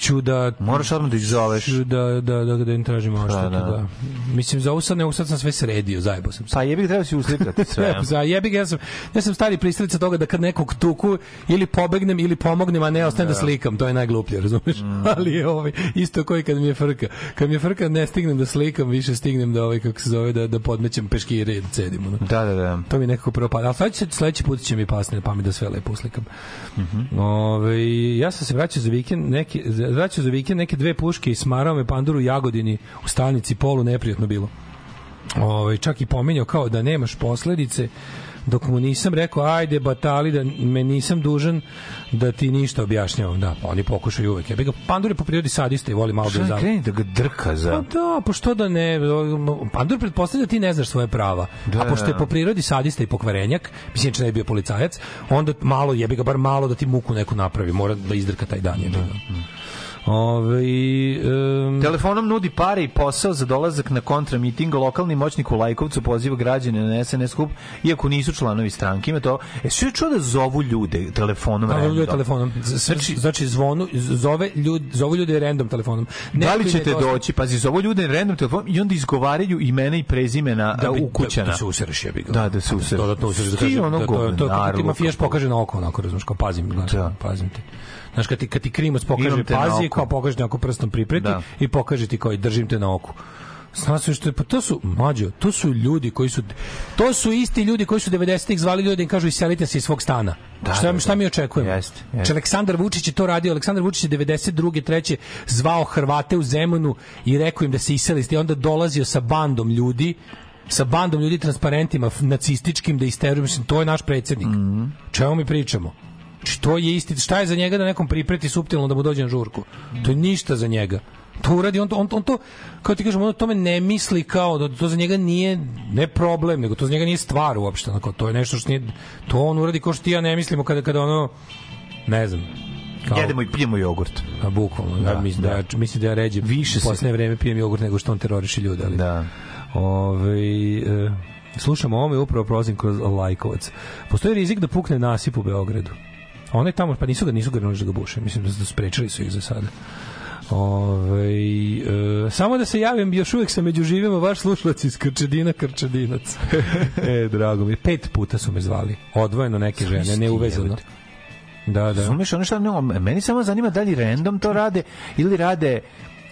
ću da Moraš odmah da ih zoveš. ću da da da da im tražimo odštetu, da. da. Mislim za ovo sad ne, sad sam sve sredio, zajebo sam se. Pa jebi ga treba si uslikati *laughs* sve. Za jebi ga, ja sam, ja sam stari pristalica toga da kad nekog tuku ili pobegnem ili pomognem, a ne ostanem da, slikam, to je najgluplje, razumeš? Mm. *laughs* Ali ovaj, isto koji kad mi je frka. Kad mi je frka ne stignem da slikam, više stignem da ovaj, kako se zove, da, da podmećem peškire i da cedim. Ono. Da, da, da. To mi nekako prvo pada. Ali sledeći, sledeći put će mi pasne na pamet da sve lepo uslikam. Mhm. Ove, ja sam se vraćao za vikend, neki, vraćao za vikend neke dve puške i smarao me panduru Jagodini u stanici polu neprijatno bilo. Ove, čak i pominjao kao da nemaš posledice dok mu nisam rekao ajde batali da me nisam dužan da ti ništa objašnjavam da pa oni pokušaju uvek ja bih ga pandur je po prirodi sadista i voli malo da kreni da ga drka za... Pa da, pa što da ne, Pandur pretpostavlja da ti ne znaš svoje prava. Da, a pošto je da. po prirodi sadista i pokvarenjak, mislim da bi bio policajac, onda malo jebi ga bar malo da ti muku neku napravi, mora da izdrka taj dan. jebi ga. Ove, um, Telefonom nudi pare i posao za dolazak na kontramiting. Lokalni moćnik u Lajkovcu poziva građane na SNS skup, iako nisu članovi stranke. Ima to. E, sve čuo da zovu ljude telefonom. Da, ljudi telefonom. Znači, znači zvonu, zove ljudi, zovu ljude random telefonom. Da Neko li ćete dosta- doći? Pazi, zovu ljude random telefonom i onda izgovaraju imena i prezimena da, da, bi- u kućana. Da, da se usereš jebi ga. Da, da se usereš. Dodatno usereš da Ti kaže ono da, to, to, to, kako ti govnarluka, mafijaš pa. pokaže na oko, onako, razumiješ, kao pazim, gledaj, Da. pazim ti. Znaš, kad ti, kad ti krimac pokaže pazi, kao pokaže onako prstom pripreti Da. i pokaže ti kao i držim te na oku. Znaš što pa to su, mlađo, to su ljudi koji su, to su isti ljudi koji su 90-ih zvali ljudi im kažu iselite se iz svog stana. Da, šta, da, šta da. mi očekujemo? Jeste, jeste. Znači, Aleksandar Vučić je to radio. Aleksandar Vučić je 92. treće zvao Hrvate u Zemunu i rekao im da se iseli i onda dolazio sa bandom ljudi sa bandom ljudi transparentima nacističkim da isteruju, mislim, to je naš predsjednik. Mhm. Čemu mi pričamo? Znači, to je isti, šta je za njega da nekom pripreti suptilno da mu dođe na žurku? To je ništa za njega. To uradi, on to, on, on to, kao ti kažem, on o tome ne misli kao, da to za njega nije, ne problem, nego to za njega nije stvar uopšte, onako, to je nešto što nije, to on uradi kao što ti ja ne mislimo kada, kada ono, ne znam, kao, Jedemo i pijemo jogurt. a bukvalno, da, Da, mislim da, da. mislim da ja ređe Više u se- poslednje vreme pijem jogurt nego što on teroriše ljude, ali Da. Ovaj e, slušamo ovo i upravo prolazim kroz Lajkovac. Postoji rizik da pukne nasip u Beogradu. A Onaj tamo, pa nisu ga, nisu ga da ga buše. Mislim da, da sprečili su ih za sada. Ove, e, samo da se javim, još uvijek sam među živima vaš slušalac iz Krčedina, Krčedinac. *laughs* e, drago mi. Pet puta su me zvali. Odvojeno neke žene, neuvezano. Da, da. Razumeš, ono šta, no, meni samo zanima da li random to rade ili rade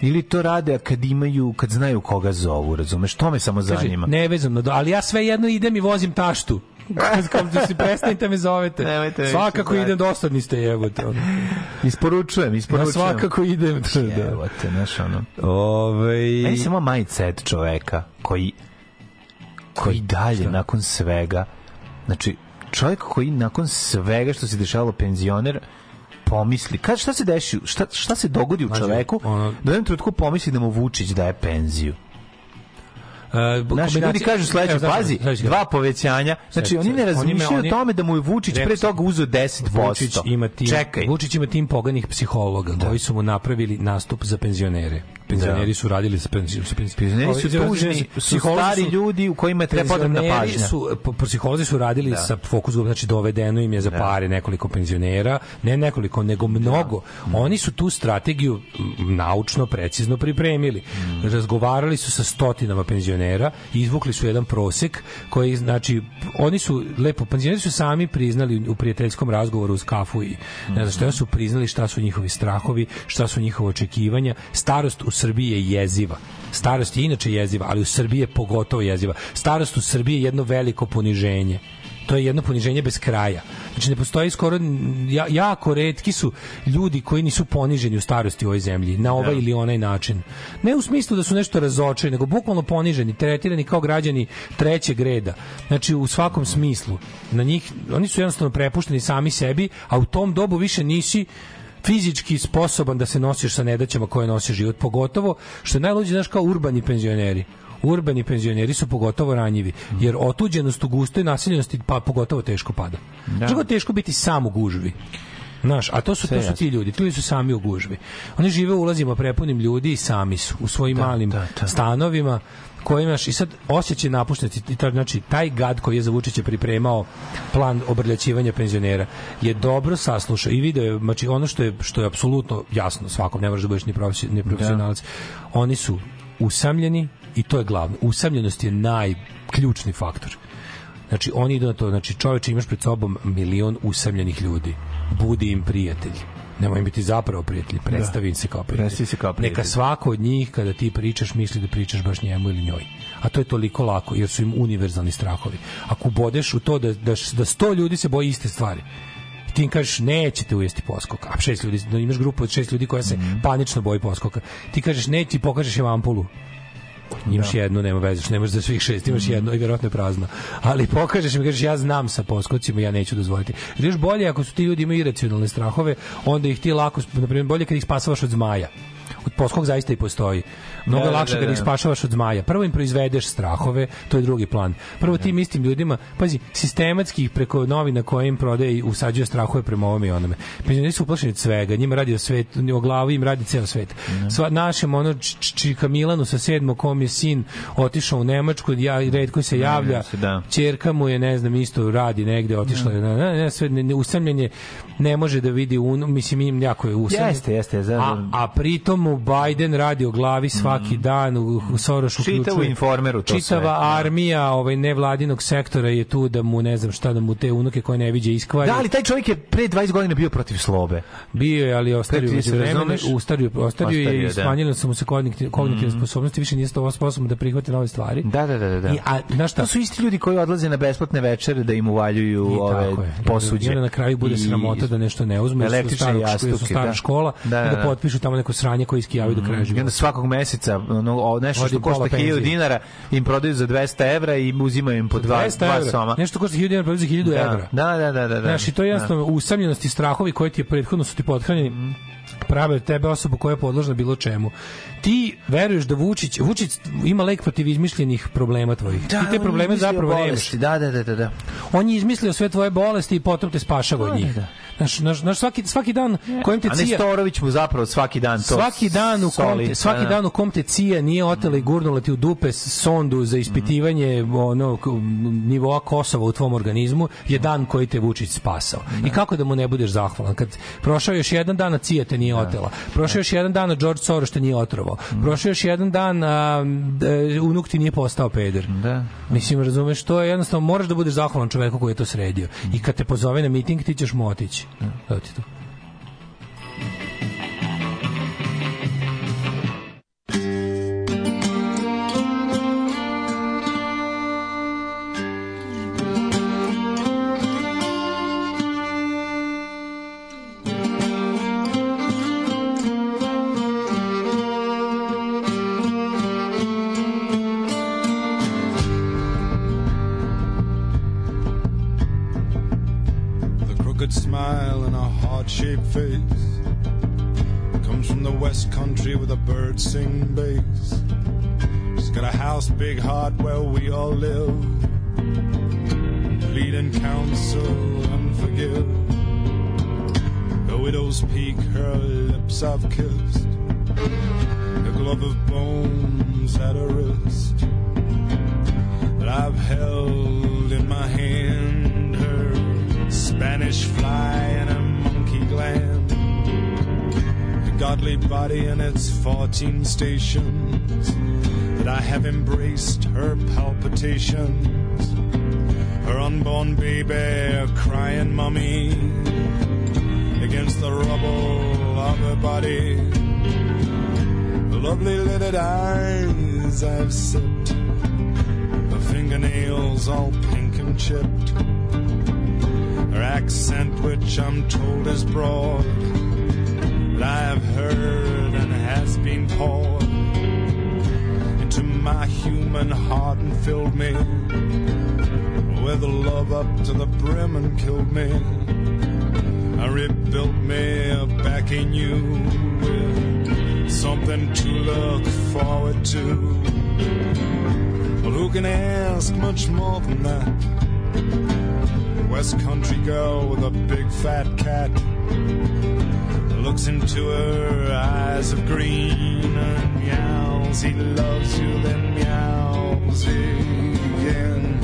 ili to rade kad imaju, kad znaju koga zovu, razumeš, to me samo zanima. nevezano, da, ali ja sve jedno idem i vozim taštu. Kao da si prestanite me zovete. Nemojte svakako idem, dosadni ste jebote. Ono. Isporučujem, Ja isporučujem. svakako idem. Da. Evo te, znaš, ono. Ove, Meni samo mindset čoveka koji koji dalje nakon svega znači čovjek koji nakon svega što se dešavalo penzioner pomisli, kad šta se deši, šta, šta se dogodi u čoveku, da jednom trenutku pomisli da mu Vučić daje penziju. Uh, Naši ljudi kažu sledeće, pazi, dva povećanja. Znači, oni ne razmišljaju o tome da mu je Vučić pre toga uzeo 10%. Vučić ima tim, Čekaj. Vučić ima tim poganih psihologa koji su mu napravili nastup za penzionere. Penzioneri su radili sa penzioneri. Su tužni, su stari ljudi u kojima treba potrebna Penzioneri pažnja. Su, po, psiholozi su radili Da. sa fokus grup, znači dovedeno im je za pare nekoliko penzionera, ne nekoliko, nego mnogo. Oni su tu strategiju naučno, precizno pripremili. Mm. Razgovarali su sa stotinama penzionera, izvukli su jedan prosek koji, znači, oni su lepo, penzioneri su sami priznali u prijateljskom razgovoru uz kafu i ne znam šta su priznali šta su njihovi strahovi, šta su njihove očekivanja. Starost u Srbiji je jeziva. Starost je inače jeziva, ali u Srbiji je pogotovo jeziva. Starost u Srbiji je jedno veliko poniženje. To je jedno poniženje bez kraja. Znači ne postoji skoro ja, jako retki su ljudi koji nisu poniženi u starosti u ovoj zemlji na ovaj Da. ili onaj način. Ne u smislu da su nešto razočeni, nego bukvalno poniženi, tretirani kao građani trećeg reda. Znači u svakom smislu. Na njih oni su jednostavno prepušteni sami sebi, a u tom dobu više nisi fizički sposoban da se nosiš sa nedaćama koje nosi život, pogotovo što je najluđe, znaš, kao urbani penzioneri. Urbani penzioneri su pogotovo ranjivi, jer otuđenost u gustoj naseljenosti pa pogotovo teško pada. Da. Je teško biti sam u gužvi. Znaš, a to su, to su ti ljudi, ljudi su sami u gužvi. Oni žive u ulazima prepunim ljudi i sami su u svojim malim da, da. stanovima koji imaš i sad osjećaj napuštenosti znači taj gad koji je za Vučića pripremao plan obrljaćivanja penzionera je dobro saslušao i video je znači ono što je što je apsolutno jasno svakom ne možeš da budeš ni ni profesionalac oni su usamljeni i to je glavno usamljenost je najključni faktor Znači, oni idu na to, znači čoveče imaš pred sobom milion usamljenih ljudi. Budi im prijatelj. Nemoj im biti zapravo prijatelji, predstavi im se kao prijatelj. Predstavi se kao prijatelj. Neka svako od njih kada ti pričaš misli da pričaš baš njemu ili njoj. A to je toliko lako jer su im univerzalni strahovi. Ako bodeš u to da, da, da sto ljudi se boji iste stvari, i ti im kažeš nećete ujesti poskoka, a šest ljudi, da imaš grupu od šest ljudi koja se Mhm. panično boji poskoka, ti kažeš neće, ti pokažeš im ampulu, imaš jednu, nema veze, što nemaš za svih šest, imaš Mhm. jednu i verovatno je prazna. Ali pokažeš mi, kažeš ja znam sa poskocima, ja neću dozvoliti. Jer još bolje ako su ti ljudi imaju iracionalne strahove, onda ih ti lako, na primjer, bolje kad ih spasavaš od zmaja. Od poskog zaista i postoji. Mnogo Da, je da, lakše da, kad da. ih spašavaš od zmaja. Prvo im proizvedeš strahove, to je drugi plan. Prvo tim istim ljudima, pazi, sistematski preko novina koje im prodaje i usađuje strahove prema ovome i onome. Penzioneri su uplašeni od svega, njima radi o svet, o glavi im radi ceo svet. Sva, našem ono čika Milanu sa sedmo kom je sin otišao u Nemačku, ja redko se javlja. da. Ćerka mu je, ne znam, isto radi negde, otišla je, ne, ne, sve ne, ne, usamljenje ne može da vidi, un, mislim, im jako je usamljen. Jeste, jeste, za- A, a pritom mu Biden radi o glavi svaki dan, u, u u uključuje. Informeru to Čitava sve, da. armija ovaj, nevladinog sektora je tu da mu, ne znam šta, da mu te unuke koje ne viđe iskvari. Da, ali taj čovjek je pre 20 godina bio protiv slobe. Bio je, ali ostario je se razumeš? ustario, ostario je i da. smanjile su mu se kognitivne, kognitivne sposobnosti, više nije stao sposoban da prihvati nove stvari. Da, da, da, da. da. I, a, znaš šta? To su isti ljudi koji odlaze na besplatne večere da im uvaljuju I ove je. posuđe. I na kraju bude sramota da nešto ne uzme, jer su električne stara, jastuke, da. škola, Da, da, i da da. potpišu tamo neko sranje koje iskijavaju do kraja I života. onda svakog meseca ono, nešto što košta pola 1000 penzije. dinara im prodaju za 200 evra i uzimaju im po dva, 200 dva soma. Nešto košta 1000 dinara, proizvodi 1000 Da, evra. da, da, da, da. Znaš, i to je jednostavno usamljenost i strahovi koji ti je prethodno su ti pothranjeni Mhm. prave tebe osobu koja je podložna bilo čemu. Ti veruješ da Vučić, Vučić ima lek protiv izmišljenih problema tvojih. Da, ti te probleme zapravo nemaš. Da, da, da, da, da. On je izmislio sve tvoje bolesti i potom te spašava od njih. Znaš, znaš, znaš, svaki, svaki dan kojim te A cija... Nestorović mu zapravo svaki dan to Svaki dan u soli. te, svaki Da, da. dan u kom te cija nije otela i gurnula ti u dupe sondu za ispitivanje ono k- nivoa Kosova u tvom organizmu je dan koji te Vučić spasao. I kako da mu ne budeš zahvalan kad prošao još jedan dan a cija te nije otela. Prošao još jedan dan a George Soros te nije otrovao. Prošao još jedan dan a d- unuk ti nije postao peder. Da. Mislim, razumeš, to je jednostavno, moraš da budeš zahvalan čoveku koji je to sredio. I kad te pozove na miting, ti ćeš mu otići. To ti to. The face comes from the west country with a bird sing bass. She's got a house, big heart where we all live. Plead and counsel and forgive. The widow's peak, her lips I've kissed. A glove of bones at her wrist that I've held in my hand. Her Spanish fly and a gland. A godly body and its 14 stations. That I have embraced her palpitations. Her unborn baby, a crying mummy. Against the rubble of her body. The lovely lidded eyes I've sipped. Her fingernails all pink and chipped. Her accent, which I'm told is broad, that I have heard and has been poured into my human heart and filled me with love up to the brim and killed me. I rebuilt me back in you with something to look forward to. Well, who can ask much more than that? West Country girl with a big fat cat looks into her eyes of green and meows. He loves you, then meows again.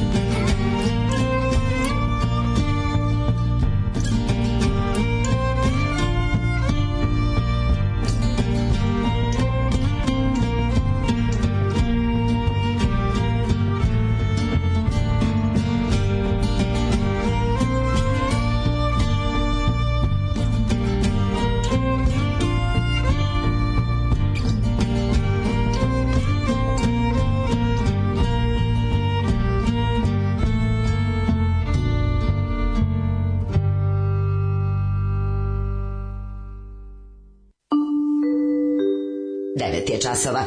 Časova.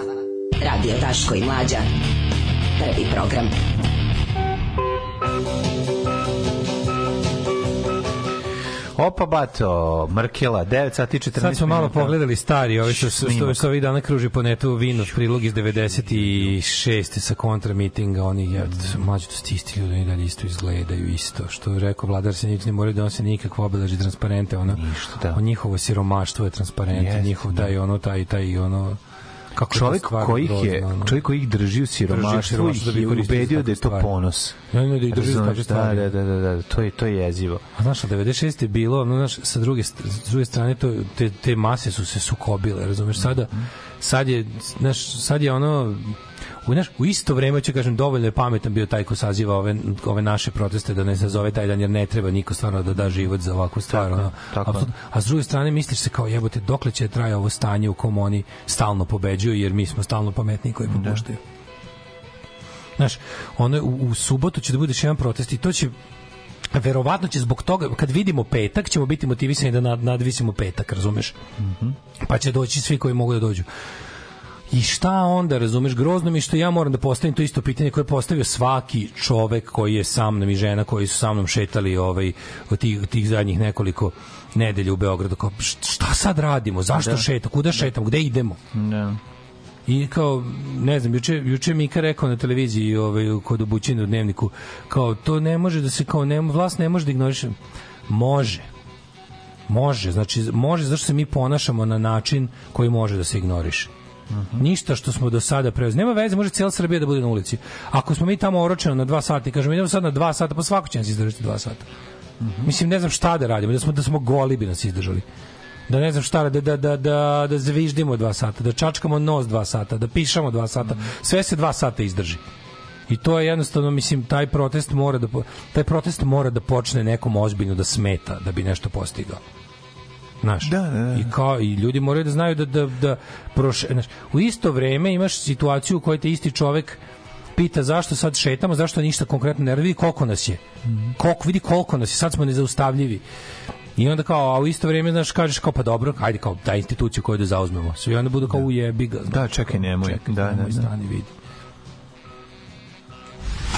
Radio Daško i Mlađa. Prvi program. Opa bato, Mrkela, 9 sati 14 Sad smo malo minuta. pogledali stari, ovi što što Snimak. što ovih dana kruži po netu vino prilog iz 96. sa kontra mitinga, oni je mlađi to sti isti ljudi, oni dalje isto izgledaju isto. Što je rekao vladar se niti ne moraju da nose nikakve obeleži transparente, ono. Ništa, da. O njihovo siromaštvo je transparent, Jeste, njihov da. taj ono taj taj ono kako Čovjek koji je, ono. čovjek koji ih drži u siromaštvu siromaštvo da bi ubedio da je to stvari. ponos. Ja, ne, da ih drži stvari. Da, da, da, da, da, to je, to je jezivo. A znaš, a 96 je bilo, ono, znaš, sa druge, st- s druge strane, to, te, te mase su se sukobile, razumeš, sada, sad je, znaš, sad je ono, u, znaš, u isto vreme ću kažem dovoljno je pametan bio taj ko saziva ove, ove naše proteste da ne sazove taj dan jer ne treba niko stvarno da da život za ovakvu stvar Tako ono, tako je. apsolutno. a s druge strane misliš se kao jebote dokle će traje ovo stanje u kom oni stalno pobeđuju jer mi smo stalno pametniji koji popuštaju Znaš, ono, u, u subotu će da bude još jedan protest i to će verovatno će zbog toga, kad vidimo petak, ćemo biti motivisani da nad, nadvisimo petak, razumeš? Pa će doći svi koji mogu da dođu. I šta onda, razumeš, grozno mi što ja moram da postavim to isto pitanje koje je postavio svaki čovek koji je sa mnom i žena koji su sa mnom šetali ovaj, od tih, tih zadnjih nekoliko nedelja u Beogradu. Kao, št- šta sad radimo? Zašto Da. šeta? Kuda šetamo? Gde idemo? Da. I kao, ne znam, juče, juče Mika rekao na televiziji ovaj, kod obućine u dnevniku, kao, to ne može da se, kao, ne, vlast ne može da ignoriše. Može. Može, znači, može zašto se mi ponašamo na način koji može da se ignoriše. Ništa što smo do sada preuzeli. Nema veze, može cijela Srbija da bude na ulici. Ako smo mi tamo oročeno na dva sata i kažemo idemo sad na dva sata, pa svako će nas izdržati dva sata. Mislim, ne znam šta da radimo, da smo, da smo goli bi nas izdržali da ne znam šta, da, da, da, da, da zviždimo dva sata, da čačkamo nos dva sata, da pišamo dva sata, sve se dva sata izdrži. I to je jednostavno, mislim, taj protest mora da, taj protest mora da počne nekom ozbiljno da smeta da bi nešto postigao. Znaš, Da, da, da. I, kao, I ljudi moraju da znaju da, da, da proše, znaš, u isto vreme imaš situaciju u kojoj te isti čovek pita zašto sad šetamo, zašto ništa konkretno ne radi, koliko nas je. Koliko, vidi koliko nas je, sad smo nezaustavljivi. I onda kao, a u isto vrijeme, znaš, kažeš kao, pa dobro, ajde kao, da instituciju koju da zauzmemo. Svi onda budu kao, ujebi ga. Da, čekaj, nemoj. Čekaj, Da, da, nemoj, da. stani, vidi.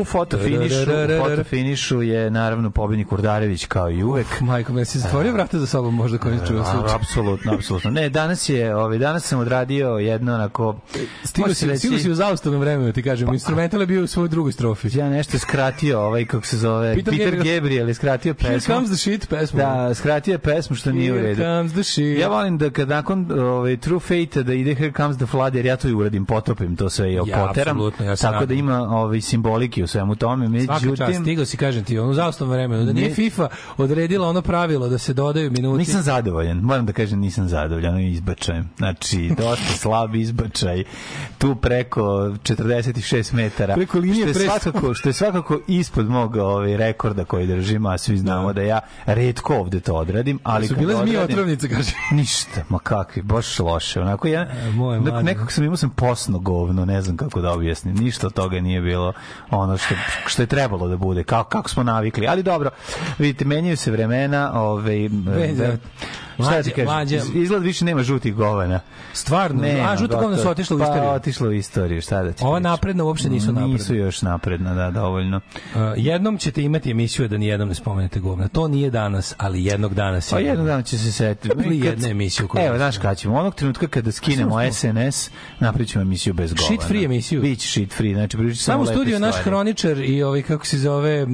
U fotofinišu, u fotofinišu je naravno pobednik Urdarević kao i uvek. *laughs* Majko, me si zatvorio vrata za sobom možda koji čuo A, slučaj. Apsolutno, apsolutno. Ne, danas je, ovaj danas sam odradio jedno onako Stigo si, reći- stigo si u zaustavnom vremenu, ti kažem. Instrumental je bio u svojoj drugoj strofi. Ja nešto skratio, ovaj kako se zove, Peter Peter, Gabriel. Gabriel je skratio Here pesmu. comes the shit pesma. Da, skratio je pesmu što nije u Here redu. comes the shit. Ja volim da kad nakon ovaj, True Fate da ide Here Comes the Flood, jer ja to i uradim, potopim to sve i Ja, apsolutno, ja tako da ima ovaj, simbolike u svemu tome. Svaka čast, Međutim, stigao si, kažem ti, ono u zaustavnom vremenu, da nije FIFA odredila ono pravilo da se dodaju minuti. Nisam zadovoljan, moram da kažem nisam zadovoljan izbačajem. Znači, dosta slab izbačaj. Tu preko 46 metara. Preko linije što je svakako, što je svakako ispod mog ovaj, rekorda koji držim, a svi znamo da, ja redko ovde to odradim. Ali Su bile zmije otrovnice, kaže. *laughs* Ništa, ma kakvi, baš loše. Onako ja, E, dok nekog sam imao sam posno govno, ne znam kako da objasnim. Ništa od toga nije bilo ono što, što je trebalo da bude, kako, kako smo navikli. Ali dobro, vidite, menjaju se vremena, ovaj, Veze. e, šta ti Mlađe- mlađe- izgled više nema žutih govana. Stvarno, Nema, a žuto govno su otišlo u Pa, istoriju. otišlo u istoriju, šta da ti Ova napredna uopšte nisu napredne. Nisu još napredna, da, dovoljno. Uh, jednom ćete imati emisiju da ni jednom ne spomenete govna. To nije danas, ali jednog dana Pa sigurno. jednog dana će se setiti. Bili Kad- jedne emisije u kojoj- Evo, znaš kada ćemo? Onog trenutka kada skinemo SNS, napravit ćemo emisiju bez govana. Shit free emisiju. Biće shit free, znači pričat Samo studiju naš hroničar i ovaj kako se zove e,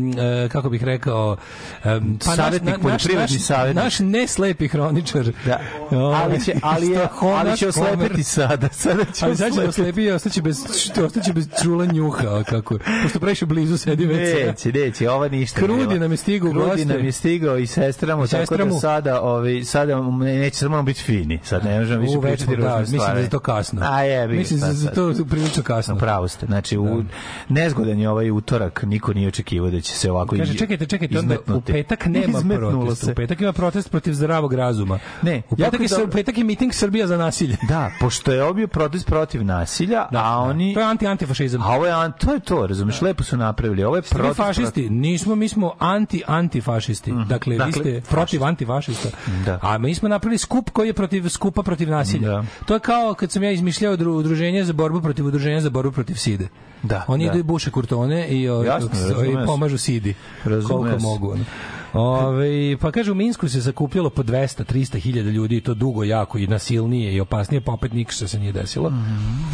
kako bih rekao pa Savjetnik, poljoprivredni savjetnik. naš ne slepi hroničar. Da. Ali će, ali je, ali će oslepiti sada. *laughs* Sada će Ali sad će da oslepi i ostaće bez, što, ostaće bez čula njuha, kako, pošto previše blizu sedi već. Neće, neće, ova ništa. Krudi nam je stigao u Krudi nam je stigao i sestra mu, tako da sada, ovaj, sada ne- neće, sad moramo biti fini. Sad ne možemo više pričati da, ružne mislim da stvari. je to kasno. A je, Mislim da je to prilično kasno. Pravo ste. Znači, u, nezgodan je ovaj utorak, niko nije očekivao da će se ovako Kaže, čekajte, čekajte, onda u petak nema protesta. U petak ima protest protiv zdravog razuma. Ne, u petak, je, u petak je miting Srbija za nasilje. Da, pošto je obio protest protiv nasilja, a oni... To je anti-antifašizam. A ovo je, an- to je to, razumiješ, lepo su napravili. Ovo je protest fašisti, nismo, mi smo anti-antifašisti. Dakle, vi Dakle, ste protiv antifašista. Da. A mi smo napravili skup koji je protiv skupa protiv nasilja. Da. To je kao kad sam ja izmišljao dru- udruženje za borbu protiv udruženja za borbu protiv side. Da, Oni da. idu i buše kurtone i, o, Jasno, se i pomažu sidi. Koliko mogu. Ove, pa kaže u Minsku se sakupljalo po 200 300 hiljada ljudi i to dugo jako i nasilnije i opasnije pa opet ništa se nije desilo.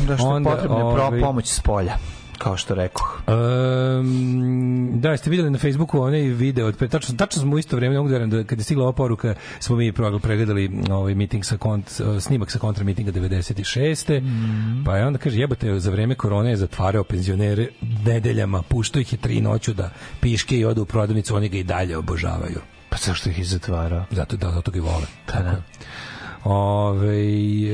Da što je Onda, potrebna je ovaj, pomoć s polja, kao što rekoh. Um, da, ste videli na Facebooku onaj video od tačno, tačno smo u isto vreme, mogu da da kad je stigla ova poruka, smo mi pregledali ovaj miting sa kont, snimak sa kontra mitinga 96. Mhm. Pa je onda kaže, jebote, za vreme korone je zatvarao penzionere nedeljama, puštao ih je tri noću da piške i odu u prodavnicu, oni ga i dalje obožavaju. Pa zašto ih je zatvarao? Zato da, zato ga i vole. Pa da. Ove,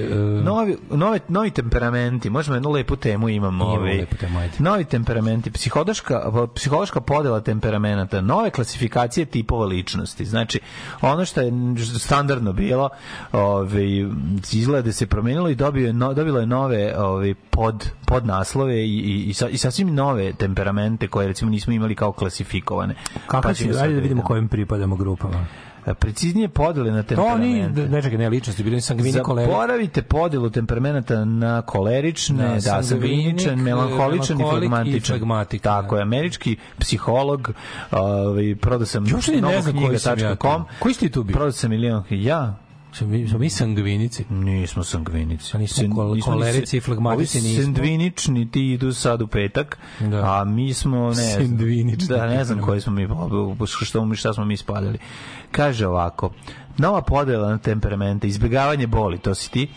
e, Novi, novi, novi temperamenti, možemo jednu lepu temu imamo. Imamo ovaj, lepu temu, ajde. Novi temperamenti, psihološka, psihološka podela temperamenata, nove klasifikacije tipova ličnosti. Znači, ono što je standardno bilo, ovaj, izgleda da se promenilo i dobio je no, dobilo je nove ovaj, pod, podnaslove i, i, i, sa- i sasvim nove temperamente koje recimo nismo imali kao klasifikovane. kako Pa si, ajde da vidimo vidimo. kojim pripadamo grupama. Preciznije podele na To temperamente. ni, ne čekaj, ne ličnosti, bili sangvini koleri. Zaboravite podelu temperamenata na kolerične, Da, da, sangviničan, melanholičan i flegmatičan. flegmatik, Tako je, američki psiholog, ovaj prodao sam Još ni mnogo ja knjiga.com. to. Koji si ti tu bio? Prodao sam milion ja, Smo mi, smo mi sangvinici. Nismo sangvinici. A nismo kol- nismo ni kolerici se- i flegmatici ovi nismo. Sendvinični ti idu sad u petak, Da. a mi smo, ne znam, Sendvinični da, ne znam koji smo mi, što, šta smo mi ispaljali. Kaže ovako, nova podela na temperamente, izbjegavanje boli, to si ti,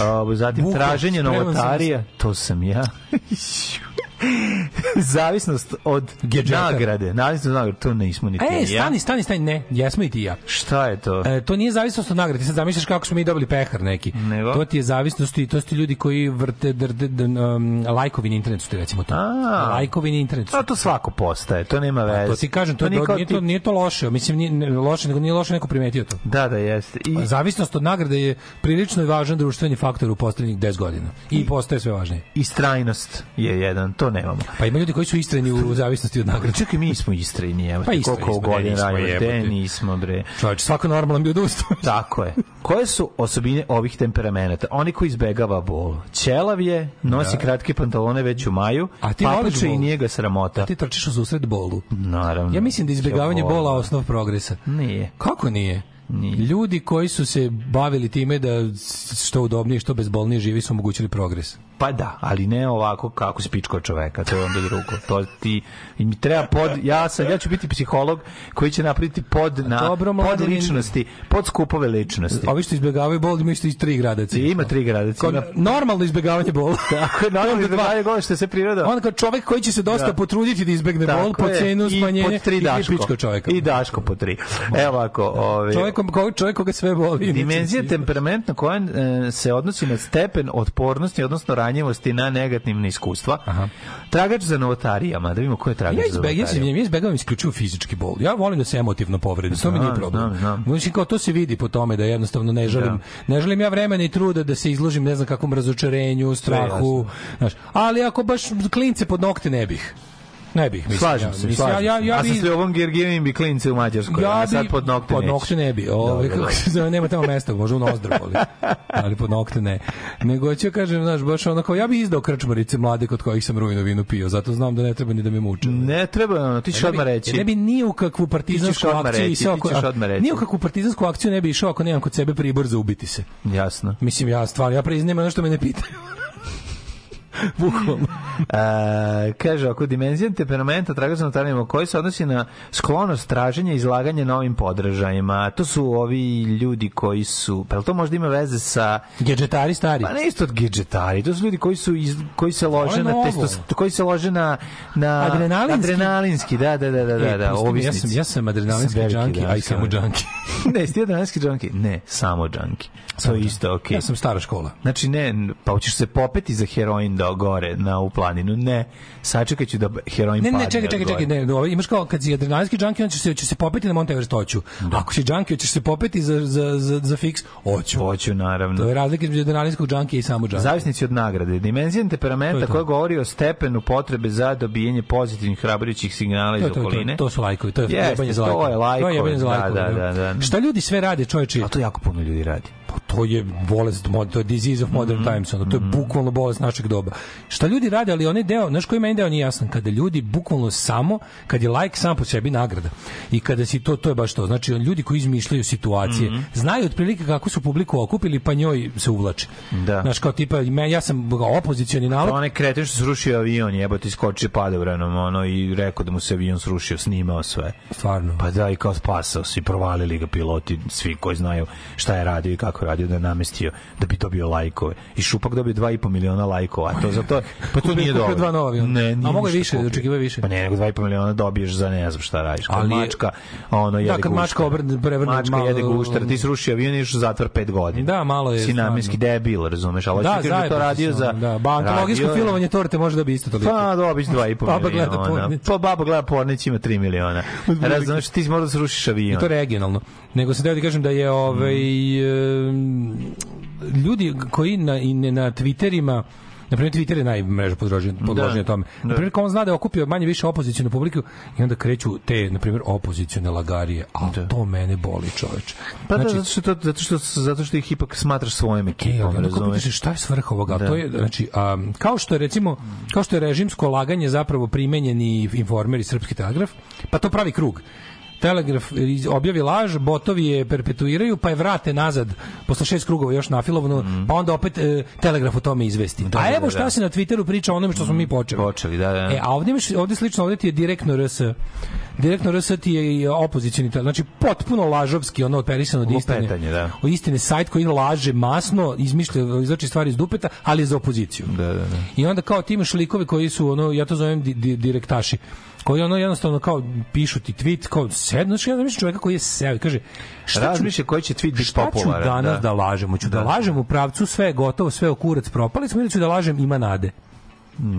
a, zatim traženje novotarija, to sam ja. *laughs* *laughs* *laughs* Zavisnost od Gedžeta. nagrade, zavisnost od nagrade, to nismo ni ti E, ja. stani, stani, stani, ne, jesmo i ti i ja. Šta je to? E, to nije zavisnost od nagrade, ti sad zamisliš kako smo mi dobili pehar neki. Nego? To ti je zavisnost i to su ti ljudi koji vrte drde, d, um, lajkovi na internetu, ti recimo to. A. Lajkovi na internetu. A to svako postaje, to nema veze. To ti kažem, to, to nije kao nije, to, nije to loše, mislim nije, ne, loše, nego nije loše neko primetio to. Da, da, jeste. I, Zavisnost od nagrade je prilično važan društveni faktor u poslednjih 10 godina. I postaje sve važnije. I strajnost je jedan, to nemamo. Pa ima ljudi koji su istreni u zavisnosti od nagrade. Čekaj, mi smo istreni, evo. Pa istreni koliko godina radimo, te nismo, bre. Čovječ, svako normalan bi odustao. *laughs* Tako je. Koje su osobine ovih temperamenata? Oni koji izbegava bol. Ćelav je, nosi Da. kratke pantalone već u maju, A ti papuče i nije ga sramota. Ti trčiš u susret bolu. Naravno. Ja mislim da je izbjegavanje Ja volim. bola osnov progresa. Nije. Kako nije? Ljudi koji su se bavili time da što udobnije, što bezbolnije živi su omogućili progres. Pa da, ali ne ovako kako si pičko čoveka, to je onda drugo. To ti i mi treba pod ja sam ja ću biti psiholog koji će napraviti pod na dobro, pod ličnosti, pod skupove ličnosti. Ovi što izbjegavaju bol imaju isto iz tri gradaca. I ima tri gradaca. Kao Ima- normalno izbjegavanje bola. *laughs* Tako je, normalno izbjegavanje bola što se priroda. On kao čovjek koji će se dosta Da. potruditi da izbegne bol po cenu I smanjenja pod tri i daško. pičko čovjeka. I daško po tri. Evo ovako, ovaj Čovjek, ko- čovjek koga sve boli. Dimenzija temperamentna koja e, se odnosi na stepen otpornosti, odnosno ranjivosti na negativne iskustva. Tragač za novotarijama, da vidimo ko je tragač Ja za izbeg, ja, se, novotarijama. ja izbegavam isključivo fizički bol. Ja volim da se emotivno povredim, to mi nije problem. znam, znam. Mislim, kao to se vidi po tome da jednostavno ne želim, ne želim ja vremena i truda da se izložim ne znam kakvom razočarenju, strahu, znaš. Ali ako baš klince pod nokte ne bih. Ne bih, mislim. Slažem ja, se, mislim, slažem ja, ja, se. ja A sa bi- Slovom Gergijevim bi klince u Mađarskoj, ja a sad bi- pod nokte pod nokte ne bi. Ovaj Dobro, kako se zove, nema tamo mesta, možda u nozdru boli. *laughs* Ali pod nokte ne. Nego ću kažem, znaš, baš onako ja bih izdao krčmarice mlade kod kojih sam rujno vino pio, zato znam da ne treba ni da me muče. Ne treba, ono, ti ćeš bi- odmah reći. Ne bi ni u kakvu partizansku akciju išao. ti ćeš ako- odmah reći. Ni u kakvu partizansku akciju ne bi išao ako nemam kod sebe pribor za ubiti se. Jasno. Mislim, ja stvarno, ja priznajem ono što me ne pitaju. *laughs* Bukvalno. E, kaže, ako dimenzija temperamenta traga za notarijama koji se odnosi na sklonost traženja i izlaganja novim podražajima. To su ovi ljudi koji su, pa to možda ima veze sa... Gedžetari stari. Pa ne isto od gedžetari, to su ljudi koji su iz, koji se lože na novo. testos, koji se lože na na Adrenalinski? adrenalinski, da, da, da, da, da, E, da, me, ja ovisnici. sam, ja sam adrenalinski Sam junkie, da, a i sam samo junkie. *laughs* ne, ti adrenalinski junkie? Ne, samo junkie. To je isto okej. Ja sam stara škola. Znači ne, pa hoćeš se popeti za heroin do gore na u planinu. Ne, sačekat ću da heroin Ne, padne. ne, čekaj, od čekaj, gore. čekaj, ne, no, ovaj, imaš kao kad si adrenalinski junkie, on će se će se popeti na Mount Everest hoću. Ako si junkie, hoćeš se popeti za za za za fiks, hoću. Hoću, naravno. To je razlika između adrenalinskog junkie i samo junkie. Zavisnici od nagrade. Dimenzija To temperamenta to. koja govori o stepenu potrebe za dobijanje pozitivnih hrabrujućih signala iz To, to, to, okoline. to su lajkovi, to je Jeste, jebanje za to lajkove. je lajkovi, To je jebanje za da, lajkove. da, da, da. Šta ljudi sve rade, čoveče? A to jako puno ljudi radi. Pa to je bolest, to je disease of modern Mhm. times, ono, to je bukvalno bolest našeg doba. Šta ljudi rade, ali onaj deo, znaš koji meni deo nije jasan, kada ljudi bukvalno samo, kad je like sam po sebi nagrada i kada si to, to je baš to, znači ljudi koji izmišljaju situacije, Mhm. znaju otprilike kako su publiku okupili, pa njoj se uvlače. Da. Znaš, kao tipa, ja sam opozicioni nalog, Onaj kreten što srušio avion, jebote, iskočio padobranom, ono, i rekao da mu se avion srušio, snimao sve. Stvarno. Pa da, i kao spasao se, i provalili ga piloti, svi koji znaju šta je radio i kako radio, da je namestio, da bi dobio lajkove. I Šupak dobio 2,5 miliona lajkova, a to za to, pa to nije dobro. dva nova aviona. Ne, nije A mogu više, kupio. očekivao više. Pa ne, nego 2,5 miliona dobiješ za ne znam šta radiš. Kad Ali mačka, ono, jede Da, kad mačka obrne- prevrne Mačka malo- jede gušter, ti sruši avion i u zatvor 5 godina. Da, malo je Si namenski stvarno. debil, razumeš, ali da, ti da je to radio za... Da, ba, antologijsko filovanje torte može da bi isto toliko. Pa dobiš 2,5 *laughs* Baba gleda miliona. Pa baba gleda Pornić ima 3 miliona. *laughs* Razumeš, ti možda srušiš I avion. to regionalno. Nego teo da kažem da je ovaj em, ljudi koji na i ne na Twitterima Na primjer, Twitter je najmreža podložena Da, tome. da. Na primjer, kao on zna da je okupio manje više opozicionu publiku i onda kreću te, na primjer, opozicione lagarije. A to mene boli, čoveč. Pa da, zato što, to, zato, što, zato što ih ipak smatraš svojim ekipom, kao razumeš? šta je svrha ovoga? Da. To je, znači, a, kao što je recimo, kao što je režimsko laganje zapravo primenjeni informer i srpski telegraf, pa to pravi krug. Telegraf objavi laž, botovi je perpetuiraju, pa je vrate nazad posle šest krugova još nafilovano, pa onda opet e, telegraf o tome izvesti. Da, A da, evo da, šta da. se na Twitteru priča o onome što smo mi počeli. Počeli, da, da. E, a ovdje, imaš, ovdje slično, ovdje ti je direktno RS. Direktno RS ti je i opozicioni, tel- znači potpuno lažovski, ono operisano od istine. Lupetanje, da. O istine sajt koji laže masno, izmišlja, izlači stvari iz dupeta, ali je za opoziciju. Da, da, da. I onda kao ti imaš likove koji su ono ja to zovem di, di, direktaši koji ono jednostavno kao pišu ti tweet kao sednoš ja mislim čovjeka koji je seo kaže šta ću, Razmišlja koji će tweet biti šta ću popularan. danas da, da. lažem hoću da, Da. lažem u pravcu sve je gotovo sve u kurac propali smo ili ću da lažem ima nade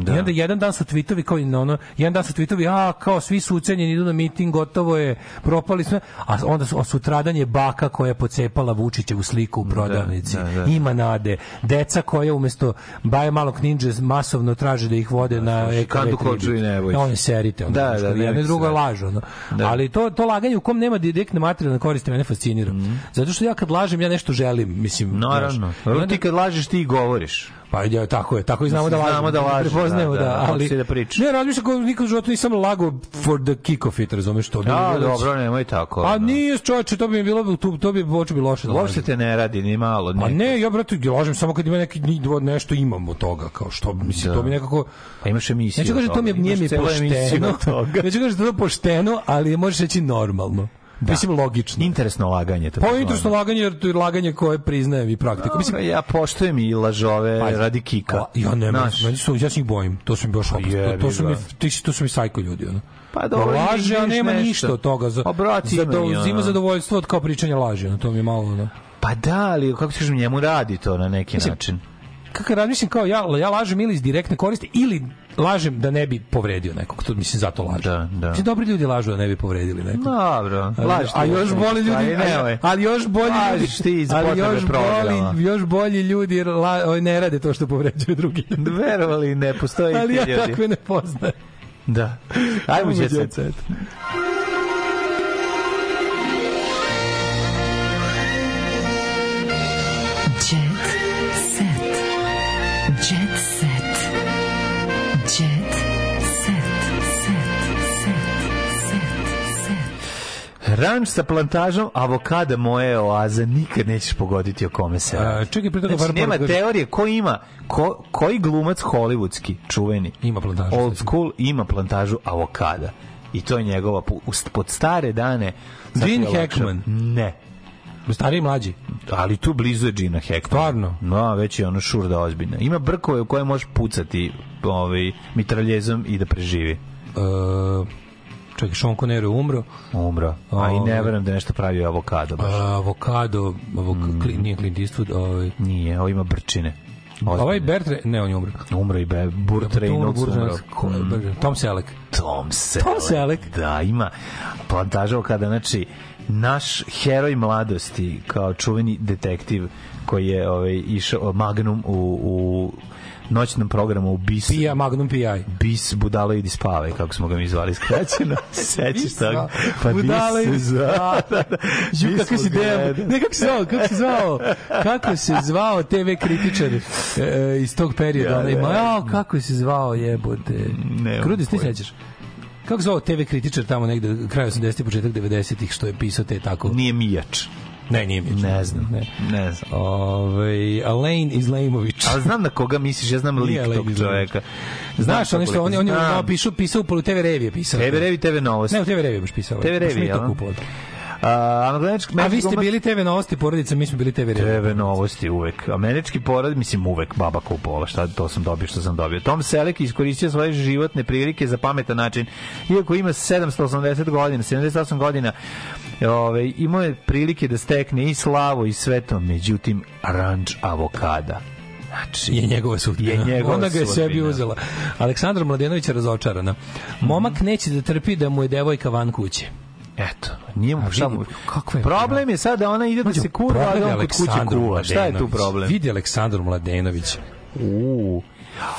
I onda jedan dan su tvitovi kao i ono, jedan dan su tvitovi, a kao svi su ucenjeni, idu na miting, gotovo je, propali sve, a onda su, a sutradan je baka koja je pocepala Vučićevu sliku u prodavnici. da, da. Ima nade. Deca koja umesto baje malog ninja masovno traže da ih vode na EKV Kandu. Hodžu i Nebojš. Da, one serite. Ono, Da, da, jedno i drugo je serite. laž. Ono. Da. Ali to, to laganje u kom nema direktne materijalne koristi mene fascinira. Zato što ja kad lažem, ja nešto želim. Mislim. Naravno. onda- Ti kad lažeš, ti govoriš. Pa ja, tako je, tako i znamo Mislim, da lažemo. znamo da lažeš, prepoznajemo da, da, da, ali da pričaš. Ne, razmišljam kako nikad u životu nisam lago for the kick of it, razumeš to? bi mi A, bilo- dobro, nemoj tako. A ono. nije, čoveče, to bi mi bilo, to, to bi počeo bi loše da Uopšte te ne radi, ni malo. A Ne. ne, ja brate lažem samo kad ima neki nešto imam od toga, kao što mislim Da. to mi nekako Pa imaš emisiju. Neću kažem to mi nije mi pošteno. *laughs* Neću kažem da to pošteno, ali možeš reći normalno. Mislim logično. Interesno laganje. To Pa interesno laganje, jer to je laganje koje priznajem i praktiku. Mislim, ja poštujem i lažove Pazi. radi kika. a, ja ne, Znaš, meni su, ja se njih bojim. To su mi baš opasno. To, to su mi, ti to su mi sajko ljudi, ono. Pa dobro, laže, a nema nešto. ništa od toga. Za, Pa, brate, za, do, ima zadovoljstvo od kao pričanja laži, ono, to mi je malo, ono. Pa da, ali kako ti kažem, njemu radi to na neki Mislim, način. kako razmišljam kao ja, ja lažem ili iz direktne koristi ili lažem da ne bi povredio nekog. To mislim zato lažem. Da, da. Mislim, dobri ljudi lažu da ne bi povredili nekog. Dobro, laži a još bolji ljudi, ali, još bolji ljudi, ti iz ali još bolji, još bolji ljudi la, oj, ne rade to što povređuju drugi. *laughs* Verovali, ne postoji ali ja ti takve ne poznajem. Da. Ajmo, Ajmo, Jet Jet Set. Ranč sa plantažom avokada moje oaze nikad nećeš pogoditi o kome se A, radi. čekaj, pre toga Znači, nema poruka- teorije ko ima, ko, koji glumac hollywoodski, čuveni, Ima plantažu. old school, ima plantažu avokada. I to je njegova, pod stare dane... Gene. Hackman. Ne. Stariji i mlađi. Ali tu blizu je Gina Hackman. Stvarno? No, već je ono šurda ozbiljna. Ima brkove u koje možeš pucati ovaj, mitraljezom i da preživi. E, čekaj, Sean Connery je umro. Umro. A i ne Ovaj. verujem da nešto pravio avokado. Baš. Avokado, avok, Mm. Cli- nije Clint Eastwood, ovaj, Nije, ovo ima brčine. Ozbiljne. ovaj Bertre, ne, on je umro. Umro i Be, Burt Reynolds umro. Je brže? Tom Selleck. Tom Selleck. Tom Selleck. Da, ima plantaža kada, znači, naš heroj mladosti, kao čuveni detektiv koji je ovaj, išao Magnum u, u noćnom programu u BIS. Pija, Magnum PI. Bis Budalo idi spavaj, kako smo ga mi zvali skraćeno. *laughs* Sećaš toga? da. Budalo idi spavaj. *laughs* Ju, kako si deo, ne kako se zvao, kako se zvao, kako se zvao TV kritičar e, e, iz tog perioda, Ja, onaj, ne. ma, jao, kako se zvao, jebote. Nemam Krudis, ti sećaš? Kako zvao TV kritičar tamo negde, kraj 80. početak 90-ih, što je pisao te tako? Nije Mijač. Ne, nije mi. Ne znam. Ne. Ne znam. Ove, Alain Izlaimović. Ali znam na koga misliš, ja znam Nije lik tog čoveka. Znaš, on je što, on je, on je ono pisao, pisao u TV revije pisao. TV Revi, TV Novosti. Ne, u TV revije baš pisao. TV revije, jel? Američki, A vi ste bili TV novosti porodica, mi smo bili TV revije. TV novosti uvek. Američki porod, mislim uvek baba kupovala, šta to sam dobio, što sam dobio. Tom Selleck iskoristio svoje životne prilike za pametan način. Iako ima 780 godina, 78 godina, ove, imao je prilike da stekne i slavu i sve to, međutim, ranč avokada. Znači, je njegova sudbina. Je njegova Ona ga je sebi sudbina. uzela. Aleksandra Mladenović je razočarana. Momak neće da trpi da mu je devojka van kuće. Eto, nije mu šta mu... kakva je Problem je sad da ona ide da se kurva, a da on kod kuće kuva. Šta je tu problem? Vidi Aleksandru Mladenović. U,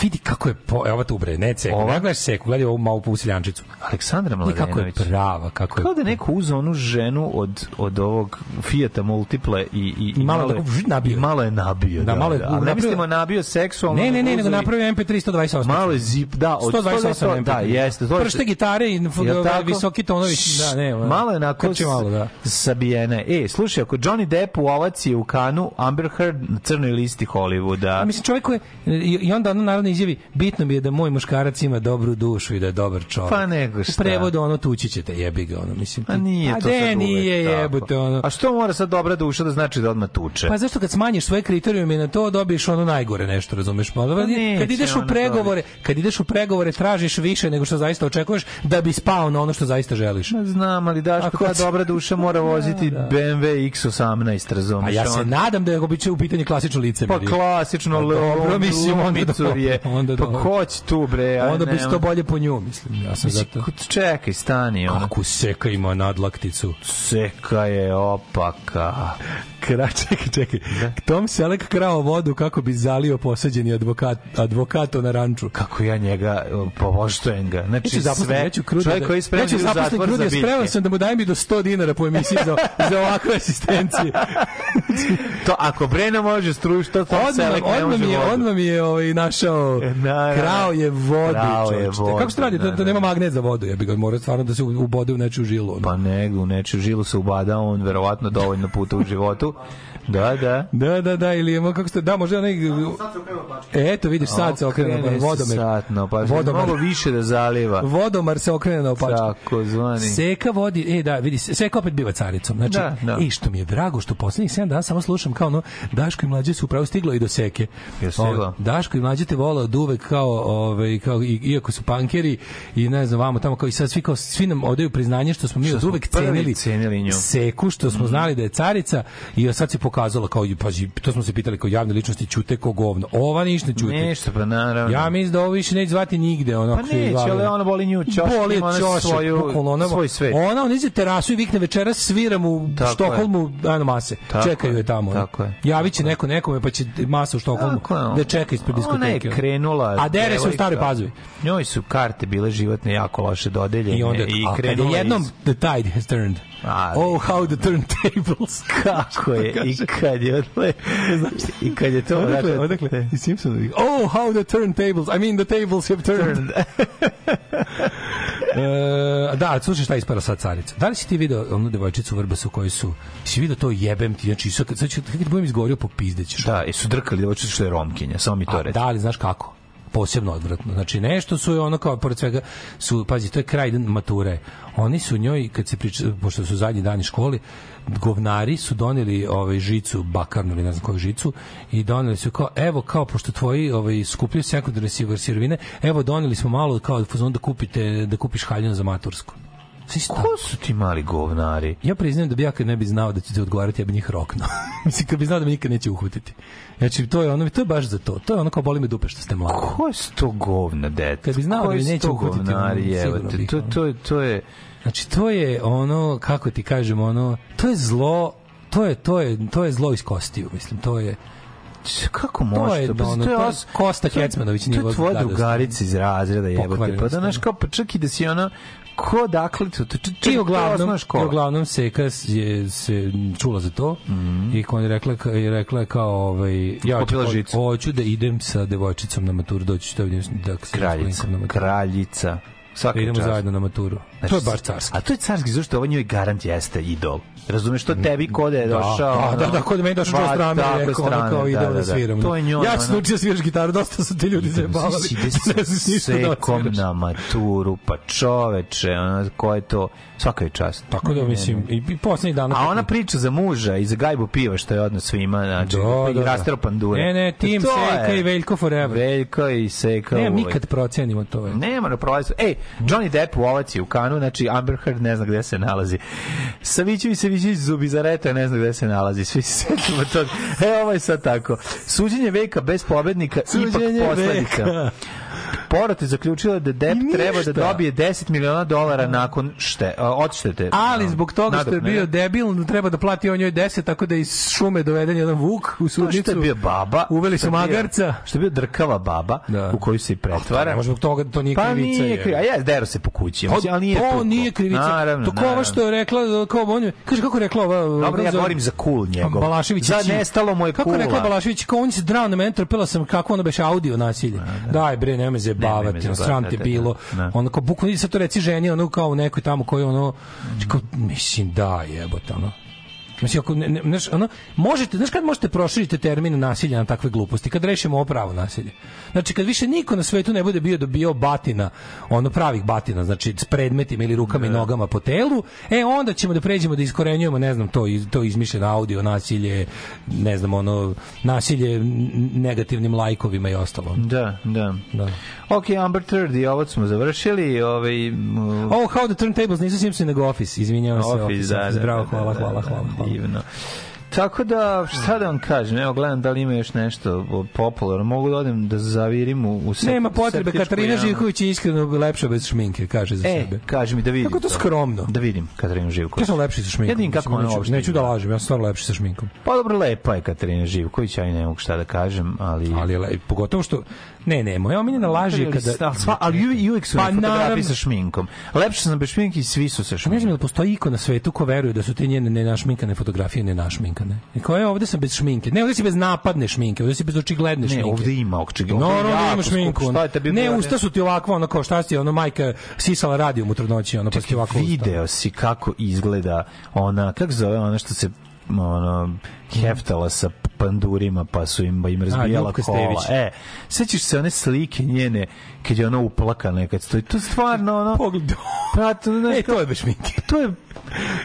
Vidi kako je po, evo tu bre, ne ceku. Ova? Ne gledaš seku, gledaj ovu malu pusiljančicu. Aleksandra Vidi kako je Mladenović. prava, kako je Kao da je neko uzeo onu ženu od, od ovog Fijata Multiple i, i, I malo je- tako vž, nabio. I malo je nabio. Da, malo je- Ali ne mislimo nabio seksualno. Ne, ne, ne, nego i- napravio MP3 128. Malo je zip, da, od 128 128, da, jeste. To je- Pršte gitare i tako? visoki tonovi. Da, ne, malo je onako malo, da. sabijene. E, slušaj, ako Johnny Depp u ovac je u kanu, Amber Heard na crnoj listi Hollywooda. Mislim čovjek koji i, i onda ono naravno izjavi bitno mi je da moj muškarac ima dobru dušu i da je dobar čovjek. Pa nego šta. U prevodu ono tući ćete jebi ga ono mislim. A nije A to de, sad nije jebote ono. A što mora sad dobra duša da znači da odmah tuče? Pa zašto kad smanjiš svoje kriterijume na to dobiješ ono najgore nešto, razumeš? Pa, kad neće ideš u ono pregovore, kad ideš u pregovore tražiš više nego što zaista očekuješ da bi spao na ono što zaista želiš. Ma znam, ali Daško, Ako ta dobra duša mora *laughs* voziti BMW X18, razumeš? A ja se on- nadam da je u pitanju klasično lice. Pa klasično Pa dobro, mislim, onda lumicur je. bre. Onda pa ko će tu, bre? Onda bi to bolje po nju, mislim. Ja sam Mislim, zato... Čekaj, stani. Ono. Kako seka ima nadlakticu. Seka je opaka. *laughs* Kra, čekaj, čekaj. Tom Selek krao vodu kako bi zalio posađeni advokat, advokato na ranču. Kako ja njega povoštujem ga. Ja Znači, zaposlim, sve, ja ću Krudija čovjek da- koji ja da ide u zatvor za biljke. spreman sam da mu dajem i do 100 dinara po emisiji za, *laughs* za ovakve asistencije. To, ako Brena može struju, što to Odmah, Selek ne može vodu? odmah mi je ovaj, našao, *laughs* da. krao je vodu. Krao je vodu, Kako se radi? da, da. nema magnet za vodu, ja bi ga mora stvarno da se u- ubode u nečiju žilu. ono. Pa nego, u nečiju žilu se ubada, on verovatno dovoljno puta u životu. *laughs* Da, da. Da, da, da, ili je, kako ste, da, možda onaj... E, eto, vidiš, sad se okrene, Okrene se vodomer. Sad, no, pa Vodomar. mnogo više da zaliva. Vodomar se okrene na opačku. Tako zvani. Seka vodi, e da, vidi, Seka opet biva caricom. Znači, Da, da. e, što mi je drago, što poslednjih 7 dana samo slušam kao ono, Daško i mlađe su upravo stiglo i do Seke. Jel stiglo? Daško i mlađe te vole od uvek kao, ovaj, kao i, iako su pankeri i ne znam, vamo tamo kao i sad svi, kao, svi nam odaju priznanje što smo mi Što od uvek cenili, cenili nju. Seku, što smo znali da je carica i sad se pokazalo kao, pazi, to smo se pitali kao javne ličnosti, ćute ko govno. Ova ništa ne ćute. Ništa, pa naravno. Ja mislim da ovo više neće zvati nigde. Ono, Pa neće, ali ona boli nju ćošak, Boli ima ona svoju- ona, svoj svet. Ona, on iđe terasu i vikne večeras sviram u Tako. Štokholmu, ajno mase. Tako Čekaju je tamo. tako je. Javit će neko nekome, pa će masa u Štokholmu da čeka ispred diskoteke. Krenula. A dere se u staroj pazovi. Njoj su karte bile životne jako loše dodeljene I onda, i a krenula je jednom iz- the tide has turned. A, oh, how the turntables. *laughs* Kako je *laughs* i kad je odle, i kad je to Odakle, dakle, odakle, iz Simpsonovih. Oh, how the turntables, I mean the tables have turned. *laughs* e, da, slušaj šta je ispala sad carica. Da li si ti video onu devojčicu u Vrbasu koju su, si video to jebem ti, znači sad, kad- kad budem izgovorio po pizdećeš. Da, i su drkali devojčicu što je romkinja, samo mi to reći. da, ali znaš kako? posebno odvratno. Znači nešto su je ono kao pored svega su pazi to je kraj mature. Oni su njoj kad se priča pošto su zadnji dani školi govnari su doneli ovaj žicu bakarnu ili ne znam koju žicu i doneli su kao evo kao pošto tvoji ovaj skupljaju sekundarne sirovine evo doneli smo malo kao fazon da kupite da kupiš haljinu za matursku Ko su ti mali govnari? Ja priznajem da bi ja kad ne bi znao da ćete odgovarati, ja bi njih roknuo. *laughs* Mislim, kad bi znao da me nikad neće uhvatiti. Znači, to je ono, to je baš za to. To je ono kao boli me dupe što ste mladi. Ko su to govna, dete? Kad bi znao da Koji me su neće uhvatiti, govnari, evo sigurno te, bih, to, to, je- to je... Znači, to je ono, kako ti kažem, ono, to je zlo, to je, to je, to je zlo iz kostiju, mislim, to je... Kako To može je, to? Pa ono, to je to je os- Kosta to je- Kecmanović To nivo je tvoja drugarica iz razreda, jebote. Pa da, znaš, da. kao, pa čak i da si ona, ko dakle, to, to, to, to, I to je uglavnom, i uglavnom Seka je se čula za to i kad je rekla, je rekla kao ovaj, ja hoću- da idem sa devojčicom na maturu, doći da vidim da se Kraljica, na maturu. kraljica. Svaka Da idemo čast. zajedno na maturu. to je baš carski. A to je carski, zašto ovo njoj garant jeste idol. Razumeš to tebi kod je došao? Da, da, da, je meni došao tako i rekao, ono strane, kao idemo da, da, da. sviramo. To je njoj, ja ono- naučio da sviraš gitaru, dosta su ti ljudi zajebavali. *laughs* Ne znaš ništa da sekom na maturu, pa čoveče, ono, ko je to, svaka je čast. Tako da, mislim, i, i poslednjih dana... A ona priča za muža i za gajbu piva što je odnos svima, znači, Da, i da, rasteropan dure. Ne, ne, tim To Seka i Veljko forever. Veljko i Seka. Ne, nikad procenimo to. Nema na prolazu. Ej, Johnny Depp u ovaci u kanu, znači Amber Heard ne zna gde se nalazi. Savićević, Savićević, Zubi Zareta ne zna gde se nalazi. Svi se setimo toga. E, ovo je sad tako. Suđenje veka bez pobednika, Suđenje ipak posledica. veka. Porot je zaključila da Depp treba da dobije 10 miliona dolara nakon šte, odštete. Ali zbog toga što je bio debil, treba da plati on njoj 10, tako da iz šume doveden jedan vuk u To sudnicu. što je bio baba. Uveli su magarca. Što je bio drkava baba Da. u koju se i pretvara. Može zbog toga, to nije Pa krivica. nije je. krivica. A jes, dero se po kući. Pa, mislim, ali nije to tuklo. nije krivica. Naravno, to kao ovo što je rekla, kao on je, kaže kako je rekla ova... Dobro, ja govorim za kul njegov. Balašević Za nestalo mu je Kako je kula. rekla Balašević, kao on se drao na mene, trpela sam kako ono beše audio nasilje. Daj bre, nema me zajebavati, ono, zajebavati, sram da, te da, bilo. da. Ono kao bukvalno sad to reci ženi, ono kao u nekoj tamo koji ono, kao, mislim da jebote, ono. Mislim, ako, ne, ne, znaš, ono, možete, znaš kad možete proširiti termin nasilja na takve gluposti? Kad rešimo ovo pravo nasilje. Znači, kad više niko na svetu ne bude bio dobio batina, ono pravih batina, znači s predmetima ili rukama i nogama po telu, e, onda ćemo da pređemo da iskorenjujemo, ne znam, to, to izmišljeno audio, nasilje, ne znam, ono, nasilje negativnim lajkovima i ostalo. Da, da. Da. Ok, Amber Third i ovo smo završili. Ovaj, m, Oh, how the turntables nisu Simpson nego Office, izvinjavam se. Office, da, da, Bravo, da, hvala, da, hvala, da, hvala, hvala. Divno. Tako da, šta da vam kažem, evo gledam da li ima još nešto popularno. Mogu da odem da zavirim u, u sep- Nema potrebe, Katarina. Živković je iskreno lepša bez šminke, kaže za E, sebe. kaži mi da vidim. Kako to skromno. Da vidim Katarinu Živković. Ja sam lepši sa šminkom. Ja vidim kako ona neću, uopšte neću da lažem, ja sam stvarno lepši sa šminkom. Pa dobro, lepa je Katarina Živković, ja i ne mogu šta da kažem, ali... Ali je lep, pogotovo što ne, ne, moja omiljena laž je Ali, kada ali, sva, ali uvijek- i uvijek su Pa, pa, fotografije naravno. sa šminkom. Lepše sam bez šminke i svi su sa Pa ne šminkom. znam da postoji iko na svetu ko veruje da su te njene nenašminkane fotografije nenašminkane. I ko je ovde sam bez šminke. Ne, ovde si bez napadne šminke, ovde si bez očigledne Ne, šminke. ovde ima očigledno. No, no, jako ima šminku. skupo. Šta je ne, usta su ti ovakva, ono kao šta si, ono majka sisala radijom u trudnoći, ono pa ti ovako usta. Video si kako izgleda ona, kako zove ona što se ono, heftala sa pandurima pa su im, im razbijala Ljupka kola. E, sećaš se one slike njene kad je ona uplakana kad stoji. To stvarno ono... Pogled. Pa, to, znaš, E, to je bez šminke. to je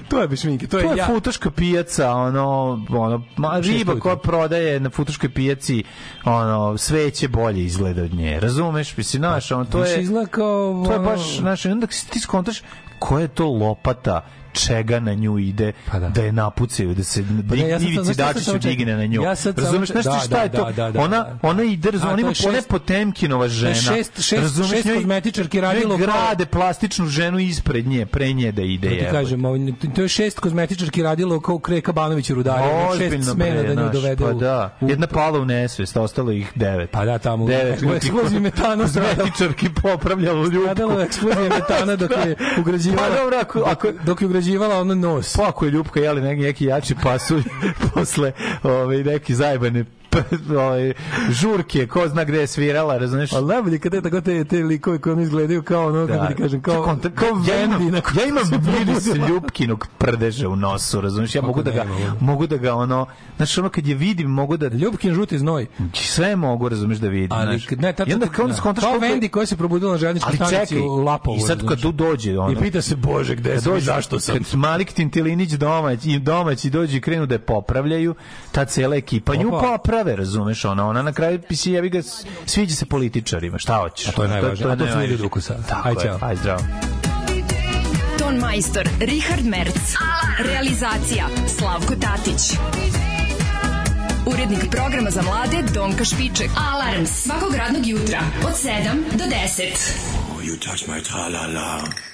To je bez šminke, to je, To je ja. futoška pijaca, ono, ono, ma, riba koja prodaje na futoškoj pijaci, ono, sveće bolje izgleda od nje. Razumeš? Mislim, znaš, ono, to je... izgleda kao, To je baš, znaš, i onda ti skontaš koja je to lopata čega na nju ide Pa da. da. je napucaju da se Pa ne, ja Ivici Dačiću digne na nju. Ja sad Razumeš nešto da, šta je da, to? da, da, da. ona ona ide, razum, A, ona ima je je Potemkinova žena. šest- šest- Razumeš, šest kozmetičarki radilo grade plastičnu ženu ispred nje, pre nje da ide. Da ti kažem, ovaj, to je šest kozmetičarki radilo kao Kreka Banović u rudaru, šest smena da nju znaš, dovede pa da. Jedna pala u nesvest, ostalo ih devet. Pa da, tamo devet. *laughs* u eksploziji metana. Kozmetičarki popravljalo ljubku. Stradalo je eksplozija metana dok je *laughs* ugrađivala, Pa dobro, ako- dok je ugrađivala ono nos. Pa ako je Ljupka jeli neki, neki jači pasulj *laughs* posle ove, neki zajebane *laughs* žurke, ko zna gde je svirala, razumeš? Ali najbolje kada je tako te, te likove koji oni izgledaju kao ono, kako ti kažem, kao, Čekam, kao ja imam, Vendi. nakon ja imam miris. Ljupkinog prdeža u nosu, razumeš? Ja Kako mogu da ga, mogu. da ga ono, znaš, ono kad je vidim, mogu da Ljubkin žuti znoj. sve mogu, razumeš, da vidim. Ali znaš. ne, tačno I onda kao da. skontaš Kao Vendi koja se probudila na željezničkoj Ali stanici u Lapovu. i sad kad tu dođe, ono, I pita se, Bože, gde sam i zašto sam? Kad Malik Tintilinić domać i domaći dođe i krenu da je popravljaju, ta cela ekipa nju Opa. Poprave, razumeš, ona, ona na kraju pisi jebi ga, sviđa se političarima, šta hoćeš? A to je najvažnije, a to su najvažnije. ljudi ukusa. Tako Aj, ćao. aj, zdravo. Ton majstor Richard Merc. Realizacija Slavko Tatić. Urednik programa za mlade Donka Špiček. Alarms svakog radnog jutra od 7 do 10. You touch my tra-la-la.